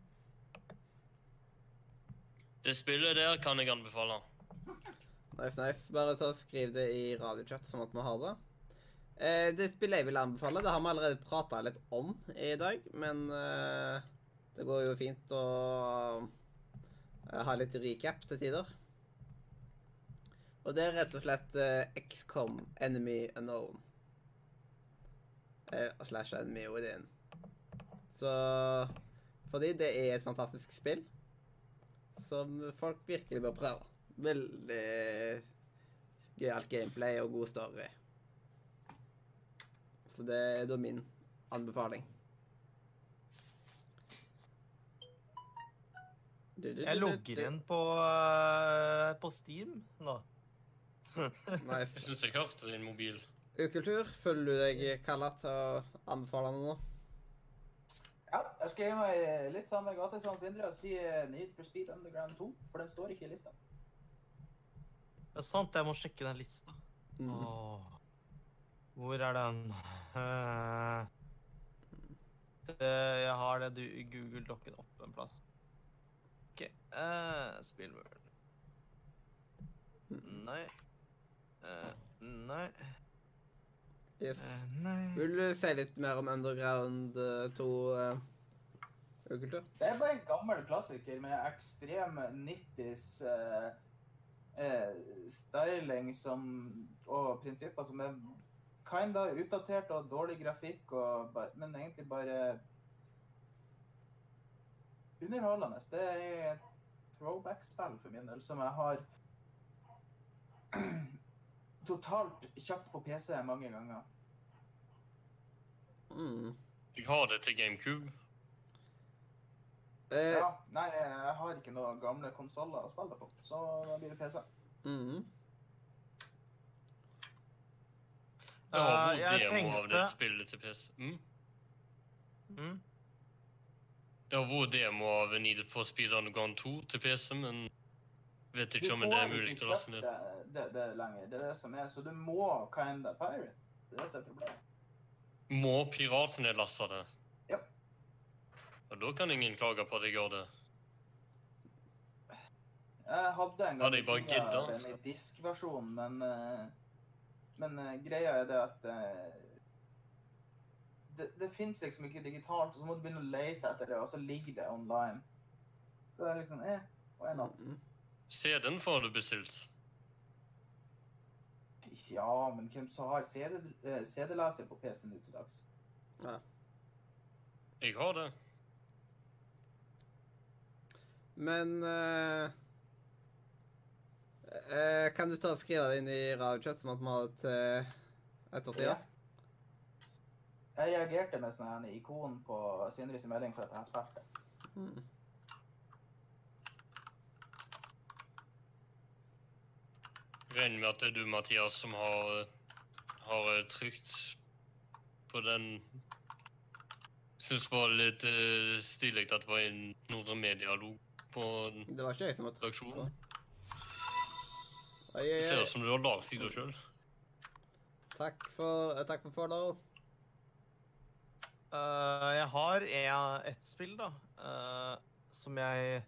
Det spillet der kan jeg anbefale. Nice, nice. Bare ta og skriv det i radiochat, sånn at vi har det. Eh, det spillet jeg vil anbefale, det har vi allerede prata litt om i dag, men eh, det går jo fint å eh, ha litt recap til tider. Og det er rett og slett uh, XCOM Enemy Unknown. Eh, slash Enemy Within. Så Fordi det er et fantastisk spill som folk virkelig bør prøve. Veldig gøyalt gameplay og god story. Så det er da min anbefaling. Jeg logger inn på, uh, på Steam nå. Jeg Nice. syns jeg hørte din mobil. Ukultur, føler du deg kalla til å anbefale noe nå? Ja, jeg skal gi meg litt samme gate som Sindre og si eh, Need for Speed Underground 2, for den står ikke i lista. Det er sant, jeg må sjekke den lista. Mm. Åh. Hvor er den? uh, det, jeg har det du, Google-dokken opp en plass. OK. Uh, Spillmuren. Nei. Uh, nei. Yes. Uh, nei. Vil du si litt mer om Underground eh, 2, uh, Ukultur? Det er bare en gammel klassiker med ekstrem 90s uh, styling som, og prinsipper som er kinda utdatert og dårlig grafikk, og, men egentlig bare underholdende. Det er et throwback-spill for min del, som jeg har totalt kjapt på PC mange ganger. Mm. Jeg har det til GameCube. Eh, Ja, nei, jeg har ikke noen gamle konsoller å spille på, så da blir det PC. mm. Det Eh, vært jeg demo av det tenkte spillet til PC. Mm. mm, Det har vært demo av Need for Speed Underground 2 til PC, men vet ikke om det er mulig å laste ned. det, det, lenger, det er det som er, så du må kinda pirate. Det er det som er problemet. Må piratene laste det? Ja. Og da kan ingen klage på at jeg gjør det. Jeg hadde en gang ja, gidda. den diskversjon, men, eh, men eh, greia er det at eh, det, det fins liksom ikke digitalt, og så må du begynne å lete etter det, og så ligger det online. Så det er liksom eh, og en natt. Mm. CD-en får du bestilt. Ja, men hvem som har CD-leser CD-leser på PC nå til dags? Jeg har det. Men eh, uh, Kan du ta og skrive det inn i radiochat som at vi har et uh, et år Ja. Jeg reagerte med sånn ikon på Sindres melding for at han spilte. Mm. Regner med at det er du, Mathias, som har, har eh, trykt på den Syns det var litt uh, stilig at det var en Nordre Media-log på Det var ikke jeg som på. Oi, oi, Det ser ut som du har lagd sida sjøl. Takk for, eh, takk for follow. Eh, jeg har ett et spill, da, uh, som jeg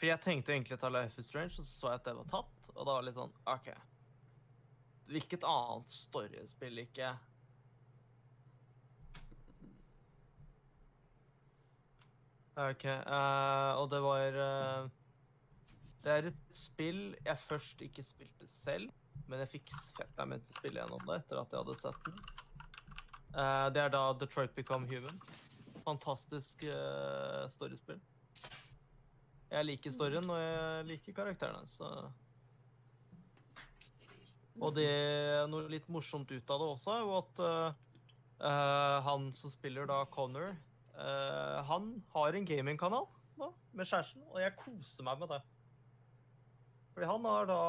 For jeg tenkte egentlig å ta Life is Strange, og så så jeg at det var tatt. Og da var det litt sånn OK. Hvilket annet storyspill ikke OK. Uh, og det var Det er et spill jeg først ikke spilte selv, men jeg fikk fetteren min til å spille gjennom det etter at jeg hadde sett den. Eh, det er da Detroit Become Human. Fantastisk uh, storiespill. Jeg liker storyen, og jeg liker karakterene, så Og det er noe litt morsomt ut av det også, er jo at uh, eh, han som spiller da Connor, eh, han har en gamingkanal da, med kjæresten, og jeg koser meg med det. Fordi han har da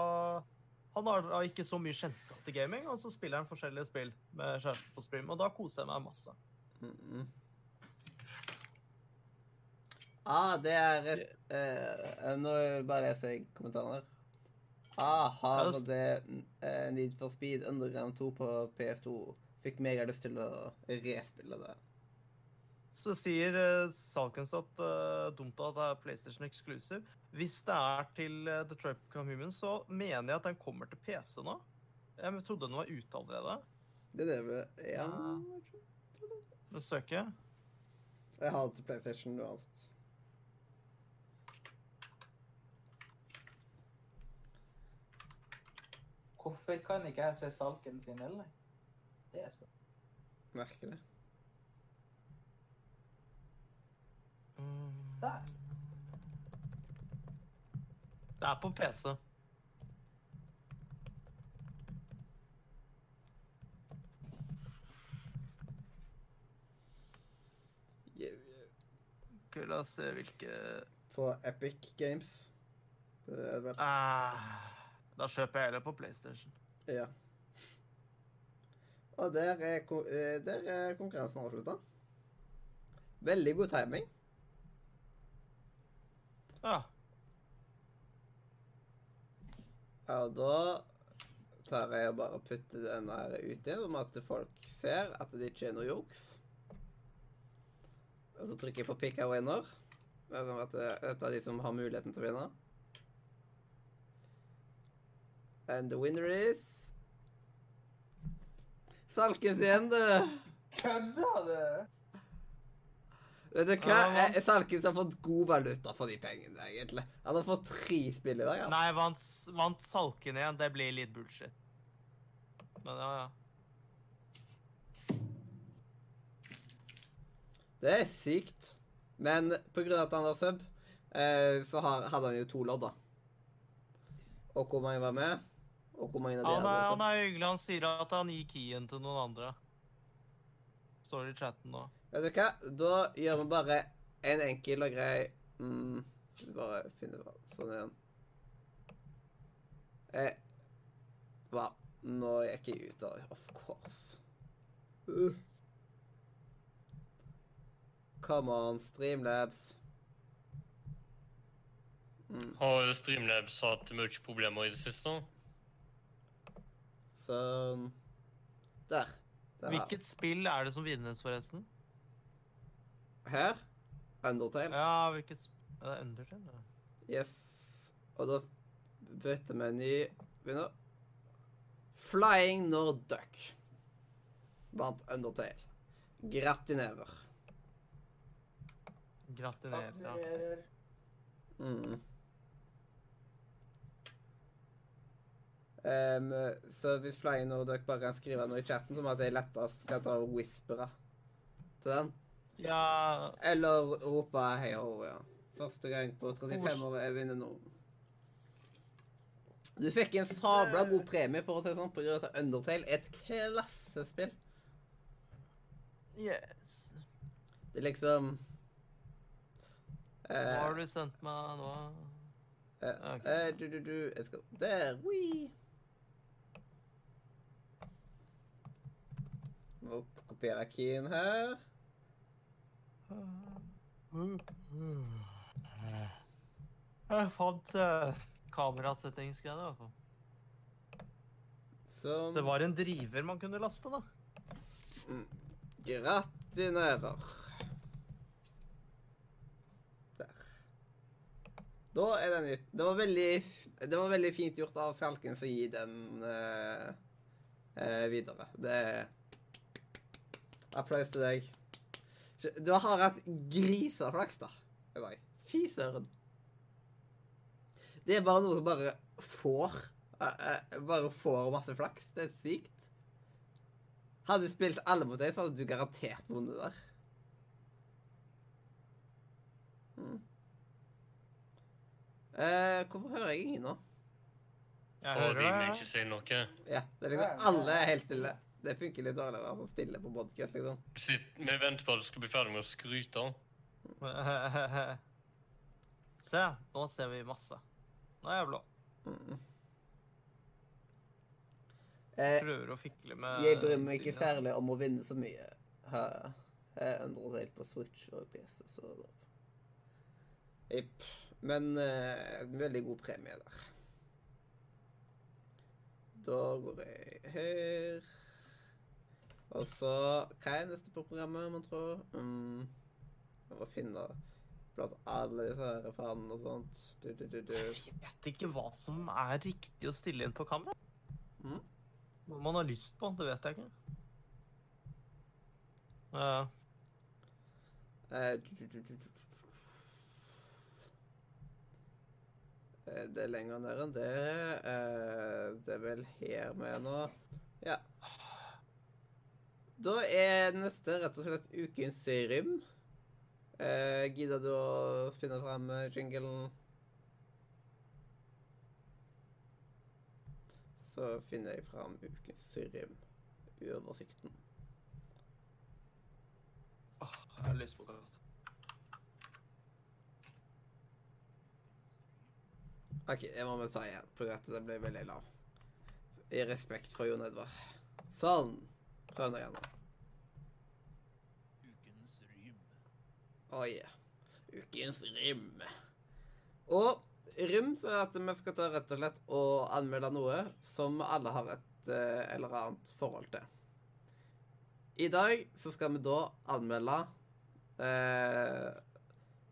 han har da ikke så mye kjennskap til gaming, og så spiller han forskjellige spill med kjæresten på stream, og da koser jeg meg masse. Mm. Ah, det er et eh, Nå bare leser jeg kommentarene. Ah, har det- eh, Need for Speed Underground 2 på PS2 fikk meg lyst til å respille det. Så sier uh, Salkens at uh, dumt at det er PlayStation Exclusive. Hvis det er til uh, Detroit Become Human, så mener jeg at den kommer til PC nå. Jeg trodde den var ute allerede. Det er det vi ja. Nå søker jeg. Jeg har det til PlayStation uansett. Hvorfor kan ikke jeg se Salken sin heller? Det er spørsmålet. Merkelig. Der. Det er på PC. Yeah, yeah. Ok, La oss se hvilke På Epic Games. Det er vel. ah, Da kjøper jeg heller på PlayStation. Ja. Og der er, eh, der er konkurransen avslutta. Veldig god timing. Ja. Ja, og da tar jeg og bare putter den der ut igjen, om at folk ser at det ikke er noe juks. Og så trykker jeg på 'pick a winner'. Er sånn at dette er de som har muligheten til å vinne. And the winner is Salkens igjen, du. Kødder du? Vet du hva? Ja, Salkens har fått god valuta for de pengene, egentlig. Han har fått tre spill i dag. Ja. Nei, vant, vant Salken igjen. Det blir litt bullshit. Men ja, ja. Det er sykt. Men av at han har sub, eh, så har, hadde han jo to lodd, da. Og hvor mange var med? Og hvor mange av de Han er, han er hyggelig. Han sier at han gir keyen til noen andre. Står i chatten nå. Vet du hva? Da gjør vi bare en enkel og grei mm, Bare finner hva sånn igjen. Eh, hva? Nå gikk jeg ut av det. Of course. Uh. Come on, Streamlabs. Mm, Har Streamlabs hatt mye problemer i det siste? sånn. Der. Der Hvilket spill er det som vinnes, forresten? Her. Undertale. Ja, hvilket Er det Undertale? Da? Yes. Og da bytter vi en ny vinner. Flying Norduck. Vant Undertale. Gratinerer. Gratinerer, Ja. Mm. Um, så hvis Flying Norduck bare kan skrive noe i chatten, som at jeg lettest kan ta og whispere til den. Ja Eller rope hei ho, ja. Første gang på 35 år jeg vinner nå. Du fikk en sabla god premie for å si sånn, på grunn av Undertale er et klassespill. Yes. Det er liksom Hva eh, har du sendt meg nå? eh, Ok. eh, Du, du, du Jeg skal Der. oui! Må kopiere keyen her. Jeg fant uh, kamerasettingsgreiene, i hvert fall. Som Det var en driver man kunne laste, da. Gratinerer. Der. Da er den ut. Det var veldig, det var veldig fint gjort av Falken å gi den uh, uh, videre. Det Applaus til deg. Du har hatt griseflaks, da. i dag. Fy søren. Det er bare noe som bare får. eh, eh, bare får masse flaks. Det er sykt. Hadde du spilt alle mot deg, så hadde du garantert vunnet der. Mm. Eh, hvorfor hører jeg ingen nå? Jeg Fordi vi ikke sier noe. Ja, det er liksom Alle er helt stille. Det funker litt dårligere å være stille på podkast, liksom. Sitt, vi venter på at du skal bli ferdig med å skryte. Se, nå ser vi masse. Nå er jeg blå. Mm. Eh, Prøver å fikle med jeg bryr meg ikke særlig om å vinne så mye. Jeg er helt på Switch og PC, så Jepp. Men eh, en veldig god premie der. Da går jeg her. Og så Hva er neste på programmet, mon tro? Um, å finne blant alle disse her fanene og sånt. Du, du, du. Jeg vet ikke hva som er riktig å stille inn på kamera. Mhm. Hva man har lyst på, det vet jeg ikke. Uh. Det er lenger ned enn det. Eh, Det er vel her er nå. Ja. Da er neste rett og slett ukens rym. Eh, Gidder du å finne fram eh, jinglen? Så finner jeg fram ukens rym. Oversikten. Åh, jeg har lyst på kaffe. OK, det må vi ta igjen, for at den ble veldig lav. I respekt for Jon Edvard. Sånn. Prøv nå igjen. Ukens rym. Å ja. Ukens rym. Og rym så er at vi skal ta rett og slett og anmelde noe som alle har et eh, eller annet forhold til. I dag så skal vi da anmelde eh,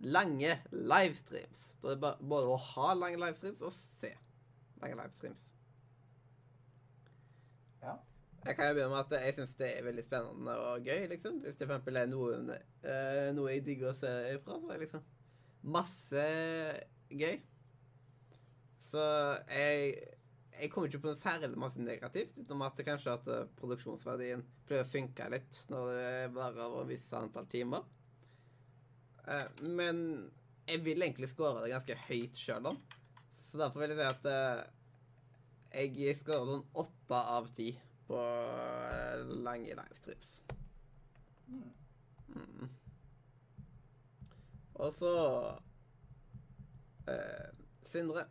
lange livestreams. Da er det bare både å ha lange livestreams og se lange livestreams. Jeg kan jo begynne med at jeg syns det er veldig spennende og gøy, liksom. Hvis det for eksempel er noe, eh, noe jeg digger å se ifra, så er det liksom masse gøy. Så jeg, jeg kommer ikke på noe særlig masse negativt, utenom at det kanskje at eh, produksjonsverdien pleier å synke litt når det varer over et visst antall timer. Eh, men jeg vil egentlig score det ganske høyt sjøl, da. Så derfor vil jeg si at jeg scorer sånn åtte av ti på eh, lange livestrips. Mm. Mm. Og så eh, Sindre.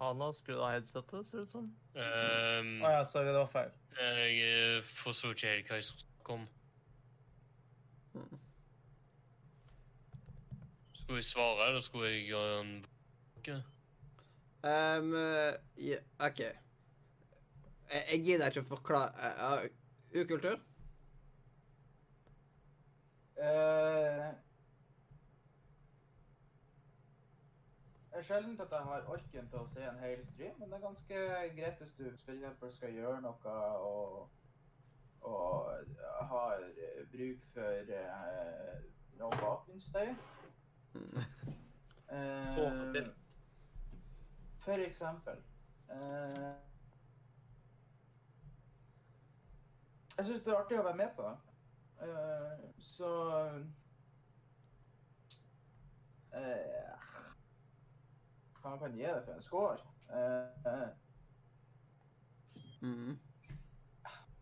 Han har skrudd av headsetet, ser det ut som. Um, Å ja, sorry, det var feil. jeg eh, forsto ikke helt hva jeg snakket om. Mm. Skulle jeg svare, eller skulle jeg gjøre en okay. Um, yeah, OK. Jeg, jeg gidder ikke å forklare uh, Ukultur? Uh, Det er sjelden at jeg har orken til å se en hel stream, men det er ganske greit hvis du for eksempel skal gjøre noe og, og har bruk for uh, noe bakgrunnsstøy. Mm. Til. For eksempel. Eh, jeg syns det er artig å være med på. Eh, så eh, Hva kan jeg gi det for en score? Eh, Mm.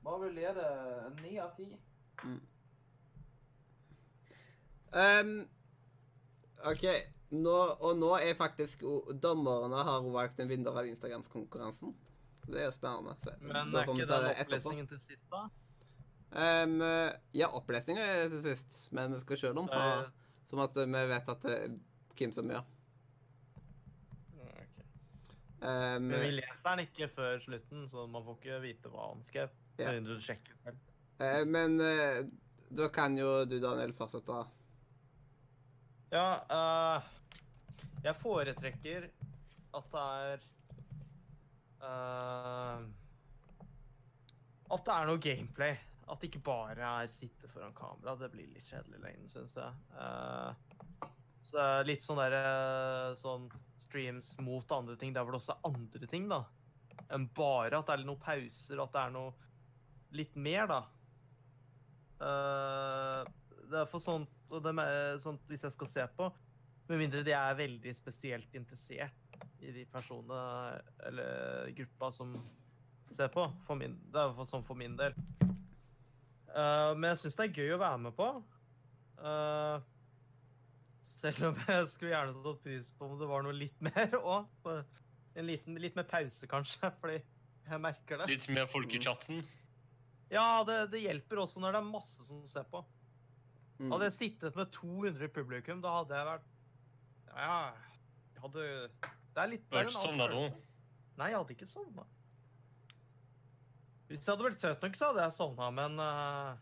må vel gi det ni av ti. Um, OK. Nå, og nå er faktisk dommerne har valgt en vinner av Instagrams-konkurransen. Det er jo spennende. Så Men er ikke den det opplesningen til sist, da? Um, ja, opplesninga er til sist, men vi skal sjøl om på Som at vi vet at det er hvem som gjør. Um, Men vi leser den ikke før slutten, så man får ikke vite hva han skrev. Ja. Du sjekker selv. eh, men uh, da kan jo du, Daniel, fortsette. Ja, eh, jeg foretrekker at det er uh, At det er noe gameplay. At det ikke bare er sitte foran kamera. Det blir litt kjedelig lenge, syns jeg. Uh, så det er litt sånn derre sånn streams mot andre ting, der hvor det også er andre ting, da. Enn bare at det er noen pauser, at det er noe litt mer, da. Uh, det er for sånt, det med, sånt hvis jeg skal se på, med mindre de er veldig spesielt interessert i de personene eller gruppa som ser på. For min, det er fall sånn for min del. Uh, men jeg syns det er gøy å være med på. Uh, selv om jeg skulle gjerne satt pris på om det var noe litt mer òg. En liten, litt mer pause, kanskje, fordi jeg merker det. Litt mer folk i chatten. Ja, det, det hjelper også når det er masse som ser på. Mm. Hadde jeg sittet med 200 i publikum, da hadde jeg vært Ja, jeg hadde Det er litt Du har ikke sovnet da? Nei, jeg hadde ikke sovna. Hvis jeg hadde blitt søt nok, så hadde jeg sovna, men uh,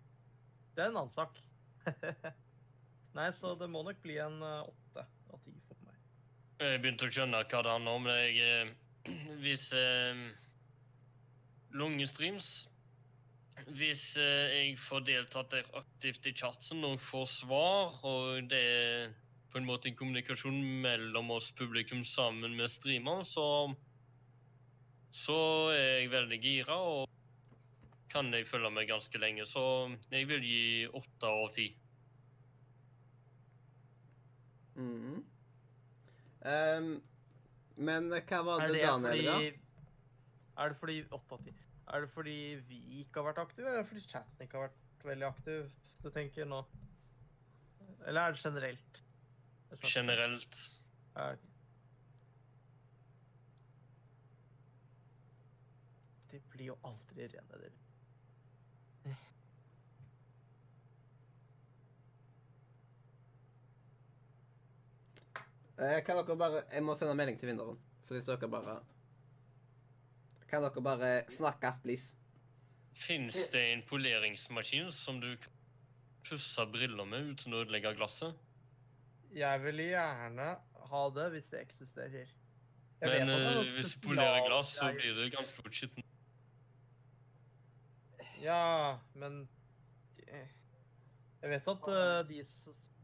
det er en annen sak. Nei, så det må nok bli en eh, åtte av ti for meg. Jeg begynte å skjønne hva det handler om. Jeg, eh, hvis eh, lungestreams Hvis eh, jeg får deltatt aktivt i chatten og får svar, og det er på en måte en kommunikasjon mellom oss publikum sammen med streameren, så så er jeg veldig gira og kan jeg følge med ganske lenge. Så jeg vil gi åtte av ti. Mm. Um, men hva var det, det Daniel fordi da? Er det fordi åtte av ti? Er det fordi vi ikke har vært aktive, eller er fordi chatten ikke har vært veldig aktiv? Du tenker nå? Eller er det generelt? Generelt. Ja, ok. Det blir jo aldri rene, det. Eh, kan dere bare Jeg må sende melding til vinneren. Så hvis dere bare Kan dere bare snakke, please? Fins det en poleringsmaskin som du kan pusse briller med uten å ødelegge glasset? Jeg vil gjerne ha det hvis det eksisterer. Jeg Men det eh, hvis du polerer glass, så blir det ganske fort skitten. Ja, men Jeg vet at eh, de,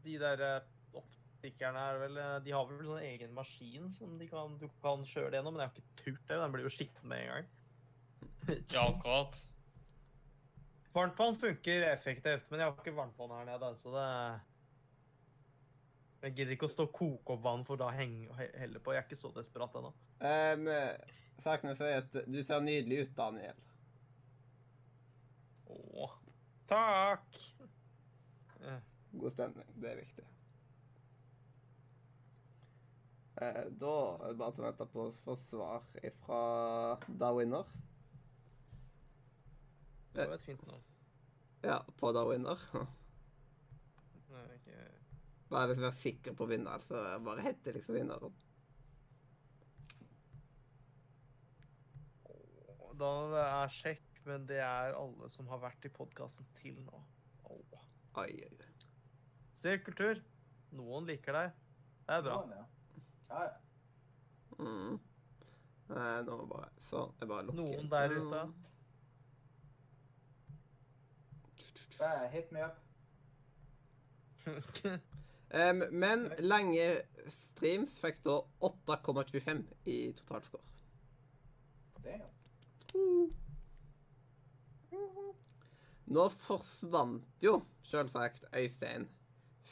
de der eh, optikerne er vel eh, De har vel sånn egen maskin som de kan, du kan kjøre det gjennom, men jeg har ikke turt det. Den blir jo skitten med en gang. Ja, akkurat. Varmtvann funker effektivt, men jeg har ikke varmtvann her nede, så det Jeg gidder ikke å stå og koke opp vann for da henge og helle på. Jeg er ikke så desperat ennå. Um, sakene sier at du ser nydelig ut, Daniel. Åh. Takk! Eh, God stemning. Det er viktig. Eh, da er det bare til å vente på å få svar fra Darwiner. Det var et fint navn. Ja, på Darwiner. Bare liksom være sikker på vinner, så bare heter liksom vinneren. Da det er sjekk, men det er alle som har vært i podkasten til nå. Åh. Oi, oi, oi. Se kultur. Noen liker deg. Det er bra. Noen, ja. Ja, ja. Mm. Nei, nå må bare Sånn. Jeg bare lukker Noen der ute. Eh, Hit me up. Em, men lange streams fikk da 8,25 i totalscore. Damn. Nå forsvant jo selvsagt Øystein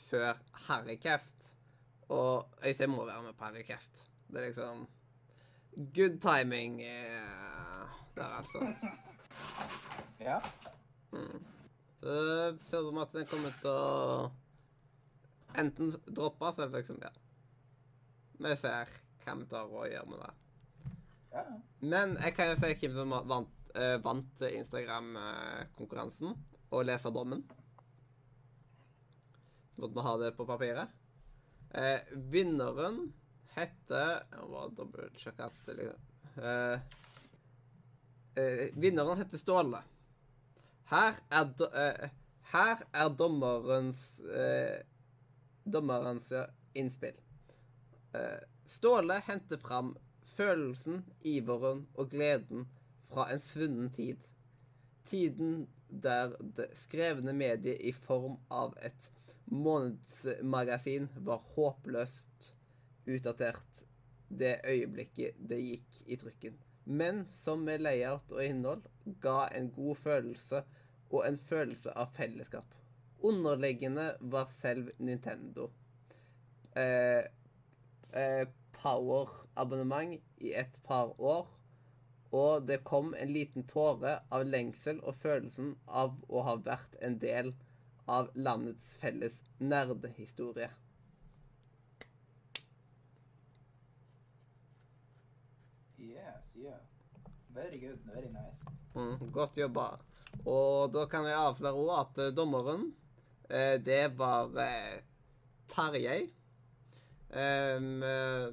før Harrycast. Og Øystein må være med på Harrycast. Det er liksom Good timing eh, der, altså. Ja. Så det ser ut som at den kommer til å enten droppe, så er det liksom Ja. Vi ser hva vi tar og gjør med det. ja. Men jeg kan jo si hvem som vant, uh, vant Instagram-konkurransen og leserdommen. Så måtte vi ha det på papiret. Uh, vinneren heter Jeg må dobbeltsjekke at det liksom Vinneren heter Ståle. Her er, do, her er dommerens Dommerens innspill. Eh, Ståle henter fram følelsen, iveren og gleden fra en svunnen tid. Tiden der det skrevne mediet i form av et månedsmagasin var håpløst utdatert det øyeblikket det gikk i trykken. Men som med layout og innhold ga en god følelse og en følelse av fellesskap. Underliggende var selv Nintendo. Eh, eh, Power-abonnement i et par år. Og det kom en liten tåre av lengsel og følelsen av å ha vært en del av landets felles nerdehistorie. Yes, yes. Very good, very nice. Mm, godt jobba. Og da kan jeg avsløre òg at eh, dommeren, det var eh, Tarjei. Um, eh,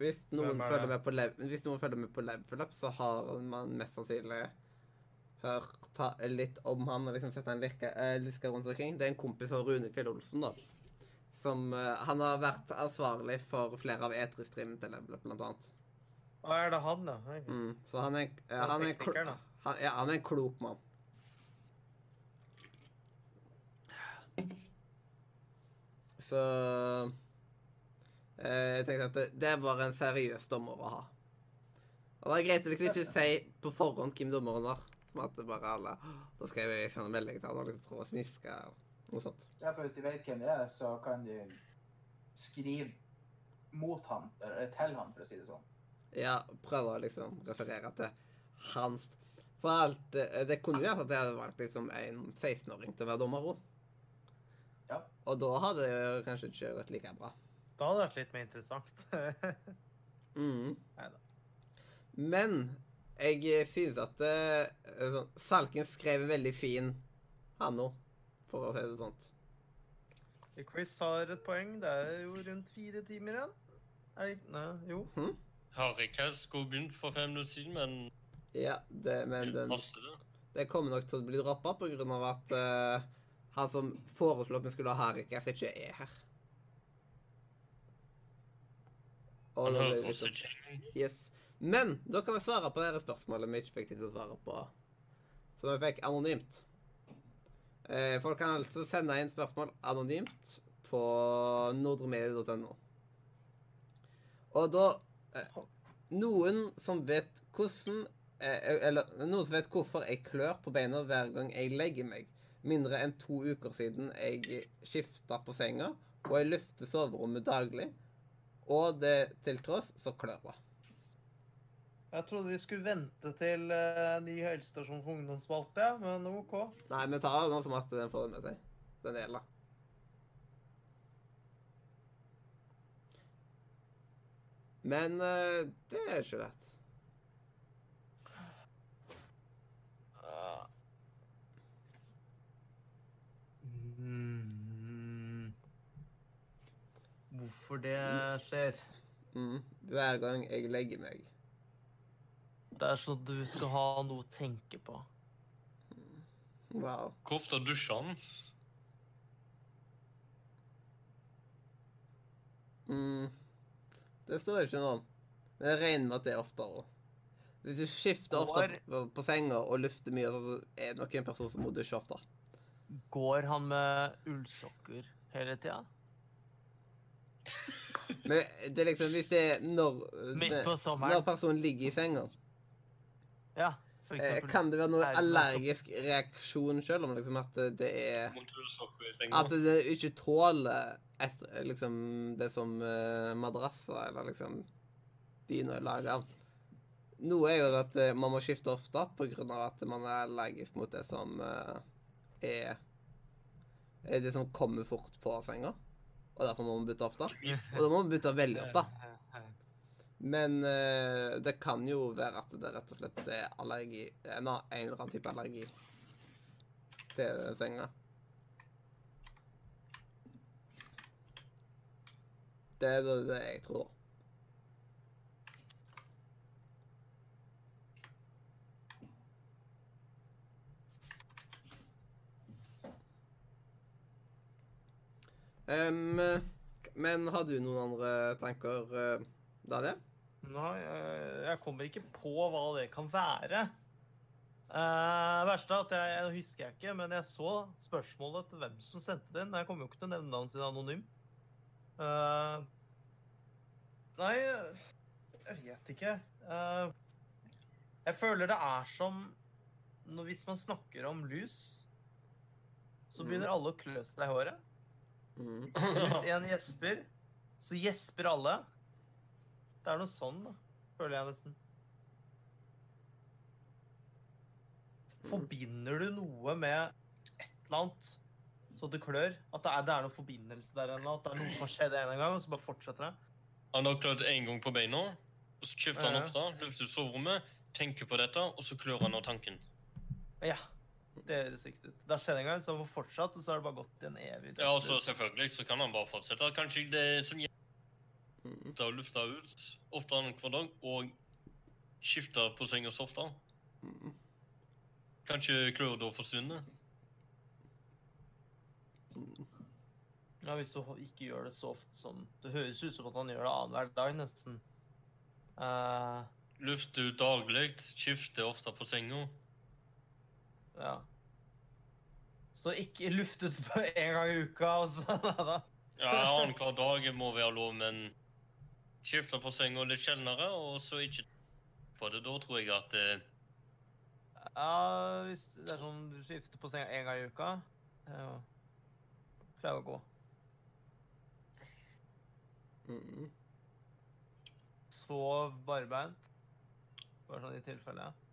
hvis, noen følger med på hvis noen følger med på Level Up, så har man mest sannsynlig hørt litt om han og liksom sett han lirke, eh, liske rundt omkring. Det er en kompis av Rune Fjell Olsen, da. Som eh, Han har vært ansvarlig for flere av E3-streamene til Level Up, blant annet. Hva er det han, da? Mm, så han er, eh, Han er han, er han er en klok mann. Så eh, Jeg tenkte at det, det var en seriøs dommer å ha. Og det er greit å liksom ikke si på forhånd hvem dommeren var. Som at bare alle Da skal jeg sende melding til han og liksom prøve å smiske og noe sånt. Ja, for hvis de vet hvem det er, så kan de skrive mot han, eller til han, for å si det sånn. Ja, prøve å liksom referere til hans For alt eh, Det kunne vært at jeg hadde valgt liksom en 16-åring til å være dommer òg. Ja. Og da hadde det jo kanskje ikke gått like bra. Da hadde det vært litt mer interessant. Mm. Neida. Men jeg synes at uh, sånn, Salken skrev veldig fin han òg, for å si det sånt. Chris har et poeng. Det er jo rundt fire timer igjen. Er det ikke Nei, jo. Harrycast skulle begynt for fem minutter siden, men Ja, det, men den, det. det kommer nok til å bli droppa pga. at eh, han som foreslo at vi skulle ha Harrycast, ikke er her. Og det også liksom, yes. Men da kan vi svare på det spørsmålet vi ikke fikk tid til å svare på. Som vi fikk anonymt. Eh, folk kan altså sende inn spørsmål anonymt på nordremedie.no. Og da eh, Noen som vet hvordan eh, Eller noen som vet hvorfor jeg klør på beina hver gang jeg legger meg. Mindre enn to uker siden jeg skifta på senga og jeg lufter soverommet daglig. Og det til tross så klør det. Jeg trodde vi skulle vente til uh, ny helsestasjon for ungdomsspalte, ja, men OK. Nei, vi tar den som at den får det med seg. Den gjelder. Men uh, det er ikke lett. Mm. Hvorfor det skjer? Mm. Hver gang jeg legger meg. Det er sånn at du skal ha noe å tenke på. Wow. Hvor ofte dusjer han? Mm. Det står ikke noe om. Men jeg regner med at det er oftere. Hvis du skifter ofte Går- på, på senga og lufter mye, så er det nok en person som må dusje ofte. Går han med ullsokker hele tida? Men det er liksom hvis det er når, Midt på sommeren. når personen ligger i senga, Ja, for eh, eksempel. kan det være noe Er allergisk reaksjon selv om liksom at det er? At det ikke tåler et, liksom, det som uh, madrasser eller liksom dyna er laga av. Noe er jo at eh, man må skifte ofte pga. at man er allergisk mot det som eh, er, er det som kommer fort på senga. Og derfor må man bytte ofte. Og da må man bytte veldig ofte. Men eh, det kan jo være at det rett og slett er allergi En, en eller annen type allergi til senga. Det er det jeg tror. Em, men har du noen andre tanker, eh, Daniel? Nei, jeg, kommer ikke på hva det kan være. Uh, verste er at jeg, jeg husker jeg ikke, men jeg så spørsmålet til hvem som sendte det inn. Men jeg kommer jo ikke til å nevne navnet sitt anonym. Uh, nei, jeg vet ikke. Uh, jeg føler det er som når, Hvis man snakker om lus, så begynner alle å klø seg i håret. Mm. Hvis en gjesper, så gjesper alle. Det er noe sånn, da. Føler jeg nesten. Forbinder du noe med et eller annet så det klør? At det er, det er noen forbindelse der eller? At det er noe som har skjedd en gang, og så bare fortsetter det? Han har klødd én gang på beina, og så skifter han ofte. Løfter soverommet, tenker på dette, og så klør han av tanken. Ja. Det høres riktig ut. Det har skjedd en gang, så han får fortsatt, og så har det bare gått i en evig Ja, og så selvfølgelig så kan han bare fortsette. Kanskje det som gjør... hjelper å lufte ut ofte annenhver dag, og skifte på seng og softe. Mm. Kanskje klør da forsvinner. Ja, hvis du ikke gjør det så ofte som Det høres ut som at han gjør det annenhver dag, nesten. Uh, Lufter ut daglig, skifter ofte på senga. Ja. Så ikke luft ut på en gang i uka, og sånn. da. Ja, annenhver dag må være lov, men skifte på senga litt sjeldnere, og så ikke på det. Da tror jeg at eh, Ja, hvis det er sånn du skifter på senga en gang i uka ja. Pleier å gå. Mm. Sov barbeint. Bare sånn i tilfelle. Ja.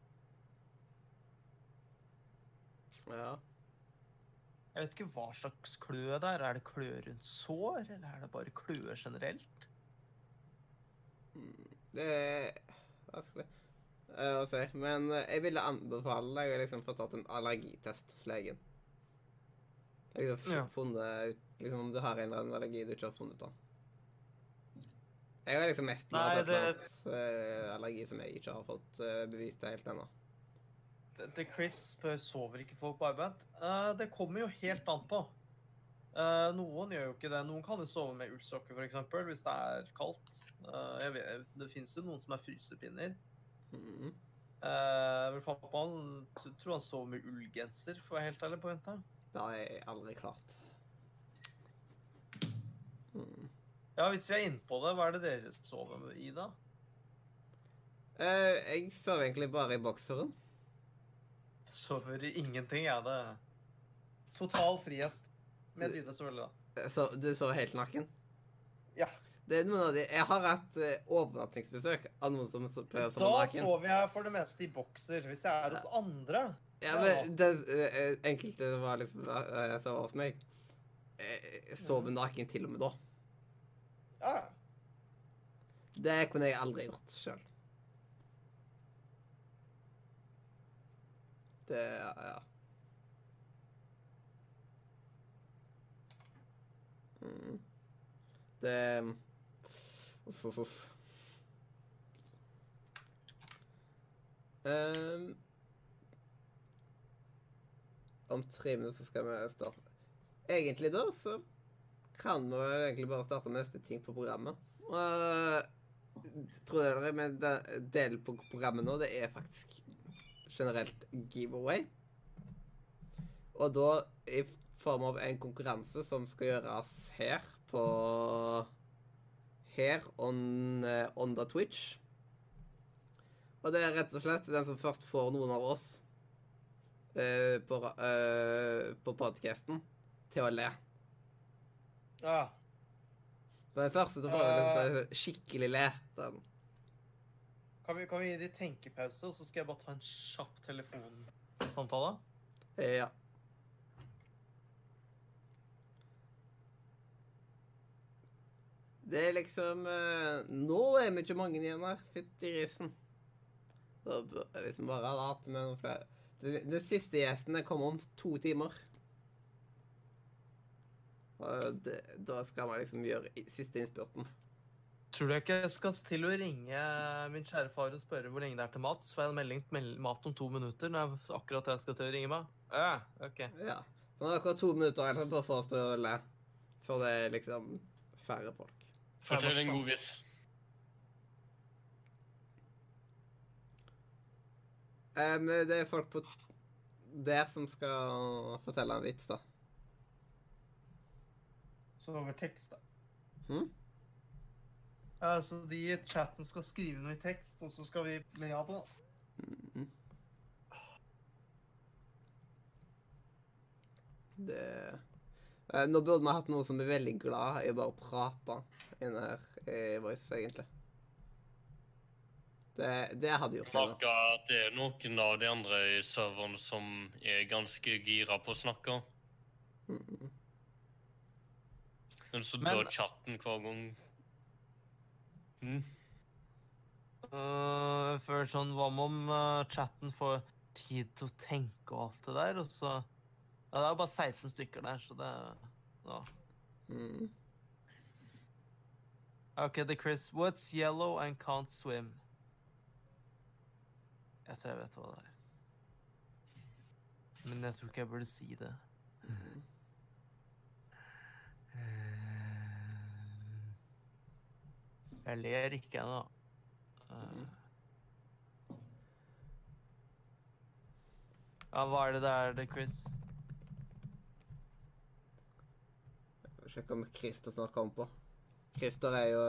Jeg vet ikke hva slags klø det er. Er det klø rundt sår, eller er det bare kløe generelt? Det er vanskelig eh, å si. Men eh, jeg ville anbefale deg å liksom få tatt en allergitest hos legen. Liksom Ja. funnet ut liksom, om du har en eller annen allergi du ikke har funnet ut av. Jeg har liksom mest Nei, hatt et eller annet eh, allergi som jeg ikke har fått bevist helt ennå. Det, det Chris spør sover ikke folk på arbeid. Uh, det kommer jo helt an på. Uh, noen gjør jo ikke det. Noen kan jo sove med ullsokker, f.eks., hvis det er kaldt. Uh, jeg vet, det fins jo noen som er frysepinner. Mm. Men pappa han t- tror han sover med ullgenser, for å være helt ærlig på jenta. Det har jeg aldri klart. Mm. Ja, hvis vi er inne på det, hva er det dere sover i, da? Jeg sover egentlig bare i bokseren. Sover i ingenting, jeg. Det total frihet. Med dyne, selvfølgelig, da. Så du sover helt naken? Ja. Det er noen av de Jeg har hatt eh, overnattingsbesøk av noen som pleier å Da sove naken. sover jeg for det meste i bokser. Hvis jeg er hos andre Ja, men det, eh, enkelte var liksom Jeg sov hos meg. Jeg sover naken til og med da. Ja. Det kunne jeg aldri gjort sjøl. Det Ja. Mm. Det Uff, uff, uff. Um, om tre minutter skal vi starte. Egentlig da så kan vi egentlig bare starte med neste ting på programmet. Og tror dere, men den delen på programmet nå, det er faktisk generelt giveaway. Og da i form av en konkurranse som skal gjøres her på Her on, eh, on the Twitch. Og det er rett og slett den som først får noen av oss uh, på, eh, på podcasten til å le. ja. Den første til å få en skikkelig le. Den. Kan vi, kan vi gi de tenkepause, og så skal jeg bare ta en kjapp telefonsamtale? Eh, Ja. Det er liksom eh, Nå er vi ikke mange igjen her. Fytti grisen. Jeg liksom bare hadde hatt med noen flere. Den, den siste gjesten kom om to timer. Og det, da skal man liksom gjøre siste innspurten. Tror du ikke jeg skal til å ringe min kjære far og spørre hvor lenge det er til mat? Så får jeg en melding til mat om to minutter når jeg akkurat jeg skal til å ringe meg. Ja, ok. Ja. Men nå er det akkurat to minutter igjen bare for oss til å le. For det er liksom færre folk. Fortell en god vits. Um, det er folk på der som skal fortelle en vits, da. Så over tekst, da. Hm? Ja, så de i chatten skal skrive noe i tekst, og så skal vi le av det. Mhm. Det eh, Nå burde vi hatt noe som er veldig glad i å bare prate inne her i Voice, egentlig. Det, det hadde gjort det. Merker at det er noen av de andre i serveren som er ganske gira på å snakke. Mm. Men så Men- dør chatten hver gang. Mm. Uh, før sånn, hva om uh, chatten får tid til å tenke og alt det der, og så Ja, det er jo bare 16 stykker der, så det Ja. Mhm. OK, the Chris. What's yellow and can't swim? Jeg tror jeg vet hva det er. Men jeg tror ikke jeg burde si det. Jeg ler ikke ennå. Uh. Ja, hva er det der, er, det, Chris? Sjekk om Christer snart kommer på. Christer er jo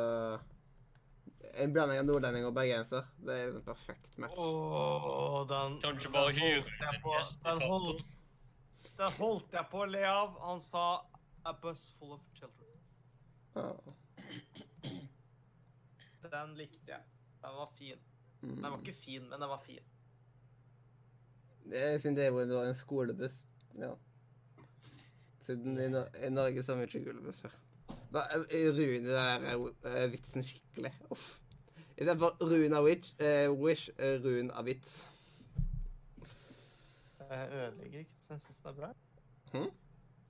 en blanding av nordlending og bergenser. Det er en perfekt match. Oh, den Kan den holdt jeg på- Den holdt, den holdt jeg på å le av. Han sa 'a bus full of children'. Ja. Den likte jeg. Den var fin. Den var Mm. ikke fin, men den var fin. Det Siden det er en skolebuss. Ja. Siden i, no i Norge så har vi ikke skolebusser. Eh, Rune der er vitsen skikkelig. Uff. Istedenfor Rune av Witch, uh, Wish, uh, Rune av vits. Jeg ødelegger ikke, så jeg syns det er bra. Hm?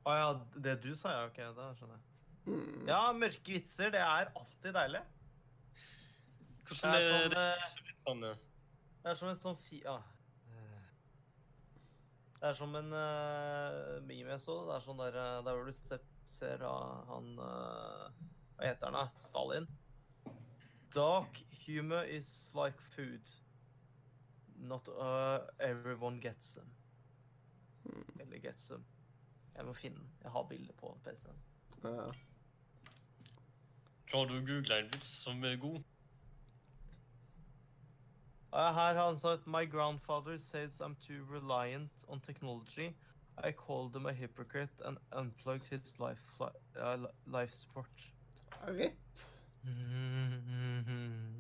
Å ja, det du sa, ja. OK, da skjønner jeg. Mm. Ja, mørke vitser, det er alltid deilig. Hvordan Det er sånn, det er så litt sånn eh, Det er som en sånn fi... Ja. Det er som en uh, meme jeg så. Det er sånn der, eh, der hvor du ser, ser av han uh, Hva heter han, da? Stalin. Dark humor is like food. Not uh, everyone gets them. Eller gets them. Jeg må finne den. Jeg har bilde på PC-en. Ja. Klarer du å google en vits som er god? Her har han sagt My grandfather says I'm too reliant on technology. I called him a hypocrite and unplugged his life, li- uh, life support. RIP.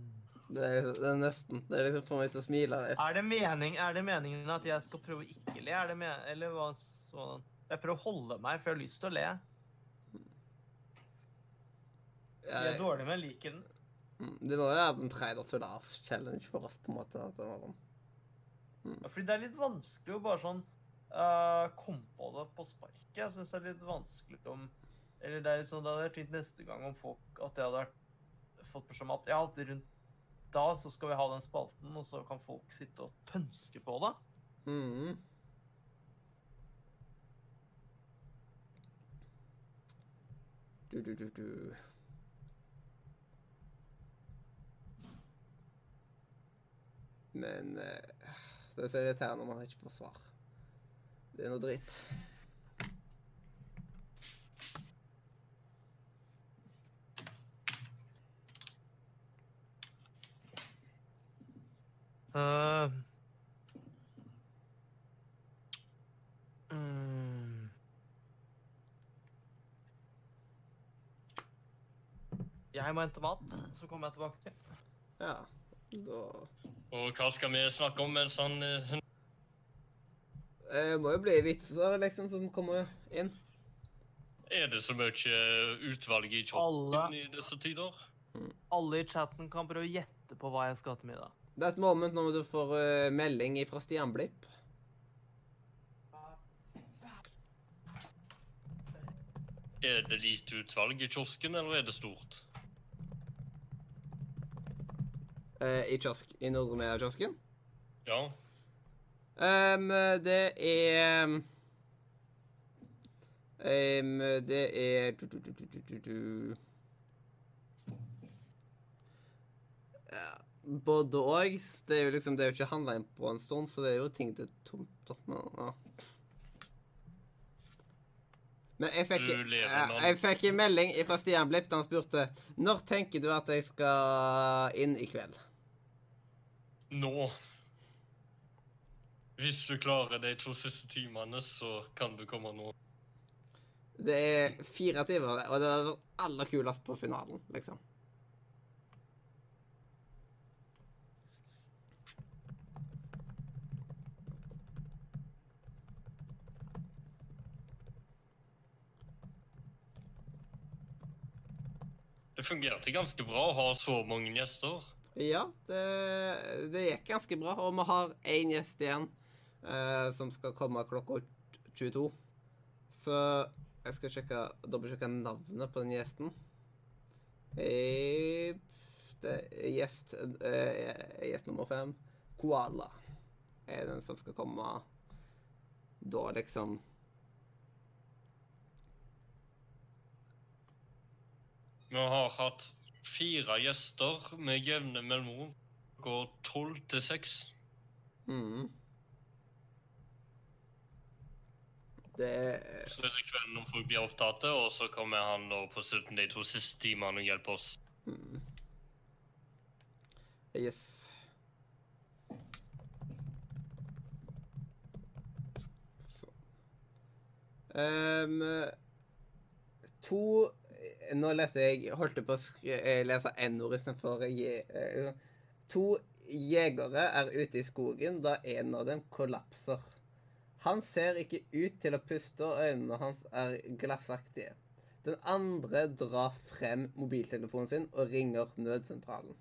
Det er, det er nesten Det er liksom får meg til å smile litt. Er det, mening, er det meningen at jeg skal prøve å ikke le? Er det men eller hva sånn? Jeg prøver å holde meg, for jeg har lyst til å le. Jeg er dårlig, men jeg liker den. Mm, det må jo en trailer to laugh challenge for oss, på en måte. At det var sånn. Ja, fordi det er litt vanskelig å bare sånn uh, komme på det på sparket. Jeg syns det er litt vanskelig om Eller det er litt sånn, det hadde vært fint neste gang om folk At jeg hadde fått beskjed om at ja, alltid rundt da så skal vi ha den spalten, og så kan folk sitte og pønske på det. Mm. Du, du, du, du. Men uh, det er så irriterende når man ikke får svar. Det er noe dritt. Uh, um, Jeg må hente mat, så kommer jeg tilbake. Ja, Og hva skal vi snakke om mens han eh, Det må jo bli vitser, liksom, som kommer inn. Er det så mye utvalg i Alle. i disse tider? Alle i chatten kan prøve å gjette på hva jeg skal ha til middag. Det er et moment når du får eh, melding fra Stian Blipp. Er det lite utvalg i kiosken, eller er det stort? Eh, i kiosk, i Nordre Media-kiosken. Ja. Um, det er um, Det er du, du, du. Både og. Det er jo liksom, det er jo ikke handla inn på en stund, så det er jo ting det er tomt med. Ja. Men jeg fikk, mann. jeg fikk en melding fra Stian Blipp da han spurte når tenker du at jeg skal inn i kveld. Nå. Hvis du klarer de to siste timene, så kan du komme nå. Det er fire timer, og det er aller kulest på finalen, liksom. Det fungerte ganske bra å ha så mange gjester. Ja, det, det gikk ganske bra, og vi har én gjest igjen eh, som skal komme klokka 22. Så jeg skal sjekke, dobbeltsjekke navnet på den gjesten. Eh, det gjest, eh, gjest nummer fem. Koala er den som skal komme da, liksom. Vi har hatt fire gjester med jevne mellomrom. Går tolv til seks. Mm. Det er Så er det kvelden når folk blir opptatt, og så kommer han da på slutten de to siste timene og hjelper oss. mm. Yes. Så. Ehm, to Nå leste jeg Holdt på å eh, lese N-ord istedenfor eh, To jegere er ute i skogen da en av dem kollapser. Han ser ikke ut til å puste, og øynene hans er glassaktige. Den andre drar frem mobiltelefonen sin og ringer nødsentralen.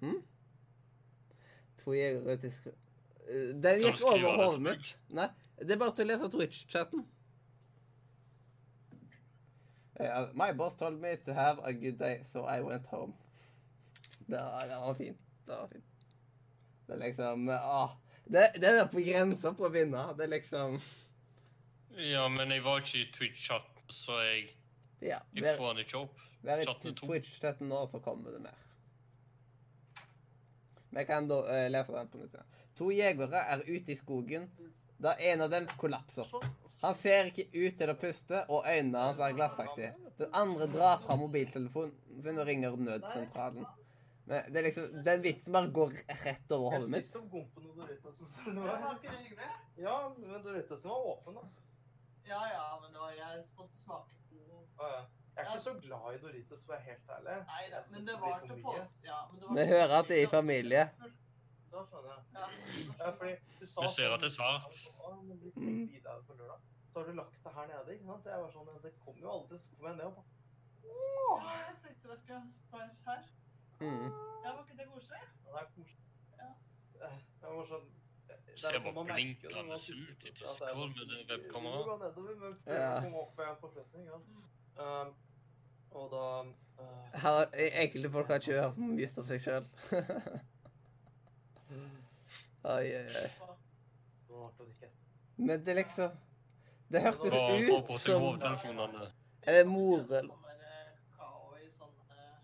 Hm? To jegere ute i sko... Eh, Den gikk over det hodet mitt. Nei, det er bare til å lese Twitch-chatten. Eh, my boss told me to have a good day, so I went home. Det var, det var fint. Det var fint. Det er liksom ah, det, det er på grensa på å vinne. Det er liksom Ja, men jeg var ikke i Twitch-chat, så jeg, Ja. jeg får den ikke opp. vær i. Twitch-chatten nå, så kommer det mer. Jeg kan da uh, lese den på nytt. igjen. To jegere er ute i skogen da en av dem kollapser. Han ser ikke ut til å puste, og øynene hans er glassaktige. Den andre drar fra mobiltelefonen sin og ringer nødsentralen. Men det er liksom, den vitsen bare går rett over Jeg hodet mitt. spiste opp gompen og Doritosen. Ja, men Doritosen var åpen, da. Ja, ja, men det var jeg som måtte smake på Ja, ja. Jeg er ikke så glad i Doritos, for å være helt ærlig. Nei da, men det var til mye. pås... Ja, men det var Vi hører at det er i familie. Da skjønner jeg. Ja. Ja, fordi du sa Vi ser sånn- at det er svart. Å, men vi skal Mm. videre på lørdag. Så har du lagt det her nede, ikke sant? Det var sånn, det kom jo aldri, så kom jeg ned og bare Åh, jeg tenkte det skulle spice her. Mm. Ja, var ikke det koselig? Ja, det er koselig. Ja. Eh, Det var sånn er Ser sånn blinkende surt i er Discord med det Du webkameraet. går nedover, men Ja. komme opp igjen på slutten, sant? Um, og da uh, Her, enkelte folk har ikke hørt mye av seg sjøl. Oi, oi, oi. Men det er liksom Det hørtes ut på som. Er det Det kommer eh?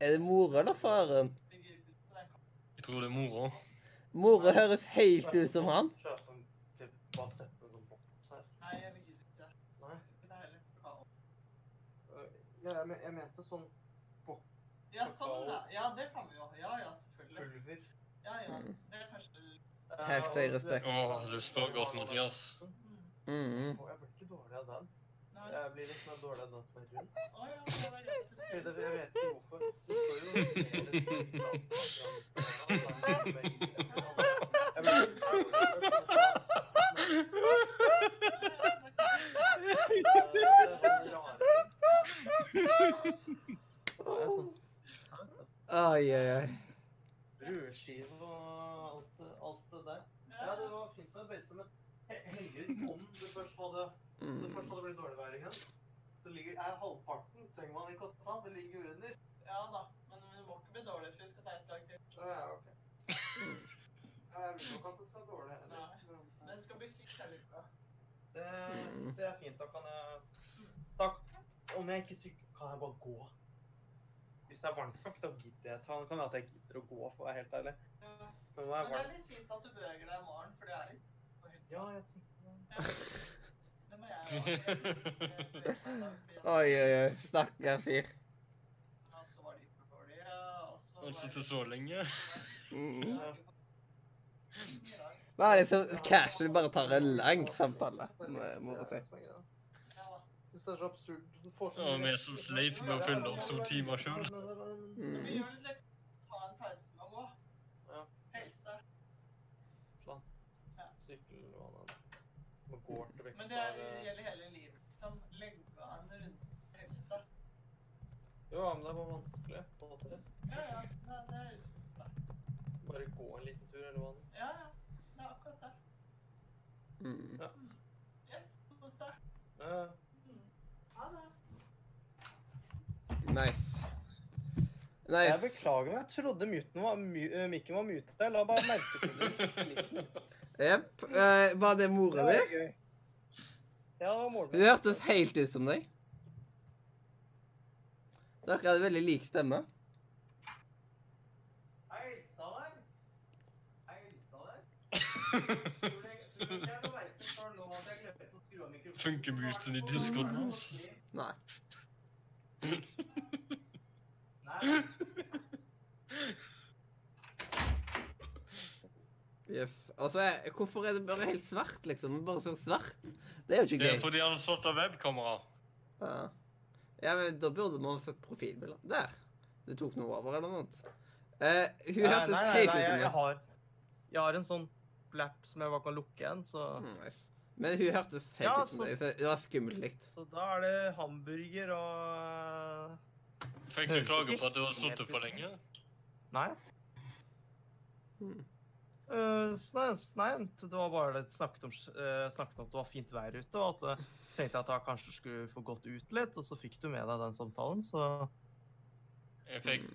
Er det more eller faren? Jeg tror det er mora. More høres helt ut som han. Sånn Ja, jeg, men- jeg mente sånn Ja, sånn, ja. Ja, det kan vi jo. Ja, ja, selvfølgelig. pulver. Ja, ja. Mm. Det er kanskje Eh, Hashtag respekt. Åh, du spør godt, Mathias. mm. Jeg blir ikke dårlig av den. Jeg blir litt mer dårlig av den som er rund. Å ja, det var greit. Fordi det- Jeg vet ikke hvorfor. Det står jo Ai, ai, ai. Brødskive og alt, det- alt det der. Ja, det var fint med beise, men he- heldigvis om det først hadde, det først hadde blitt dårlig vær igjen, så ligger, er halvparten trenger man ikke å ta, det ligger under. Ja da, men det må ikke bli dårlig, for vi skal ta et lag til. Ja, ok. Jeg vil nok at det skal være dårlig heller. Nei. men- Den skal bli skikkelig bra. Det, det er fint, da kan jeg Takk. Om jeg ikke syk, kan jeg bare gå. Det er varmt nok, da gidder jeg ta. Det kan at jeg gidder å gå, for å være helt ærlig. Ja. Men når Men det det er litt fint at du beveger deg i morgen, for det er litt for helsa. Ja, jeg tenker det. Ja. Det må jeg òg. Oi, oi, oi. Stakkar fyr. Ja, så var det ikke dårlig, ja, og så Ikke det- til så lenge. Mm. Hva er det som casual bare tar en lang samtale? Må jeg si. Ja, Synes det er så absurd. Du får så Ja, mye- vi som sleit med å fylle opp to timer selv. Mm. Vi gjør det litt Ta en pause med å gå. Ja. Helse. Sånn. Ja. Sykkel og annet. Man går til vekst Men det er- gjelder hele livet. Liksom. Legge av en runde Ja, helse. Jo, men det var vanskelig. på en måte. Ja, ja. Det, det er Bare gå en liten tur, eller hva? Ja, ja. Det er akkurat det. Mm. Yes, kos deg. Ja. Mm. Ha det. Nice. nice. Jeg beklager meg. Jeg trodde mikken var, my, eh, mikken var mutet. Jeg la bare merke til det. Jepp. Uh, var det mora di? Ja, det var moren Hun hørtes helt ut som deg. Dere hadde veldig lik stemme. Hei, Elsa der. Hei, Elsa der. Jeg- tror du jeg av mikrofonen? Funker musen i Discorden hans? Nei. Nei. Yes. Altså, Hvorfor er det bare helt svart, liksom? Bare ser svart? Det er jo ikke gøy. Det er fordi han har slått av webkamera. Ja. ja, men Da burde man sett profilbilder. Der. Du tok noe over, eller noe? Eh, hun Nei, hørtes nei, nei, helt ut jeg, som jeg deg. har, jeg har en sånn flap som jeg bare kan lukke igjen, så, Mm, nice. Men hun hørtes helt Ja, ut som så- deg. Det var skummelt likt. så da er det hamburger og Fikk du klage på at du har sittet for lenge? Nei. Hmm. Uh, nei, nei, det var bare det snakket om, uh, snakket om at det var fint vær ute, og at jeg tenkte at jeg kanskje skulle få gått ut litt, og så fikk du med deg den samtalen, så Jeg fikk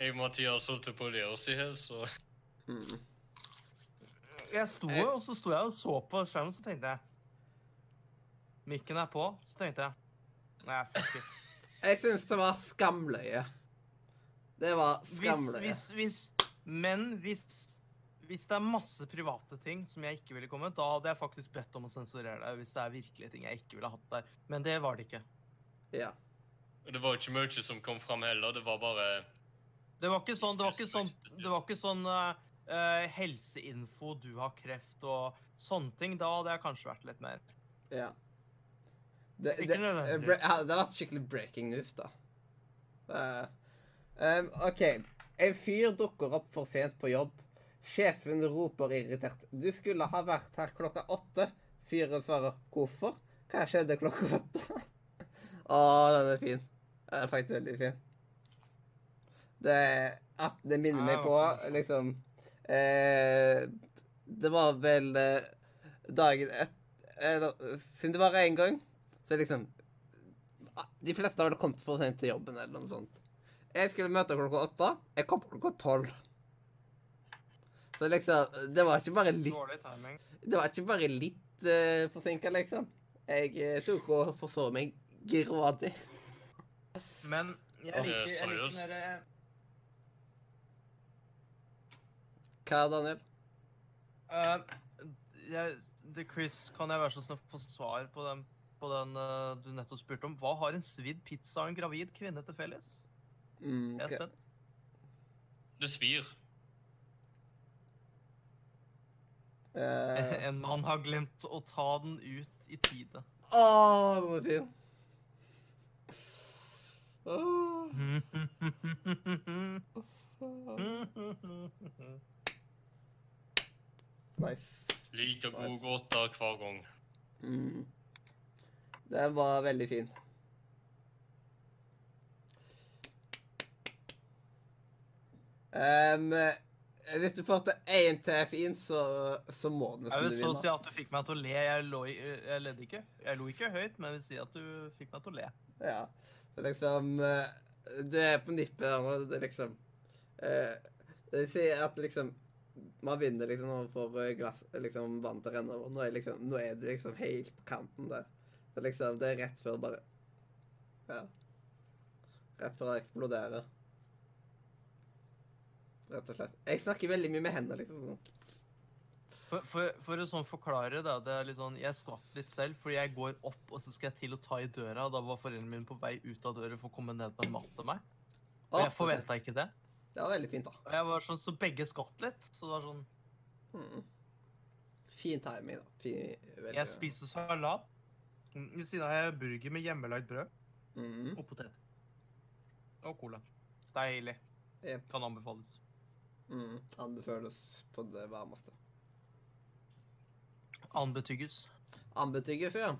Jeg og Mathias holdt på det oss i hel, så Mm. Jeg sto jo, og så sto jeg og så på skjermen, så tenkte jeg Mikken er på, så tenkte jeg Nei, fuck it. Jeg syns det var skamløye. Det var Hvis, skamløye. hvis, hvis, men hvis, hvis det er masse private ting som jeg ikke ville kommet, da hadde jeg faktisk bedt om å sensurere det. Hvis det er virkelige ting jeg ikke ville hatt der. Men det var det ikke. Ja. Og det var ikke mye som kom fram heller. Det var bare Det var ikke sånn, det var ikke sånn, det var ikke sånn eh, eh, helseinfo, du har kreft og sånne ting. Da hadde jeg kanskje vært litt mer Ja. Det, det, det, bre- ja, det har vært skikkelig breaking news, da. Uh, um, OK. En fyr dukker opp for sent på jobb. Sjefen roper irritert. 'Du skulle ha vært her klokka åtte.' Fyren svarer 'Hvorfor?' Hva skjedde klokka åtte? Å, den er fin. Den er faktisk veldig fin. Det, det minner meg på liksom eh, Det var vel eh, dagen et, eller, Siden det var én gang, så liksom De fleste har vel kommet for sent til jobben eller noe sånt. Jeg skulle møte klokka åtte. Jeg kom klokka tolv. Så liksom Det var ikke bare litt. Det var ikke bare litt uh, forsinka, liksom. Jeg uh, tok og forsov meg grådig. Men jeg liker, jeg liker den derre Hva, Daniel? Uh, jeg, Chris, kan jeg være så snill å få svar på den, på den uh, du nettopp spurte om? Hva har en svidd pizza og en gravid kvinne til felles? Mm, Jeg er spent. Det svir. Uh, En mann har glemt å ta den ut i tide. Å, den var fin. Åh. Nice. Like god gåte hver gang. Mm. Den var veldig fin. Um, hvis du får til én til fin, så, så må den Jeg vil så så si at du fikk meg til å le. Jeg, lo, jeg ledde ikke. Jeg lo ikke høyt, men jeg vil si at du fikk meg til å le. Ja. Det er liksom Du Det er på nippet der nå. Det er liksom uh, Det sier at liksom Man vinner liksom når man får eh, glass, liksom vann til å renne over. Nå er, liksom, nå er du liksom helt på kanten der. Det er liksom Det er rett før bare Ja. Rett før det eksploderer. Rett og slett. Jeg snakker veldig mye med hendene, liksom. For, for, for å sånn forklare da, det er litt sånn, Jeg skvatt litt selv, fordi jeg går opp, og så skal jeg til å ta i døra. og Da var foreldrene mine på vei ut av døra for å komme ned på en mat til meg. Og jeg forventa ikke det. Det var veldig fint, da. Og jeg var sånn, Så begge skvatt litt. Så det var sånn Mm. Fin timing, da. Fin, veldig, Jeg spiser salat. Ved siden av har jeg burger med hjemmelagd brød Mm. og potet. Og cola. Deilig. Yep. Kan anbefales. Mm. Anbefales på det varmeste. Anbetygges. Anbetygges, ja.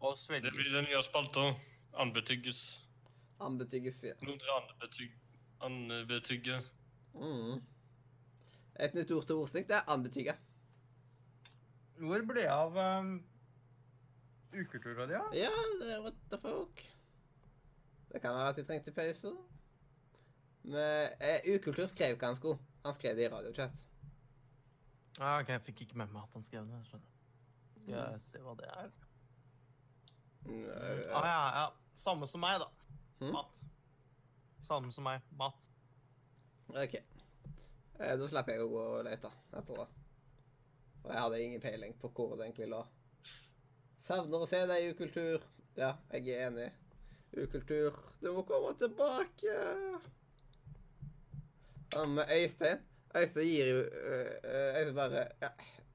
Og Det blir den nye spalta. Anbetygges. Anbetygges, ja. Noen til anbetyg... Anbetygge. Mm. Et nytt ord til ordsnitt det er anbetygge. Hvor ble det av um, uketura di, da? Ja, det er what the fuck. Det kan være at de trengte pause. Men eh, Ukultur skrev ikke han skulle. Han skrev det i radiochat. Ah, ok, Jeg fikk ikke med meg at han skrev det. skjønner. Skal jeg se hva det er? Ja, Ah, ja, ja. Samme som meg, da. Mm. Mat. Samme som meg. Mat. OK. Eh, da slipper jeg å gå og lete etter det. For jeg hadde ingen peiling på hvor det egentlig lå. Savner å se deg ukultur. Ja, jeg er enig. Ukultur, du må komme tilbake. Um, Øystein Øystein gir jo øh, øh, Øystein bare Ja,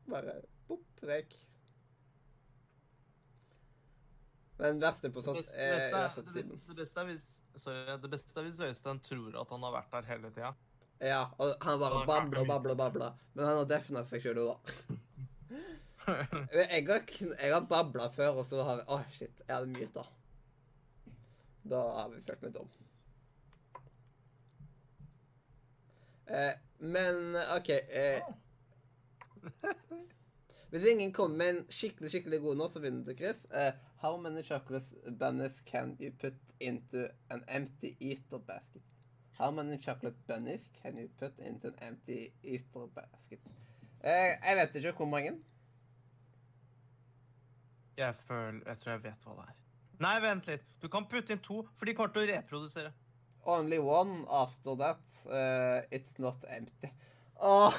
bare bopp vekk. Men verste på sånt er det, beste, er, det, beste er hvis, sorry, det beste er hvis Øystein tror at han har vært der hele tida. Ja, og han bare babler og babler og babler. Men han har defna seg sjøl òg, da. Jeg har, jeg har babla før, og så har jeg Å, shit. Jeg hadde myta. Da har vi følt meg dum. Eh, men OK eh, Hvis ingen kommer med en skikkelig skikkelig god nå, så vinner du, Chris. Eh, how many chocolate bunnies can you put into an empty Easter basket? How many chocolate bunnies can you put into an empty Easter basket? Eh, jeg vet ikke hvor mange. Jeg føler Jeg tror jeg vet hva det er. Nei, vent litt. Du kan putte inn to, for de kommer til å reprodusere. Only one after that. Uh, it's not empty. Oh.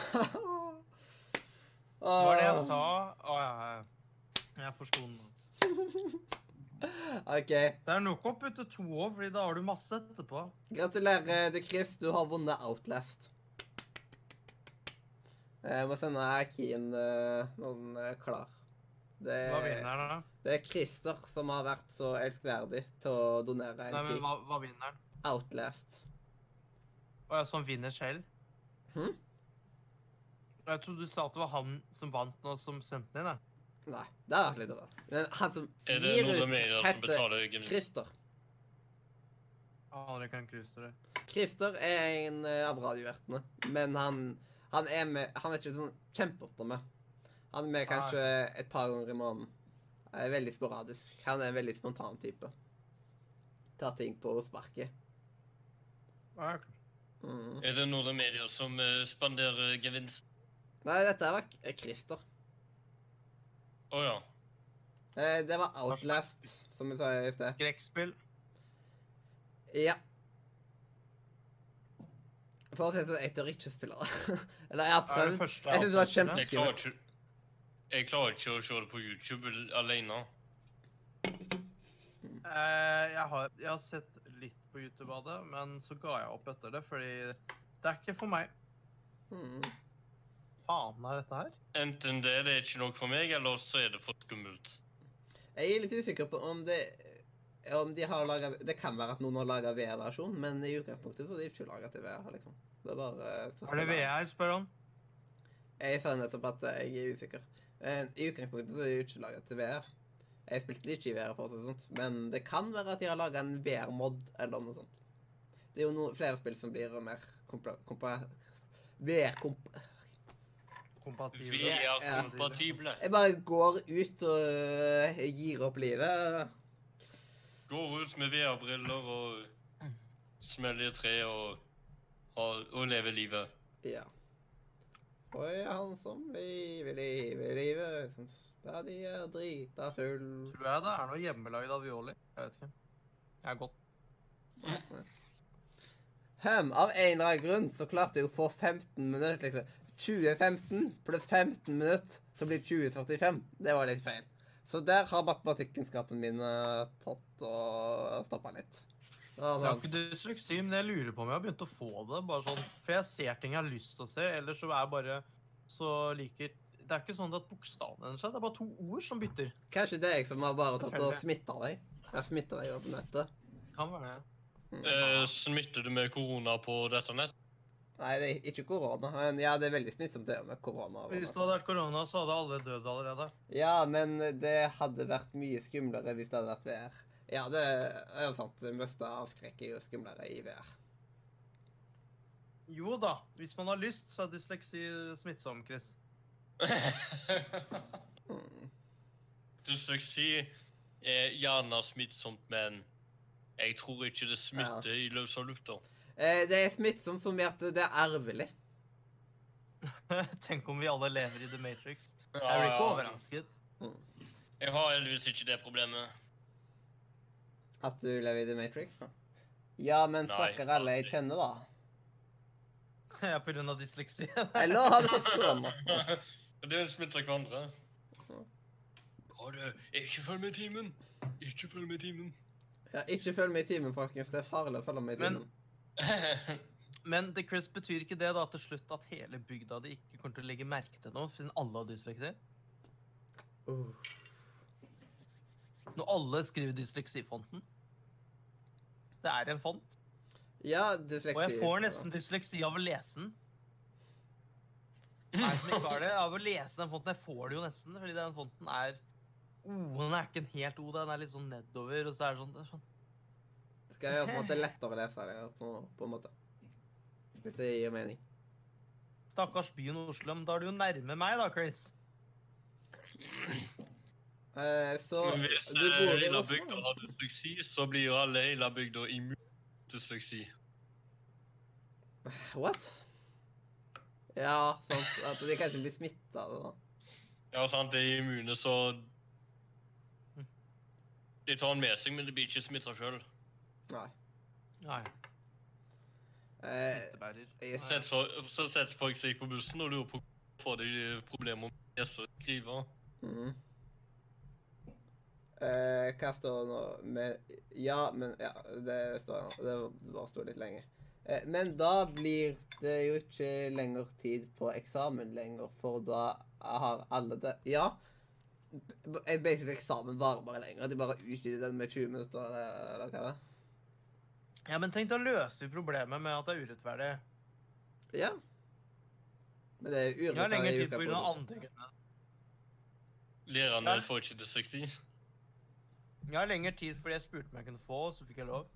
Det var det jeg sa. Å oh, ja. Jeg forsto den. OK. Det er nok å putte to òg, fordi da har du masse etterpå. Gratulerer til Chris. Du har vunnet Outlast. Jeg må sende Keen når den er klar. Det, Hva vinner den, da? det er Christer som har vært så elskverdig til å donere en Nei, men hva, hva vinner den? Outlast. Å ja, som vinner selv? Hm? Jeg trodde du sa at det var han som vant nå, som sendte den inn. Nei, det har vært litt rart. Men han som Er det gir ut, Media som heter betaler gevinsten? Christer. Aner ikke hvem Christer det. Christer er en eh, av radiovertene, men han, han er med Han er ikke sånn kjempeofte med. Han er med kanskje et par ganger i måneden. Er veldig sporadisk. Han er en veldig spontan type. Tar ting på sparket. Ok. Mm. Er det noen medier som eh, spanderer gevinst? Nei, dette var K- Christer. Å ja. Eh, Det var Outlast, som vi sa i sted. Skrekkspill. Ja. For å si det sånn, jeg tør ikke spille det. Eller jeg har Er det prøvd. Jeg synes det var Outlast-spillet? Jeg Jeg klarer ikke å se det på YouTube alene. Uh, jeg, har, jeg har sett litt på YouTube av det, men så ga jeg opp etter det, fordi det er ikke for meg. Mm. Faen er dette her? Enten det, det er ikke noe for meg, eller så er det for skummelt. Jeg er litt usikker på om det om de har laget, Det kan være at noen har laga VR-versjon, men i utgangspunktet så er de ikke laga til VR. liksom. Det er bare eh, så Er det VR, spør han? Jeg sa nettopp at jeg er usikker. Eh, I utgangspunktet så er de ikke laga til VR. Jeg spilte ikke i VR, for å det sånt, men det kan være at de har laga en VR-mod eller noe sånt. Det er jo no, flere spill som blir mer kompa... kompa VR-komp... Kompatible. Vi er kompatible. Jeg bare går ut og øh, gir opp livet. Går ut med VR-briller og smeller i tre og, og, og lever livet. Ja. Og jeg er han som lever livet, livet som stadig er drita full. Tror jeg det er noe hjemmelagd avioli. Jeg vet ikke. Jeg er godt. Hem, av en eller annen grunn så klarte jeg å få 15 minutter, liksom. 2015 pluss 15 minutter, så blir 2045. Det var litt feil. Så der har matematikkunnskapen min eh, tatt og stoppa litt. Ja, Jeg har ikke dysleksi, men jeg lurer på om jeg har begynt å få det. bare sånn, For jeg ser ting jeg har lyst til å se, ellers så er jeg bare så liker Det er ikke sånn at bokstavene endrer seg, det er bare to ord som bytter. Kanskje det er jeg som har bare tatt og smitta deg. Jeg har smitta deg over nettet. Kan være det. Eh, smitter du med korona på dette nett? Nei, det er ikke korona. Men ja, det er veldig smittsomt det med korona. Hvis det hadde vært korona, så hadde alle dødd allerede. Ja, men det hadde vært mye skumlere hvis det hadde vært VR. Ja, det er jo sant. Det meste avskrekker jo skumlere i VR. Jo da, hvis man har lyst, så er dysleksi smittsom, Chris. Mm. Dysleksi er gjerne smittsomt, men jeg tror ikke det smitter i løse lufta. Eh, det er smittsomt som i at det er arvelig. Tenk om vi alle lever i The Matrix. Jeg blir ikke overrasket. Jeg har heldigvis ikke det problemet. At du lever i The Matrix. Ja, men stakkar alle jeg kjenner, da. Ja, på grunn av dysleksi. Eller har du fått korona? Det smitter hverandre. Bare ikke følg med i timen. Ikke følg med i timen. Ja, ikke følg med i timen, folkens. Det er farlig å følge med i timen. Men det Chris, betyr ikke det da til slutt at hele bygda di ikke kommer til å legge merke til noe, siden alle har dysleksi? Uh. Når alle skriver dysleksifonten? Det er en font. Ja, dysleksi. Og jeg får nesten dysleksi av å lese den. Nei, som ikke har det. Av å lese den fonten. Jeg får det jo nesten, fordi den fonten er O-en er ikke en helt O, den er litt sånn nedover, og så er det sånn, det er sånn Skal jeg på en måte lettere å lese det, på, på en måte. Hvis det gir mening. Stakkars byen Oslo, men da er du jo nærme meg da, Chris. Eh, så Hvis du bor eh, i Oslo? bygda har dysleksi, så blir jo alle hele bygda immune til dysleksi. What? Ja, sant. At de kanskje blir smitta av det. Ja, sant, de er immune, så De tar den med seg, men de blir ikke smitta sjøl. Nei. Nei, Eh, sett for, Så setter folk seg på bussen og lurer på hvorfor de har problemer med å lese og skrive. Mm. Eh, hva står det nå? Med, ja, men Ja, det står nå. Det bare sto litt lenge. Eh, men da blir det jo ikke lenger tid på eksamen lenger, for da har alle det Ja. basically En basic eksamen varer bare lenger. De bare utvider den med 20 minutter, eller hva er det? Ja, men tenk, da løser vi problemet med at det er urettferdig. Ja. Men det er Jeg har lengre urettferdig tid uka grunn av det. andre grunner. Lærerne Ja. får ikke dysleksi. Jeg har lengre tid fordi jeg spurte om jeg kunne få, og så fikk jeg lov.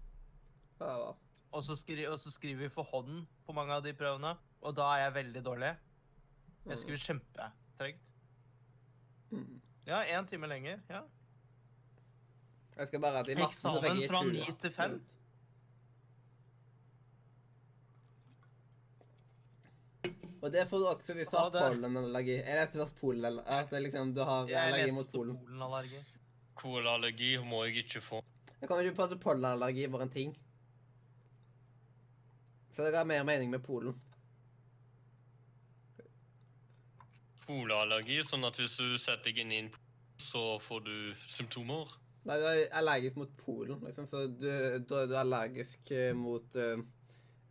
Ja, ja. Og så, skri og så skriver vi for hånden på mange av de prøvene, og da er jeg veldig dårlig. Jeg skriver kjempetregt. Mm. Ja, én time lenger. ja. Jeg skal bare at i matten Eksamen fra ni til fem. Og det får du også hvis du Ja, har pollenallergi. Er det etter polen, at det liksom, du har Jeg allergi mot polen? polenallergi. Kolallergi må jeg ikke få. Jeg kommer ikke på at pollenallergi var en ting. Så det ga mer mening med polen. Polallergi, sånn at hvis du setter deg inn i en pol, så får du symptomer. Nei, du er allergisk mot polen, liksom, så du, da er du allergisk eh, mot eh,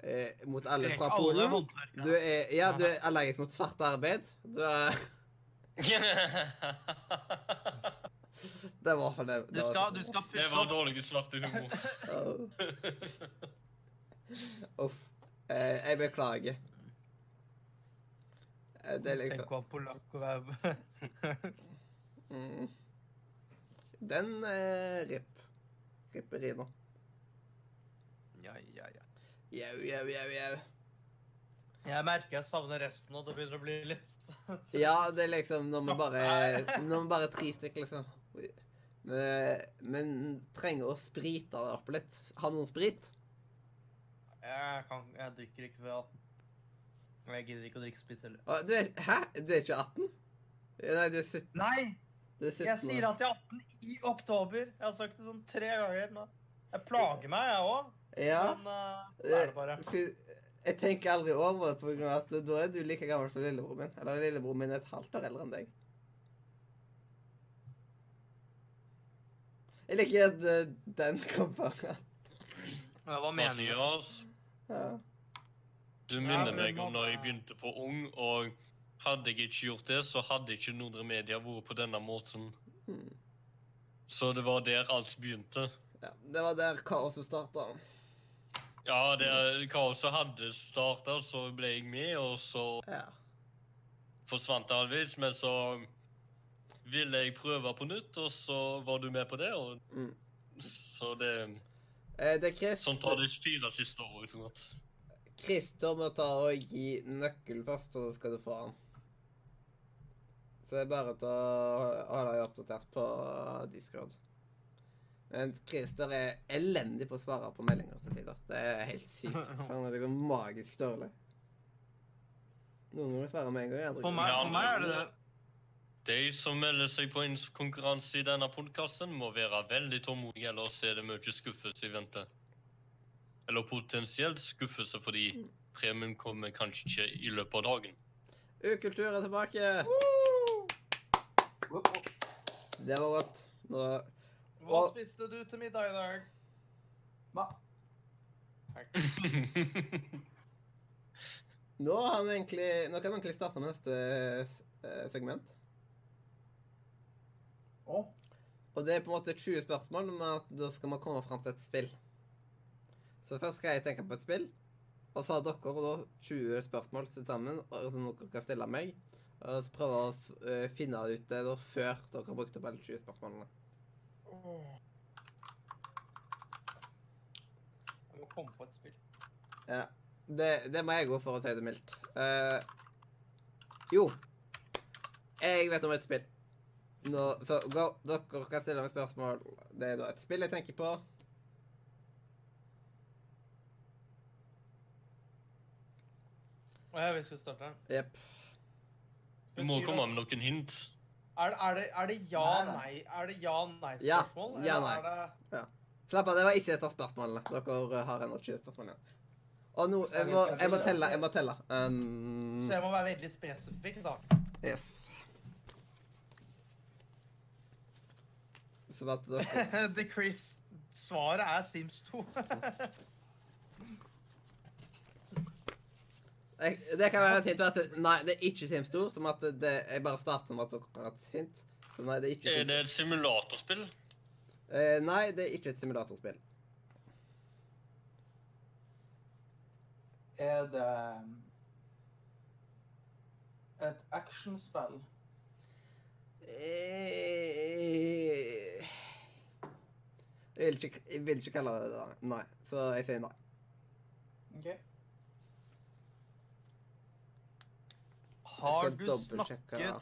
eh, mot alle fra Polen. Du er, ja, du er allergisk mot svart arbeid. Du er Det var for det. Du skal, du skal Det var dårlig svartehumor. humor. Uff. Eh, jeg beklager. Eh, Det er Tenk liksom å være polakk og være mm. Den eh, ripp. Ripperino. Ja, ja, ja. Jau, jau, jau, jau. Jeg merker jeg savner resten, og det begynner å bli litt Ja, det er liksom når man bare Når man bare tre stykker, liksom. Men, men trenger å sprite det opp litt. Ha noen sprit? Jeg, kan, jeg drikker ikke før 18. Og jeg gidder ikke å drikke sprit heller. Du er, hæ? Du er ikke 18? Nei, du er 17. Nei! Er 17 Jeg sier at jeg er 18 i oktober. Jeg har sagt det sånn tre ganger nå. Jeg plager meg, jeg òg. Ja. Men uh, det er det bare. Eh, Jeg tenker aldri over det, av at da er du like gammel som lillebroren min. Eller lillebroren min er et halvt år eldre enn deg. Jeg liker at uh, den kom foran. Ja, hva mener du? Mathias, Ja. du minner ja, meg om da jeg begynte på Ung, og hadde jeg ikke gjort det, så hadde ikke Nordre Media vært på denne måten. Hmm. Så det var der alt begynte. ja. Det var der kaoset starta. Ja, det kaoset hadde starta, så ble jeg med, og så Ja. forsvant det halvveis. Men så ville jeg prøve på nytt, og så var du med på det. Og Mm. så det Eh, Det er Sånn tar det fire siste årene. tror jeg. Christer må ta og gi nøkkel først, så skal du få han. Så det er bare til å holde deg oppdatert på Discord. Men Christer er elendig på å svare på meldinger til tider. Det er helt sykt. Han er liksom magisk dårlig. Noen ganger svarer med en gang. andre For meg, for meg er det det. De som melder seg på en konkurranse i denne podkasten, må være veldig tålmodige, ellers er det mye skuffelse i vente. Eller potensielt skuffelse, fordi premien kommer kanskje ikke i løpet av dagen. Ukultur er tilbake! Det var godt. Nå, Hva Og- spiste du til middag i dag? Hva? nå, har vi egentlig, nå kan vi egentlig starte med neste eh, segment. Å, Og det er på en måte 20 spørsmål, men at da skal man komme fram til et spill. Så først skal jeg tenke på et spill, og så har dere da 20 spørsmål til sammen og som dere kan stille meg. Og så prøve å eh, finne ut det da før dere har brukt opp alle 20 spørsmålene. Jeg må komme på et spill. Ja, det, det må jeg gå for å si det mildt. Uh, jo, jeg vet om et spill. Nå, så gå, dere kan stille meg spørsmål. Det er da et spill jeg tenker på. Å, ja, vi skal starte. Jepp. Du må komme med noen hint. Er er det, er det ja, Nei, nei? Er det ja, Ja, ja, ja, nei. det Slapp av, det var ikke et av spørsmålene. Dere har ennå 20 spørsmål igjen. Og nå, jeg må, jeg må telle. Jeg må telle. Um, Så jeg må være veldig spesifikk, da. yes. Som at dere The Chris. Svaret er Sims 2. jeg, Det kan være et hint. At det, nei, det er ikke Sims 2. Som at det, jeg bare starter med at dere har et hint. Så nei, det er ikke Er det et simulatorspill? eh, Nei, det er ikke et simulatorspill. Er det et actionspill? Eh, Jeg vil ikke, jeg vil ikke kalle det det. Nei. Så jeg sier nei. OK. Har du snakket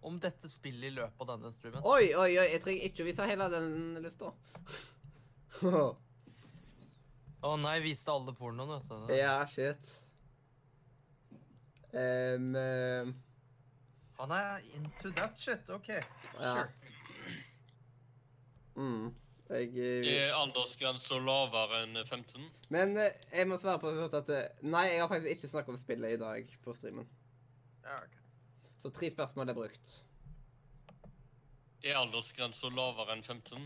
om dette spillet i løpet av denne streamen? Oi, oi, oi. Jeg trenger ikke å vise hele den lista. Å nei, viste alle pornoen, vet du. ja, shit. Um, uh... Han er into that shit. OK. Ja. Sure. mm, jeg eh, Er aldersgrensa lavere enn 15? Men eh, jeg må svare på at Nei, jeg har faktisk ikke snakket om spillet i dag på streamen. Ja, ok. Så tre spørsmål er brukt. Er aldersgrensa lavere enn 15?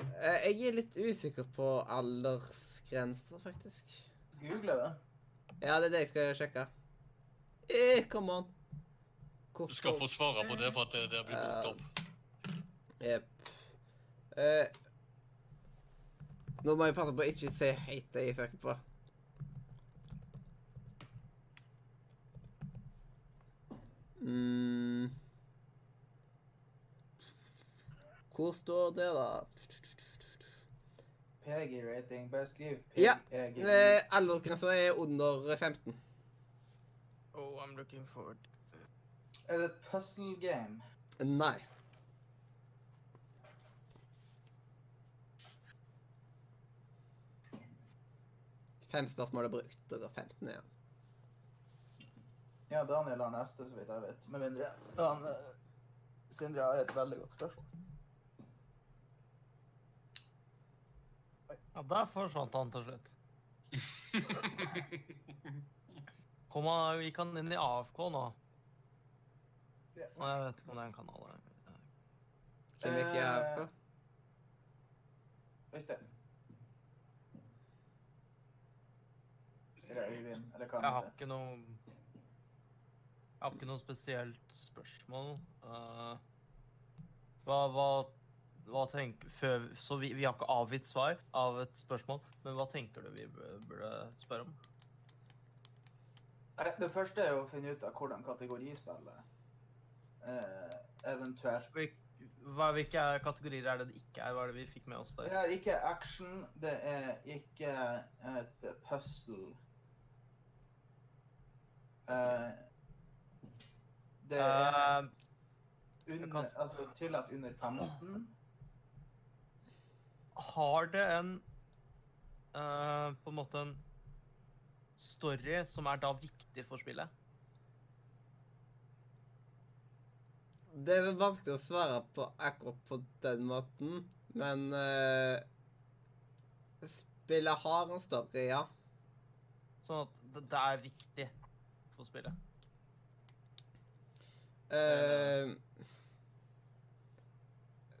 Eh, Jeg er litt usikker på aldersgrenser, faktisk. Google det. Ja, det er det jeg skal sjekke. Eh, come on. Du skal få svare på det for at det, det blir brukt opp. Jepp. Eh, nå må jeg passe på å ikke se det jeg søker på. Mm. Hvor står det, da? PG-rating. Bare skriv Ja, PG. Eh, Aldersgrensa er under 15. Oh, I'm looking forward. Er det et puzzle game? Nei. Fem spørsmål er brukt. og går 15 igjen. Ja, Daniel har neste, så vidt jeg vet. Med mindre han eh, Sindre har et veldig godt spørsmål. Ja, der forsvant han til slutt. Kom han, gikk han inn i AFK nå? Ja. Nei, Jeg vet ikke om det er en kanal. der. Kommer ikke jeg Eh, AFK? Øystein. Eller Øyvind, eller hva Jeg har ikke noe Jeg har ikke noe spesielt spørsmål. Uh, hva, hva, hva tenker før, Så vi, vi har ikke avgitt svar av et spørsmål, men hva tenker du vi burde, spørre om? Det første er å finne ut av hvordan kategorispillet uh, eventuelt Hva, hvilke kategorier er det det ikke er? Hva er det vi fikk med oss Det er ikke action, det er ikke et puzzle. Eh, det er uh, under, kan- altså, tillatt under 15. har det en uh, På en måte en story som er da viktig for spillet? Det er vanskelig å svare på akkurat på den måten, men uh, Spillet har en story, ja. Sånn at det, det er viktig for spillet. Eh,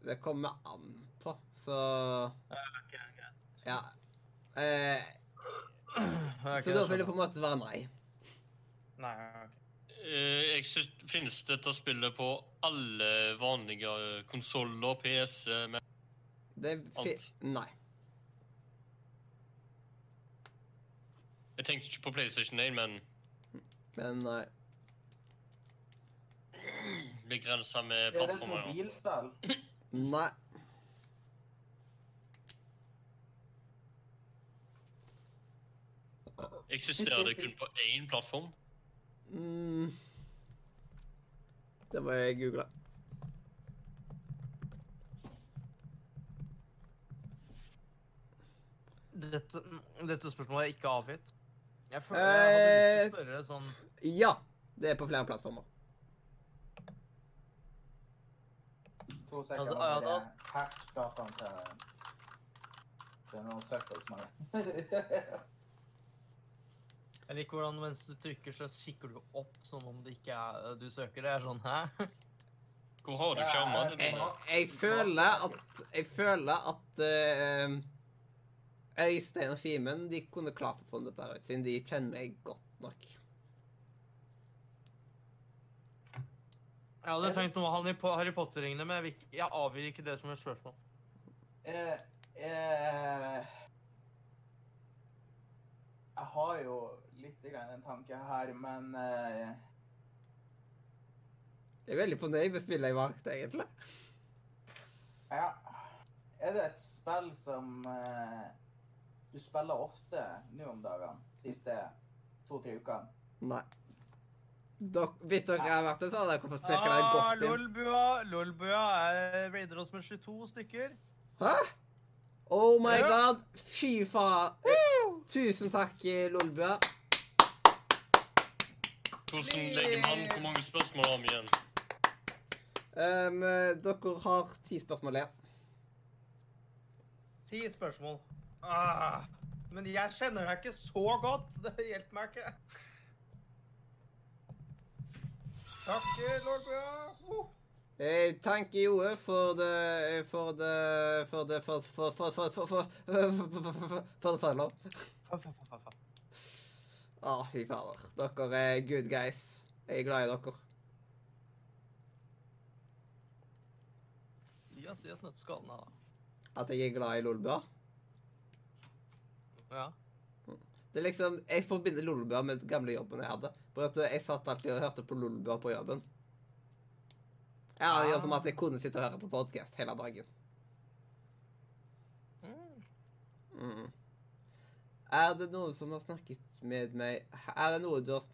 det kommer an på, så Ja. Eh, så da vil det på en måte være nei. Nei, ok. Eh, exist- Finnes dette spillet på alle vanlige konsoller, PC med Det fi Alt. Nei. Jeg tenkte ikke på PlayStation 1, men Men nei. Begrensa med Er det et plattformer. ja. mobilspill? Nei. Eksisterer det kun på én plattform? Mm. Det må jeg google. Dette, dette spørsmålet er ikke avgitt. Jeg føler jeg hadde lyst til å spørre sånn Ja, det er på flere plattformer. To sekunder. da- ja, da- Hack dataen til til noen søkere som er Jeg liker hvordan mens du trykker, så kikker du opp som om det ikke er du søker. Det er sånn Hæ? Hvor har du skjermene Jeg, dine? jeg føler at Jeg føler at uh, Øystein og Simen de kunne klart å få dette ut, siden de kjenner meg godt nok. Jeg hadde tenkt noe han i Harry Potter-ringene, men jeg, vil jeg avgir ikke det som et spørsmål. Eh, eh, jeg har jo litt grann en tanke her, men eh, Jeg er veldig fornøyd med spillet jeg valgte, egentlig. ja. Er det et spill som eh, du spiller ofte nå om dagene? Siste to-tre ukene? Nei. Hvis dere har vært det, så hadde dere det Ah, gått inn. Lolbua, Lolbua er raider oss med 22 stykker. Hæ? Oh my Ja. god! Fy faen. Tusen takk, Lolbua. Hvordan legger man Hvor mange spørsmål har vi igjen? Um, dere har ti spørsmål igjen. Ti spørsmål. Ah, men jeg kjenner deg ikke så godt. Det hjelper meg ikke. Takk, Lolbua. Jeg tenker jo, you for det For det For det For For For For. Å, fy fader. Dere er good guys. Jeg er glad i dere. Si oss nøtteskallen da. At jeg er glad i Lolbua. Ja. Det er liksom, Jeg forbinder Lolbua med den gamle jobben jeg hadde. For at Jeg satt alltid og hørte på Lolbua på jobben. Ja, det gjør som at jeg kunne sitte og høre på podkast hele dagen. Mm. Er det noen som har snakket med meg Er det noe du har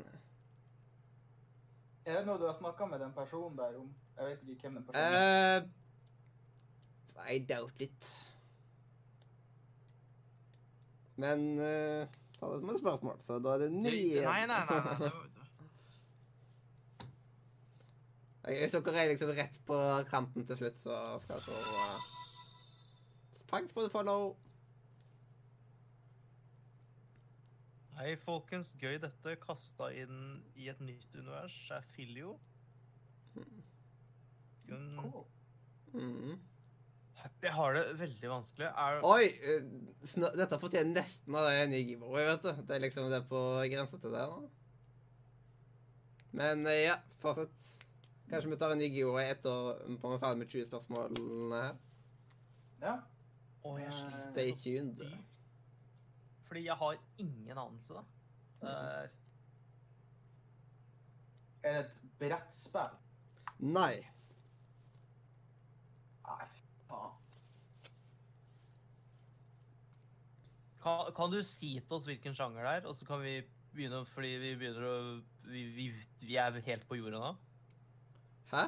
Er det noe du har snakka med den personen der om? Jeg vet ikke hvem den personen er. Uh, I doubt it. Men eh, ta det som et spørsmål, så da er det nye Nei, nei, nei. nei. det var- Hvis dere er liksom rett på kanten til slutt, så skal dere uh, Thanks for the follow. Hei, folkens. Gøy dette. Kasta inn i et nytt univers er Filio. Kun- Cool. Mm. Jeg har det veldig vanskelig. Er... Oi! eh, dette fortjener nesten av en ny giveaway, vet du. Det er liksom det på grensa til det nå. Men eh, ja, fortsett. Kanskje vi tar en ny giveaway etter vi er ferdig med 20 spørsmålene her. Ja. Og jeg sliter Stay tuned. Fordi jeg har ingen anelse. Det er Er det et brettspill? Nei. Faen. kan, kan du si til oss hvilken sjanger det er, og så kan vi begynne fordi vi begynner å Vi, vi, vi er helt på jorda nå. Hæ?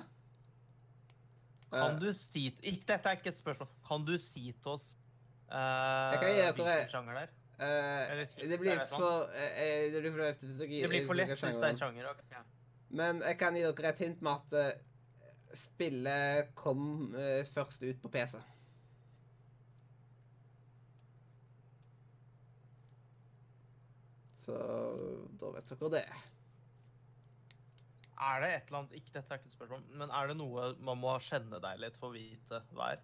Kan Eh, du si ikke, Dette er ikke et spørsmål. Kan du si til oss Jeg kan gi dere- hvilken sjanger det er? Uh, Eller- det blir for Det blir for lett hvis dere Det er en sjanger. Men jeg kan gi dere et hint med at spillet kom eh, først ut på PC. Så da vet dere det. Er det et eller annet Ikke dette er ikke et spørsmål, men er det noe man må kjenne deg litt for å vite hva er?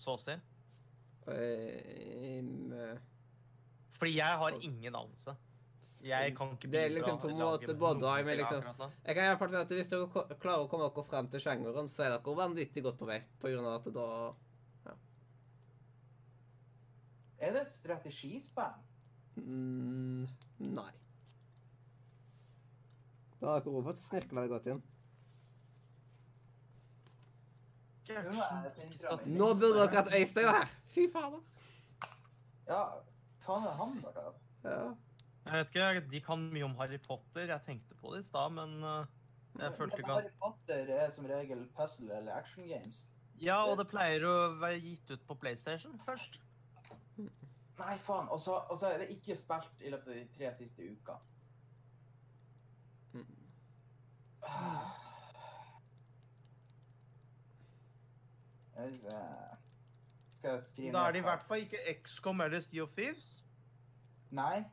Så å si. Eh, Fordi jeg har ingen anelse. Jeg kan ikke Det er liksom på en måte både noe og, men liksom- Jeg kan i si at Hvis dere klarer å komme dere frem til sjangeren, så er dere vanvittig godt på vei. På grunn av at da Er det et strategispill? mm, Nei. Da har dere fått snirkla det godt inn. Nå burde dere hatt Øystein her! Fy fader. Ja, faen er han der da? Ja. Jeg vet ikke, De kan mye om Harry Potter. Jeg tenkte på det i stad, men uh, jeg følte ikke Harry Potter er som regel puzzle eller action games. Ja, og det pleier å være gitt ut på PlayStation først. Nei, faen. Og så er det ikke spilt i løpet av de tre siste uka. Mm. Skal Skal jeg skrive Da er det i hvert fall ikke XCOM eller of Thieves. Nei.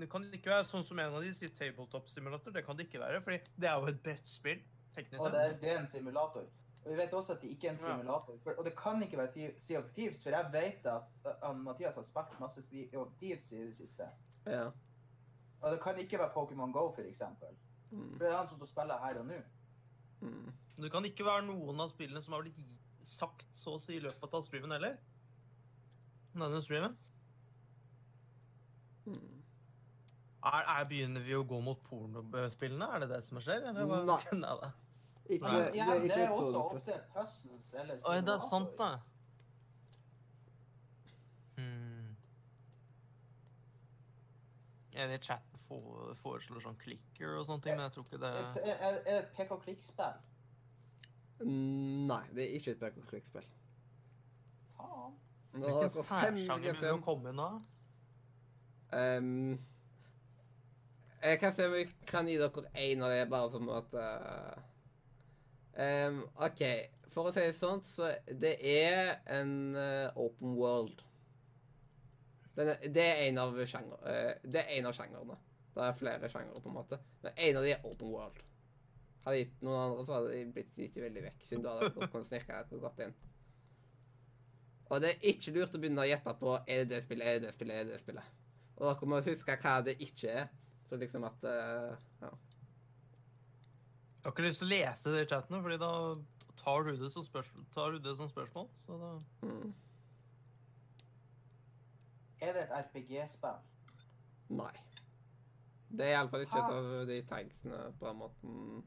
Det kan ikke være sånn som en av de sier tabletop simulator. Det kan det ikke være, fordi det er jo et brettspill, teknisk Og det sett. er, det er en simulator. Og vi vet også at det ikke er en Ja. simulator. For, og det kan ikke være Sea of Thieves, for jeg vet at uh, Mathias har spilt masse Sea of Thieves i det siste. Ja. Og det kan ikke være Pokémon Go, for eksempel. Mm. For det er han som spiller her og nå. Mm. Det kan ikke være noen av spillene som har blitt sagt så å si i løpet av streamen heller. Denne streamen. Mm. Er, er, begynner vi å gå mot pornospillene? Er det det som skjer? Eller? Nei. Nei. Ikke, Nei. det Ja, er det er også ofte puzzles eller Oi, det er sant, da. Hmm. Er det chatten fo- foreslår sånn clicker og sånne ting, men jeg tror ikke det Er, er, er det et pek-og-klikk-spill? Mm, Nei, det er ikke et pek-og-klikk-spill. Faen. Hvilken særsjanger vil du komme inn av? Ehm, jeg kan se om vi kan gi dere én av det, bare som at eh, um, OK. For å si det sånn, så det er en uh, open world. Er, det er en av sjanger, uh, Det er en av sjangerne. Det er flere sjangere, på en måte. Men en av de er open world. Hadde gitt noen andre, så hadde de blitt gitt veldig vekk, siden da hadde kunnet snirke dere godt inn. Og det er ikke lurt å begynne å gjette på er det det spillet, er det det spillet, er det det spillet. Og dere må huske hva det ikke er. Så liksom at eh, Ja. Jeg har ikke lyst til å lese det i chatten, fordi da tar du det som spørsmål. Tar du det som spørsmål så da... Mm. Er det et RPG-spill? Nei. Det er iallfall ikke et av de tagsene på den måten.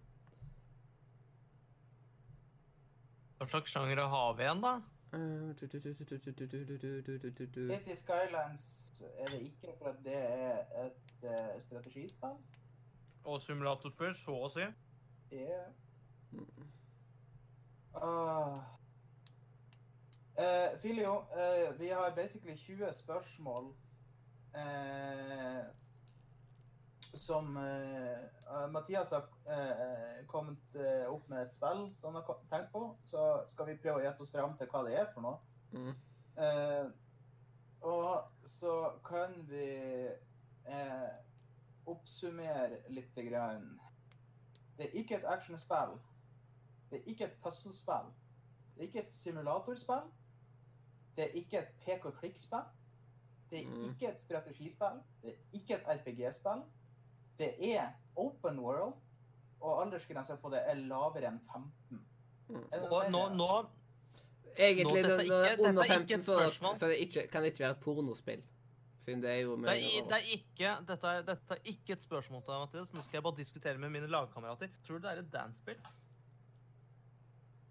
Hva slags sjanger har vi igjen, da? City Skylines er det ikke, for det er et uh, strategispill. Og simulatorspill, så å si. Yeah. Uh, uh, Filio, eh, vi har basically 20 spørsmål eh, som eh, Mathias har uh, kommet uh, opp med et spill som han har tenkt på. Så skal vi prøve å gjette oss fram til hva det er for noe. Mm. Og så kan vi oppsummere litt grann. Det er ikke et actionspill. Det er ikke et puslespill. Det er ikke et simulatorspill. Det er ikke et pek-og-klikk-spill. Det er Mm. ikke et strategispill. Det er ikke et RPG-spill. Det er open world, og aldersgrensa på det er lavere enn 15. Mm. Og nå, nå Egentlig Nå, dette er det er ikke- under dette er ikke 15, et så, spørsmål. så det ikke, kan det ikke være et pornospill. Siden det er jo det er, det er ikke, dette, er, dette er ikke et spørsmål til deg, Mathias. Nå skal jeg bare diskutere med mine lagkamerater. Tror du det er et dance-spill?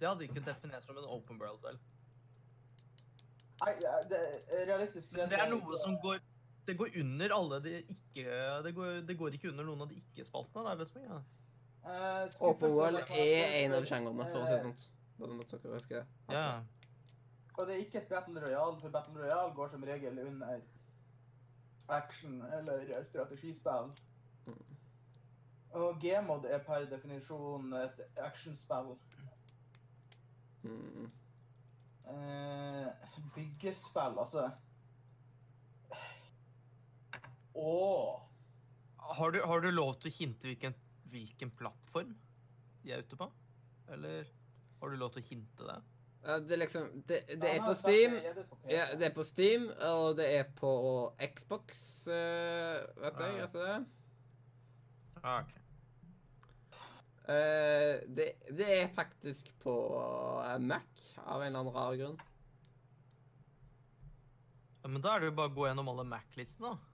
Det hadde ikke definert som en open world, vel? Nei, det er realistisk Men det er noe som går Det går under alle de ikke Det går, det går ikke under noen av de ikke-spaltene. Det er det som er greia. Eh, Open world er en av sjangrene, for å si det sånn. Ja. Og det er ikke et Battle Royale, for Battle Royale går som regel under action eller strategispill. Mm. Og Gmod er per definisjon et actionspill. Mm. Eh, byggespill, altså Åh! Har, du, har du lov til å hinte hvilken, hvilken plattform de er ute på? Eller har du lov til å hinte det? Ja, det er liksom Det, det er på Steam. er det på Ja, det er på Steam, og det er på Xbox, eh, vet jeg. Ah. Altså det. Ah, ok. Eh, det, det er faktisk på eh, Mac, av en eller annen rar grunn. Ja, men da er det jo bare å gå gjennom alle Mac-listene, da.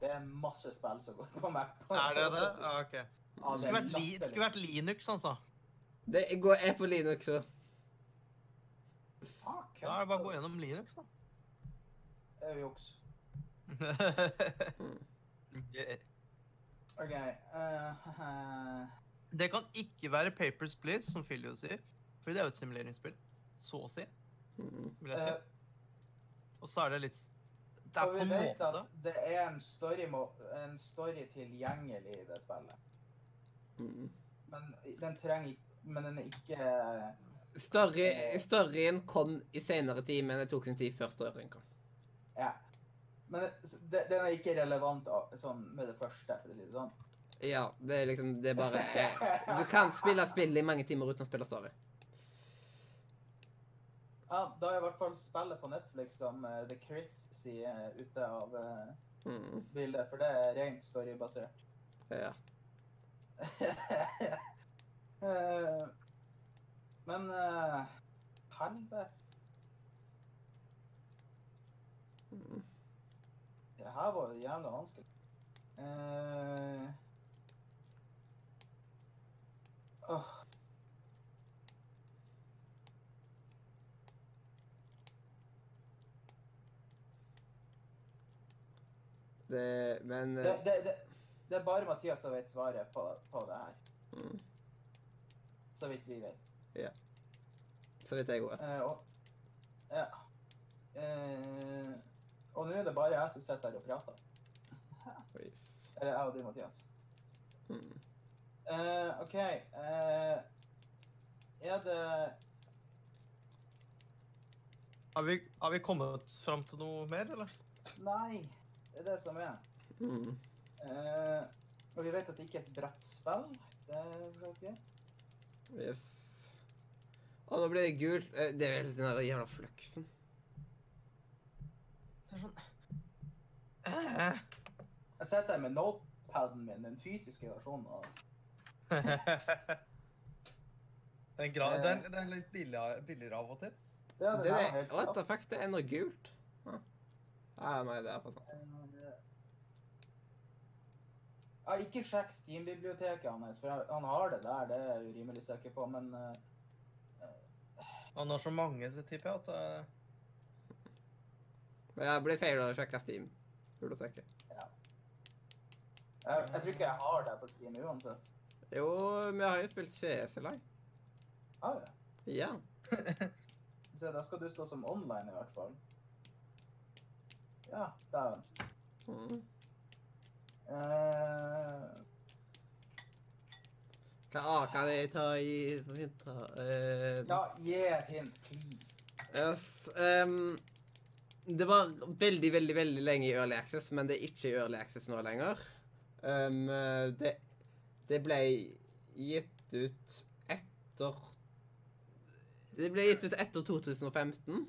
Det er masse spill som går på Mac. Er det det? Ah, ok. Ja, Det skulle vært, det skulle vært Linux, altså. Det går, jeg på Linux òg. Ah, Da er det bare å gå gjennom Linux, da. Det er juks. OK OK. uh. Det kan ikke være Papers, Please, som Filio sier. For det er jo et simuleringsspill. Så å si, vil jeg si. eh, Og så er det litt Det er og vi vet måte at det er en story, en story tilgjengelig i det spillet. Mm. Men den trenger ikke Men den er ikke Story, storyen kom i senere tid, men det tok sin tid før storyen kom. Ja. Men det, den er ikke relevant sånn med det første, for å si det sånn. Ja, det er liksom Det er bare eh, Du kan spille spill i mange timer uten å spille story. Ja, da er i hvert fall spillet på Netflix som uh, The Chris sier ute av uh, Mm, bildet, for det er rent storybasert. ja. uh, Men uh, helvete Mm. Det her var jo jævla vanskelig. Uh, åh. Det Men Det, eh, det, det, det er bare Mathias som vet svaret på, på det her. mm, Så vidt vi vet. Ja. Så vidt jeg vet. Eh, og, ja. Eh, og nå er det bare jeg som sitter her og prater. Eller jeg og du, Mathias. Mm. Eh, OK. eh, er det Har vi, har vi kommet fram til noe mer, eller? Nei, det er det som er. Mm. Uh, og vi vet at det ikke er et brettspill. Det er greit. Yes. Å, nå blir det gult. Eh, Det er vel den der jævla fløksen. Det er sånn uh. Jeg sitter her med notepaden min, den fysiske versjonen. av Den, gra den, den er litt billigere, billigere av og til. Det er Det her er, helt what the fuck, det er noe gult. Ah. Ah, nei, det er på sånn. Ja, ikke sjekk Steam-biblioteket hans, for han har det der, det er jeg urimelig rimelig sikker på, men uh, Han har så mange, så tipper jeg at uh... Men jeg blir feil å sjekke Steam. Biblioteket. jeg, jeg tror ikke jeg har det på Steam uansett. Jo, vi har jo spilt CS i lag. Har jeg? Ja. Se, da skal du stå som online i hvert fall. Ja, dæven. Mm. Eh, Hva A kan jeg ta i som hint? da? Eh, ja, gi et hint, please. yes, um, det var veldig, veldig veldig lenge i Early Access, men det er ikke i Early Access nå lenger. Um, det, det ble gitt ut etter Det ble gitt ut etter 2015.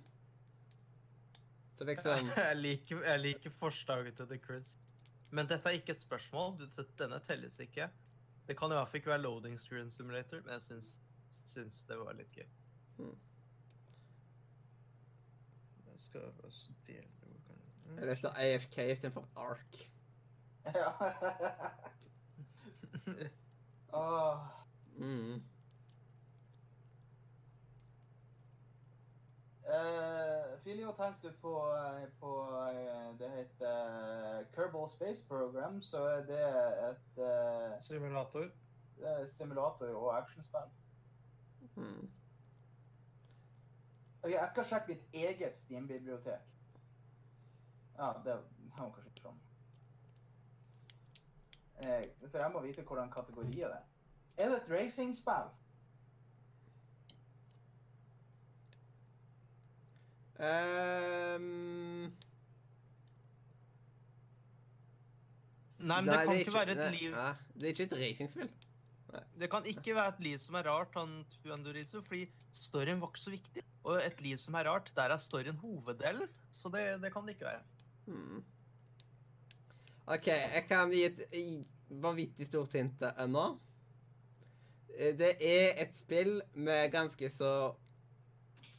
Så liksom jeg, liker, jeg liker forslaget til The Chris. Men dette er ikke et spørsmål. Denne telles ikke. Det kan i hvert fall ikke være loading screen simulator, men jeg syns, syns det var litt gøy. Mm. Jeg skal også dele mm. Jeg leste AFK istedenfor ARK. Ja. Åh. Mm. Eh, Filio, tenkte du på, eh, på eh, Det heter Kerbal Space Program, så er det et uh, Simulator. det simulator- og actionspill. Hmm. Ok, Jeg skal sjekke mitt eget Steam-bibliotek. Ja, det har man kanskje ikke sånn. Eh, for jeg må vite hvordan kategori er. Er det et racingspill? Ehm, Nei, men nei, det kan det ikke være et liv nei, det er ikke et racingspill. Det kan ikke være et liv som er rart, han Tuandorizo, fordi storyen var ikke så viktig. Og et liv som er rart, der er storyen hoveddelen. Så det, det kan det ikke være. Hmm. OK, jeg kan gi et vanvittig stort hint ennå. Eh, Det er et spill med ganske så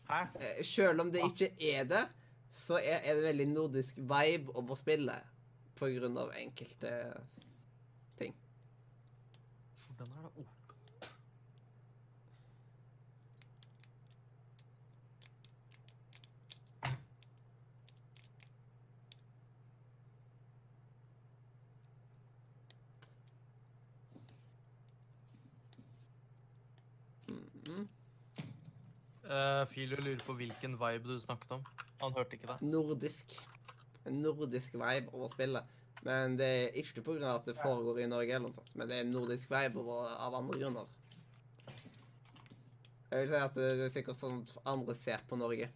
Eh, Selv om det ikke er der, så er, er det veldig nordisk vibe over spillet på grunn av enkelte ting. Hvordan er det opp? Mhm. Uh, Filio lurer på hvilken vibe du snakket om. Han hørte ikke det. Nordisk. En nordisk vibe over spillet. Men det er ikke av at det foregår i Norge, eller noe sånt, men det er en nordisk vibe over, av andre grunner. Jeg vil si at det er sikkert sånn at andre ser på Norge.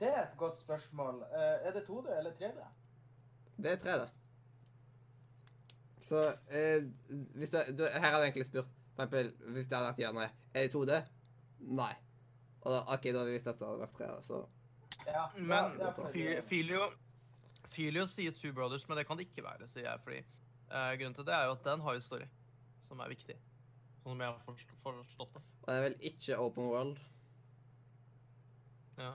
Det er et godt spørsmål. Uh, er det 2D eller 3D? Det er 3D. Så uh, hvis du, du, Her har du egentlig spurt for eksempel, hvis det hadde vært ja, nei. Er det 2D? Nei. Og da, OK, da hadde vi visst at det hadde vært 3D, så Ja, Men Filio, Filio sier Two Brothers, men det kan det ikke være, sier jeg. fordi uh, Grunnen til det er jo at den har jo story, som er viktig. Sånn som jeg har forstått det. Og det er vel ikke open world. Ja.